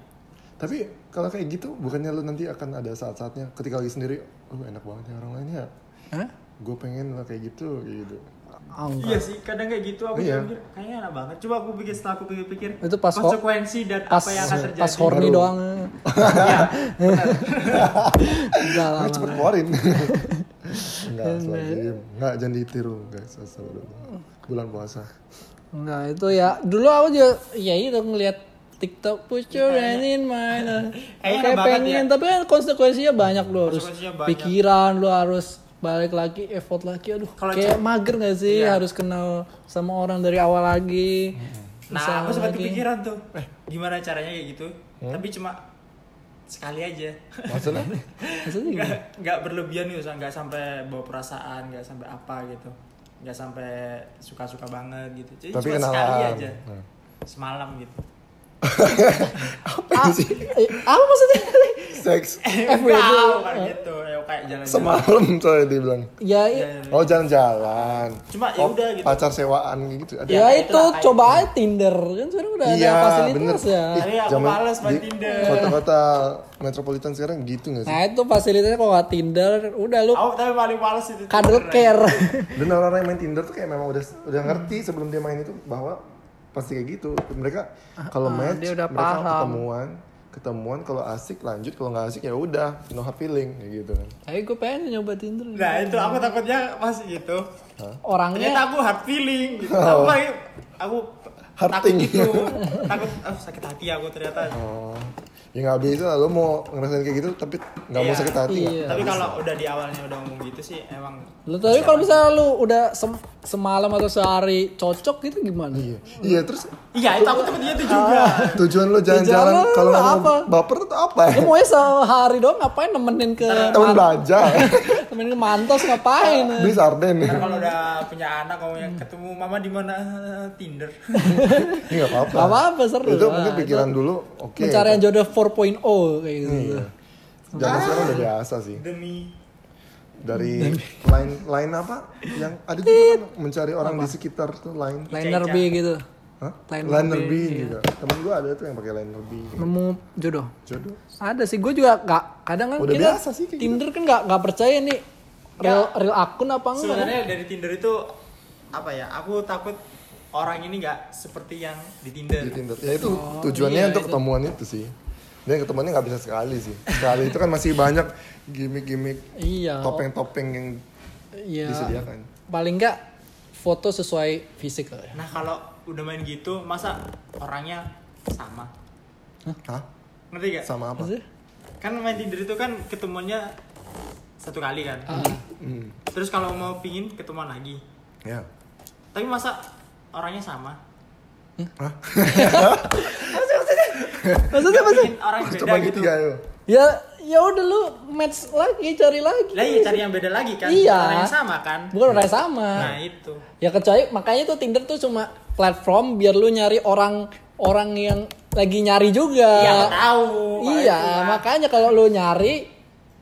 [SPEAKER 1] Tapi kalau kayak gitu, bukannya lu nanti akan ada saat-saatnya ketika lagi sendiri, oh enak banget ya orang lain ya.
[SPEAKER 2] Hah?
[SPEAKER 1] Gue pengen lah kayak gitu, kayak gitu.
[SPEAKER 2] Oh, enggak.
[SPEAKER 3] Iya sih, kadang kayak gitu aku
[SPEAKER 1] Iya.
[SPEAKER 3] mikir kayaknya enak banget. Coba aku pikir setelah aku pikir-pikir
[SPEAKER 2] Itu pas
[SPEAKER 3] konsekuensi dan
[SPEAKER 2] pas
[SPEAKER 3] apa yang akan terjadi.
[SPEAKER 2] pas horny
[SPEAKER 1] Baru.
[SPEAKER 2] doang
[SPEAKER 3] Iya,
[SPEAKER 2] enggak lah
[SPEAKER 1] cepet keluarin. Enggak, lagi. Enggak, jangan ditiru guys. Astagfirullah. Bulan puasa.
[SPEAKER 2] enggak itu ya dulu aku juga ya itu ngeliat TikTok put your hand in mine kayak
[SPEAKER 3] banget
[SPEAKER 2] pengen
[SPEAKER 3] ya.
[SPEAKER 2] tapi kan konsekuensinya banyak lo harus pikiran lo harus balik lagi effort lagi aduh
[SPEAKER 3] Kalau
[SPEAKER 2] kayak mager gak sih
[SPEAKER 3] Iya.
[SPEAKER 2] harus kenal sama orang dari awal lagi
[SPEAKER 3] Nah, aku sempat kepikiran tuh, eh gimana caranya kayak gitu. Tapi cuma sekali aja.
[SPEAKER 1] Maksudnya?
[SPEAKER 2] maksudnya?
[SPEAKER 3] Nggak nggak berlebihan gitu, nggak sampai bawa perasaan, nggak sampai apa gitu. Nggak sampai suka-suka banget gitu. Jadi
[SPEAKER 1] Tapi
[SPEAKER 3] cuma sekali
[SPEAKER 1] kenalan.
[SPEAKER 3] aja.
[SPEAKER 1] Nah.
[SPEAKER 3] Semalam gitu.
[SPEAKER 2] Ah, eh, apa maksudnya
[SPEAKER 1] Seks
[SPEAKER 3] Enggak, bukan gitu. Ya kayak jalan-jalan.
[SPEAKER 1] semalam soalnya dia bilang.
[SPEAKER 2] ya
[SPEAKER 3] Iya, iya.
[SPEAKER 1] Oh jalan-jalan.
[SPEAKER 3] Cuma ya
[SPEAKER 1] Oh,
[SPEAKER 3] udah gitu.
[SPEAKER 1] Pacar sewaan gitu. Ada.
[SPEAKER 2] ya
[SPEAKER 3] Ya,
[SPEAKER 2] itu coba aja Tinder kan sekarang udah
[SPEAKER 1] Iya,
[SPEAKER 2] ada fasilitas
[SPEAKER 1] bener.
[SPEAKER 2] ya
[SPEAKER 3] Tapi aku males main
[SPEAKER 1] di
[SPEAKER 3] Tinder.
[SPEAKER 1] Kota-kota metropolitan sekarang gitu gak sih?
[SPEAKER 2] nah itu fasilitasnya kalau nggak Tinder udah lu
[SPEAKER 3] Aku tapi paling males itu.
[SPEAKER 2] cuddle
[SPEAKER 3] Tinder.
[SPEAKER 2] care
[SPEAKER 1] Dan orang-orang yang main Tinder tuh kayak memang udah udah ngerti sebelum dia main itu bahwa pasti kayak gitu. Mereka kalau
[SPEAKER 2] Ah,
[SPEAKER 1] match
[SPEAKER 2] dia udah
[SPEAKER 1] mereka
[SPEAKER 2] paham.
[SPEAKER 1] ketemuan, ketemuan kalau asik lanjut, kalau nggak asik ya udah no hard feeling kayak gitu kan.
[SPEAKER 2] Ayo gue pengen nyoba Tinder.
[SPEAKER 3] Nah itu aku takutnya pas gitu. Ternyata
[SPEAKER 2] Orangnya
[SPEAKER 3] aku hard feeling gitu. Aku kayak aku
[SPEAKER 1] Hurting.
[SPEAKER 3] takut gitu. takut ah, sakit hati aku ternyata.
[SPEAKER 1] Oh. Ya nggak bisa lah, lo mau ngerasain kayak gitu tapi nggak mau
[SPEAKER 3] Iya.
[SPEAKER 1] sakit hati?
[SPEAKER 2] Iya.
[SPEAKER 3] Tapi kalau udah di awalnya udah ngomong gitu sih emang
[SPEAKER 2] lu tapi kalau misalnya lu udah sem- semalam atau sehari cocok gitu gimana?
[SPEAKER 1] Iya. Iya terus
[SPEAKER 3] Iya itu aku takutnya itu juga.
[SPEAKER 1] tujuan lo jalan-jalan
[SPEAKER 2] Jalan
[SPEAKER 1] kalau nggak mau
[SPEAKER 2] apa?
[SPEAKER 1] baper tuh apa ya?
[SPEAKER 2] Lu mau sehari doang ngapain nemenin ke
[SPEAKER 1] Temen belajar,
[SPEAKER 2] nemenin ke Mantos ngapain?
[SPEAKER 1] beli sarden
[SPEAKER 3] Ntar kalau udah punya anak kamu yang ketemu mama di mana Tinder.
[SPEAKER 1] Ini nggak apa-apa.
[SPEAKER 2] Gak apa-apa seru.
[SPEAKER 1] Itu mungkin pikiran dulu, oke.
[SPEAKER 2] Pencarian jodoh 4.0 kayak gitu.
[SPEAKER 1] Iya. Zaman sekarang udah biasa sih.
[SPEAKER 3] Demi
[SPEAKER 1] Dari line line apa yang ada juga kan mencari orang di sekitar tuh line.
[SPEAKER 2] Liner B gitu.
[SPEAKER 1] Hah?
[SPEAKER 2] Liner
[SPEAKER 1] Liner
[SPEAKER 2] B,
[SPEAKER 1] B
[SPEAKER 2] iya.
[SPEAKER 1] juga. Temen gua ada tuh yang pakai liner B.
[SPEAKER 2] Nemu jodoh.
[SPEAKER 1] Jodoh.
[SPEAKER 2] Ada sih, gue juga gak, kadang kan
[SPEAKER 1] Udah
[SPEAKER 2] kita
[SPEAKER 1] biasa sih kayak
[SPEAKER 2] Tinder kan gak, gak percaya nih real, real akun apa enggak.
[SPEAKER 3] sebenarnya dari Tinder itu apa ya? Aku takut orang ini nggak seperti yang di Tinder.
[SPEAKER 1] Di Tinder. Ya itu tujuannya
[SPEAKER 2] iya,
[SPEAKER 1] untuk
[SPEAKER 2] itu.
[SPEAKER 1] ketemuan itu sih. Dan ketemuannya nggak bisa sekali sih. Sekali itu kan masih banyak gimmick-gimmick
[SPEAKER 2] Iya.
[SPEAKER 1] topeng-topeng yang
[SPEAKER 2] Iya.
[SPEAKER 1] disediakan.
[SPEAKER 2] Paling enggak foto sesuai fisik lah ya.
[SPEAKER 3] Nah kalau udah main gitu, masa orangnya sama?
[SPEAKER 1] Hah?
[SPEAKER 3] Ngerti gak?
[SPEAKER 1] Sama apa?
[SPEAKER 2] Maksudnya?
[SPEAKER 3] Kan main Tinder itu kan ketemuannya satu kali kan.
[SPEAKER 2] Ah,
[SPEAKER 1] Hmm.
[SPEAKER 3] Terus kalau mau pingin ketemuan lagi.
[SPEAKER 1] Ya.
[SPEAKER 3] Tapi masa orangnya sama?
[SPEAKER 1] Hah?
[SPEAKER 2] maksudnya
[SPEAKER 3] Nggak pingin orang beda
[SPEAKER 1] Coba
[SPEAKER 3] gitu.
[SPEAKER 1] gitu ayo.
[SPEAKER 2] ya ya udah lu match lagi cari lagi
[SPEAKER 3] Lah iya cari yang beda lagi kan?
[SPEAKER 2] Iya.
[SPEAKER 3] Orang yang sama kan?
[SPEAKER 2] bukan orang yang sama
[SPEAKER 3] Nah itu.
[SPEAKER 2] ya kecuali makanya tuh Tinder tuh cuma platform biar lu nyari orang orang yang lagi nyari juga
[SPEAKER 3] Iya tahu.
[SPEAKER 2] iya
[SPEAKER 3] itu
[SPEAKER 2] makanya kalau lu nyari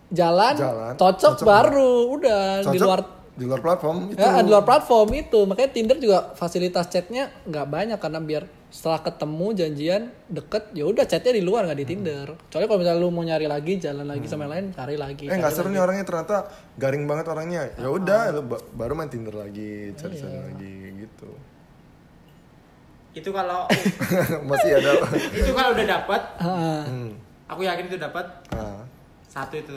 [SPEAKER 2] jalan,
[SPEAKER 1] Jalan,
[SPEAKER 2] cocok,
[SPEAKER 1] cocok
[SPEAKER 2] baru udah di
[SPEAKER 1] Cocok
[SPEAKER 2] luar
[SPEAKER 1] di luar platform itu.
[SPEAKER 2] ya, di luar platform itu makanya Tinder juga fasilitas chatnya nggak banyak karena biar setelah ketemu janjian deket ya udah chatnya di luar nggak di Tinder kecuali kalau misalnya lu mau nyari lagi jalan lagi sama yang lain cari lagi
[SPEAKER 1] Eh nggak
[SPEAKER 2] cari
[SPEAKER 1] seru nih orangnya ternyata garing banget orangnya. Ya udah, lu ba- baru main Tinder lagi, cari-cari
[SPEAKER 2] Iya.
[SPEAKER 1] lagi gitu.
[SPEAKER 3] Itu kalau
[SPEAKER 1] Masih ada.
[SPEAKER 3] itu kalau udah dapat,
[SPEAKER 2] Ah,
[SPEAKER 1] hmm.
[SPEAKER 3] aku yakin itu dapat
[SPEAKER 1] Ah.
[SPEAKER 3] satu itu.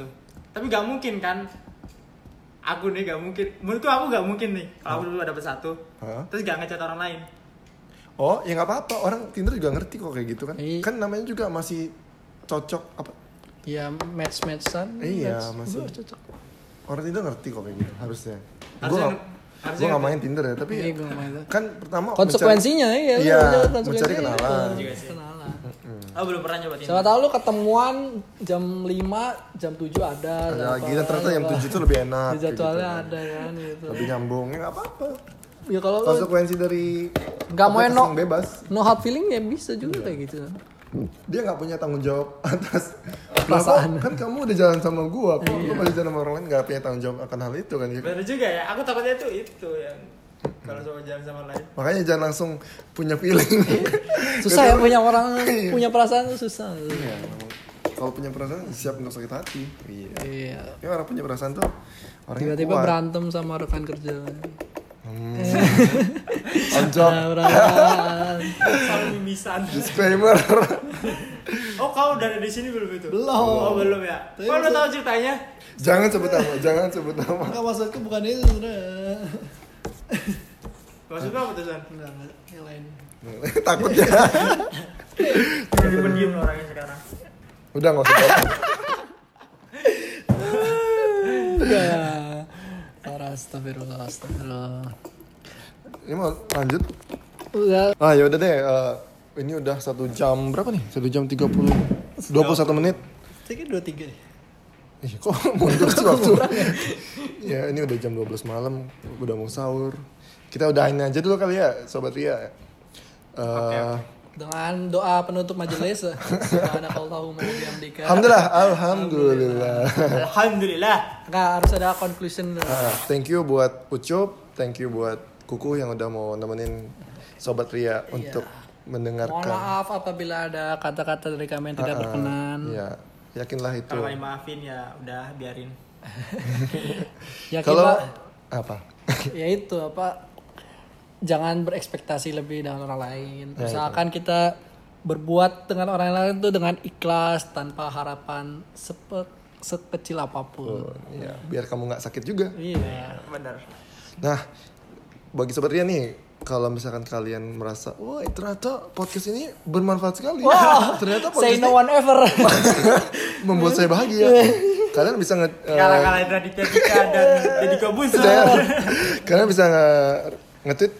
[SPEAKER 3] Tapi gak mungkin kan? Aku nih gak mungkin. Menurutku aku gak mungkin nih. Kalau aku dulu dapat satu,
[SPEAKER 1] Hah?
[SPEAKER 3] terus gak ngechat orang lain.
[SPEAKER 1] Oh, ya nggak apa-apa. Orang Tinder juga ngerti kok kayak gitu kan.
[SPEAKER 2] Iya.
[SPEAKER 1] Kan namanya juga masih cocok apa?
[SPEAKER 2] ya match matchan
[SPEAKER 1] Iya,
[SPEAKER 2] match.
[SPEAKER 1] masih.
[SPEAKER 2] Wah, cocok
[SPEAKER 1] Orang Tinder ngerti kok kayak gitu harusnya.
[SPEAKER 3] Harusnya-
[SPEAKER 1] Gue gak,
[SPEAKER 3] harusnya
[SPEAKER 1] gua nggak
[SPEAKER 3] ngerti.
[SPEAKER 1] main Tinder ya, tapi
[SPEAKER 2] Iya, gua
[SPEAKER 1] kan pertama
[SPEAKER 2] konsekuensinya
[SPEAKER 1] mencari-
[SPEAKER 2] ya lu
[SPEAKER 1] Iya,
[SPEAKER 2] udah
[SPEAKER 1] mencari
[SPEAKER 2] konsekuensinya
[SPEAKER 1] kenalan.
[SPEAKER 3] sih.
[SPEAKER 2] kenalan
[SPEAKER 3] Oh belum pernah nyoba Tinder.
[SPEAKER 2] siapa tahu lu ketemuan jam 5 jam 7 ada
[SPEAKER 1] Ada lagi dan ternyata jam
[SPEAKER 2] apa.
[SPEAKER 1] 7 itu lebih enak.
[SPEAKER 2] jadwalnya
[SPEAKER 1] gitu.
[SPEAKER 2] ada kan gitu
[SPEAKER 1] Lebih nyambung, ya nggak apa-apa.
[SPEAKER 2] Ya kalau
[SPEAKER 1] Konsekuensi dari
[SPEAKER 2] nggak mau no
[SPEAKER 1] bebas.
[SPEAKER 2] no hard feeling ya bisa juga kayak gitu
[SPEAKER 1] Dia nggak punya tanggung jawab atas
[SPEAKER 2] Perasaan.
[SPEAKER 1] Kan kamu udah jalan sama gua, kok lu masih jalan sama orang lain nggak punya tanggung jawab akan hal itu kan?
[SPEAKER 3] Bener juga ya. Aku takutnya tuh itu yang kalau sama jalan sama lain.
[SPEAKER 1] Makanya jangan langsung punya feeling.
[SPEAKER 2] susah ya punya orang
[SPEAKER 1] Iya.
[SPEAKER 2] punya perasaan tuh susah
[SPEAKER 1] Iya, kalau punya perasaan siap untuk sakit hati. Iya.
[SPEAKER 2] iya
[SPEAKER 1] Ya orang punya perasaan tuh orangnya
[SPEAKER 2] tiba-tiba berantem sama rekan kerja
[SPEAKER 1] Hmm. On job.
[SPEAKER 2] Berantem.
[SPEAKER 3] Sama mimisan.
[SPEAKER 1] Disclaimer.
[SPEAKER 3] Oh kau udah ada di sini belum itu?
[SPEAKER 2] Belum.
[SPEAKER 3] Oh belum ya.
[SPEAKER 2] Tapi
[SPEAKER 3] Kau udah tahu ceritanya?
[SPEAKER 1] jangan sebut nama, jangan sebut nama.
[SPEAKER 2] Enggak maksudku bukan itu sebenarnya.
[SPEAKER 3] Maksudnya apa tuh San?
[SPEAKER 2] Enggak, yang lain.
[SPEAKER 1] Takut ya.
[SPEAKER 3] Jadi pendiam orangnya sekarang.
[SPEAKER 1] Udah nggak usah. jawab.
[SPEAKER 2] Astagfirullah, astagfirullah.
[SPEAKER 1] Ini mau lanjut?
[SPEAKER 2] Udah.
[SPEAKER 1] Ah ya udah deh. eh, ini udah satu jam berapa nih? Satu jam 30 21 menit.
[SPEAKER 2] Saya kira dua tiga nih.
[SPEAKER 1] Ih, kok mundur sih waktu? ya ini udah jam 12 malam, udah mau sahur. Kita udahin aja dulu kali ya, sobat Ria. Eh,
[SPEAKER 2] Dengan doa penutup majelis. Subhanakallahumma wa bihamdika.
[SPEAKER 1] Alhamdulillah, alhamdulillah.
[SPEAKER 3] Alhamdulillah.
[SPEAKER 2] Enggak harus ada conclusion.
[SPEAKER 1] Ah, thank you buat Ucup, thank you buat Kuku yang udah mau nemenin sobat Ria untuk
[SPEAKER 2] Mohon
[SPEAKER 1] mendengarkan.
[SPEAKER 2] maaf apabila ada kata-kata dari kami yang tidak
[SPEAKER 1] Ah,
[SPEAKER 2] berkenan.
[SPEAKER 1] Ya, yakinlah itu.
[SPEAKER 3] Kalau nggak dimaafin ya udah biarin.
[SPEAKER 2] Ya
[SPEAKER 1] Kalau apa?
[SPEAKER 2] ya itu apa jangan berekspektasi lebih dengan orang lain.
[SPEAKER 1] Ya,
[SPEAKER 2] Misalkan kita berbuat dengan orang lain itu dengan ikhlas tanpa harapan sepe, sekecil apa pun.
[SPEAKER 1] Ya, biar kamu nggak sakit juga.
[SPEAKER 2] Iya.
[SPEAKER 3] Bener.
[SPEAKER 1] Nah, bagi sobat Ria nih, kalau misalkan kalian merasa, wah ternyata podcast ini bermanfaat sekali.
[SPEAKER 2] Wah,
[SPEAKER 1] ternyata
[SPEAKER 2] say
[SPEAKER 1] podcast
[SPEAKER 2] no
[SPEAKER 1] ini
[SPEAKER 2] one ever.
[SPEAKER 1] membuat saya bahagia. kalian bisa nge, eh,
[SPEAKER 3] Kalah-kalahin Raditya Dika dan Deddy Kobuser.
[SPEAKER 1] kalian bisa nge, nge-tweet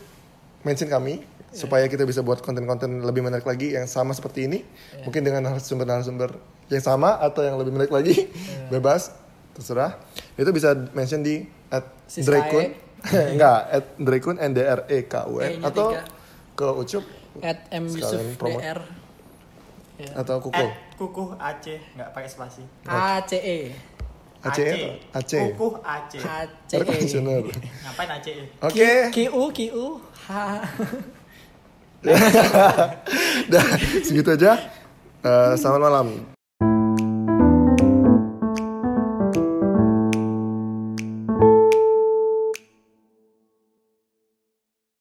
[SPEAKER 1] mention kami supaya kita bisa buat konten-konten lebih menarik lagi yang sama seperti ini. Mungkin dengan narasumber-narasumber yang sama atau yang lebih menarik lagi. Bebas, terserah. Itu bisa mention di at. Drekun. Enggak, at Drekun N D R E K U N
[SPEAKER 2] E-nya
[SPEAKER 1] atau ke Ucup
[SPEAKER 2] At M Yusuf. DR. Ya.
[SPEAKER 1] atau Kuku.
[SPEAKER 3] At kukuh Aceh nggak pakai spasi.
[SPEAKER 2] A C E.
[SPEAKER 1] Aceh atau Aceh.
[SPEAKER 3] Kukuh Aceh.
[SPEAKER 2] A C
[SPEAKER 1] Ada
[SPEAKER 2] E.
[SPEAKER 1] komisioner.
[SPEAKER 3] Ngapain Aceh?
[SPEAKER 1] Oke.
[SPEAKER 2] Q U Q U H.
[SPEAKER 1] Dah, segitu aja. Eh, selamat malam.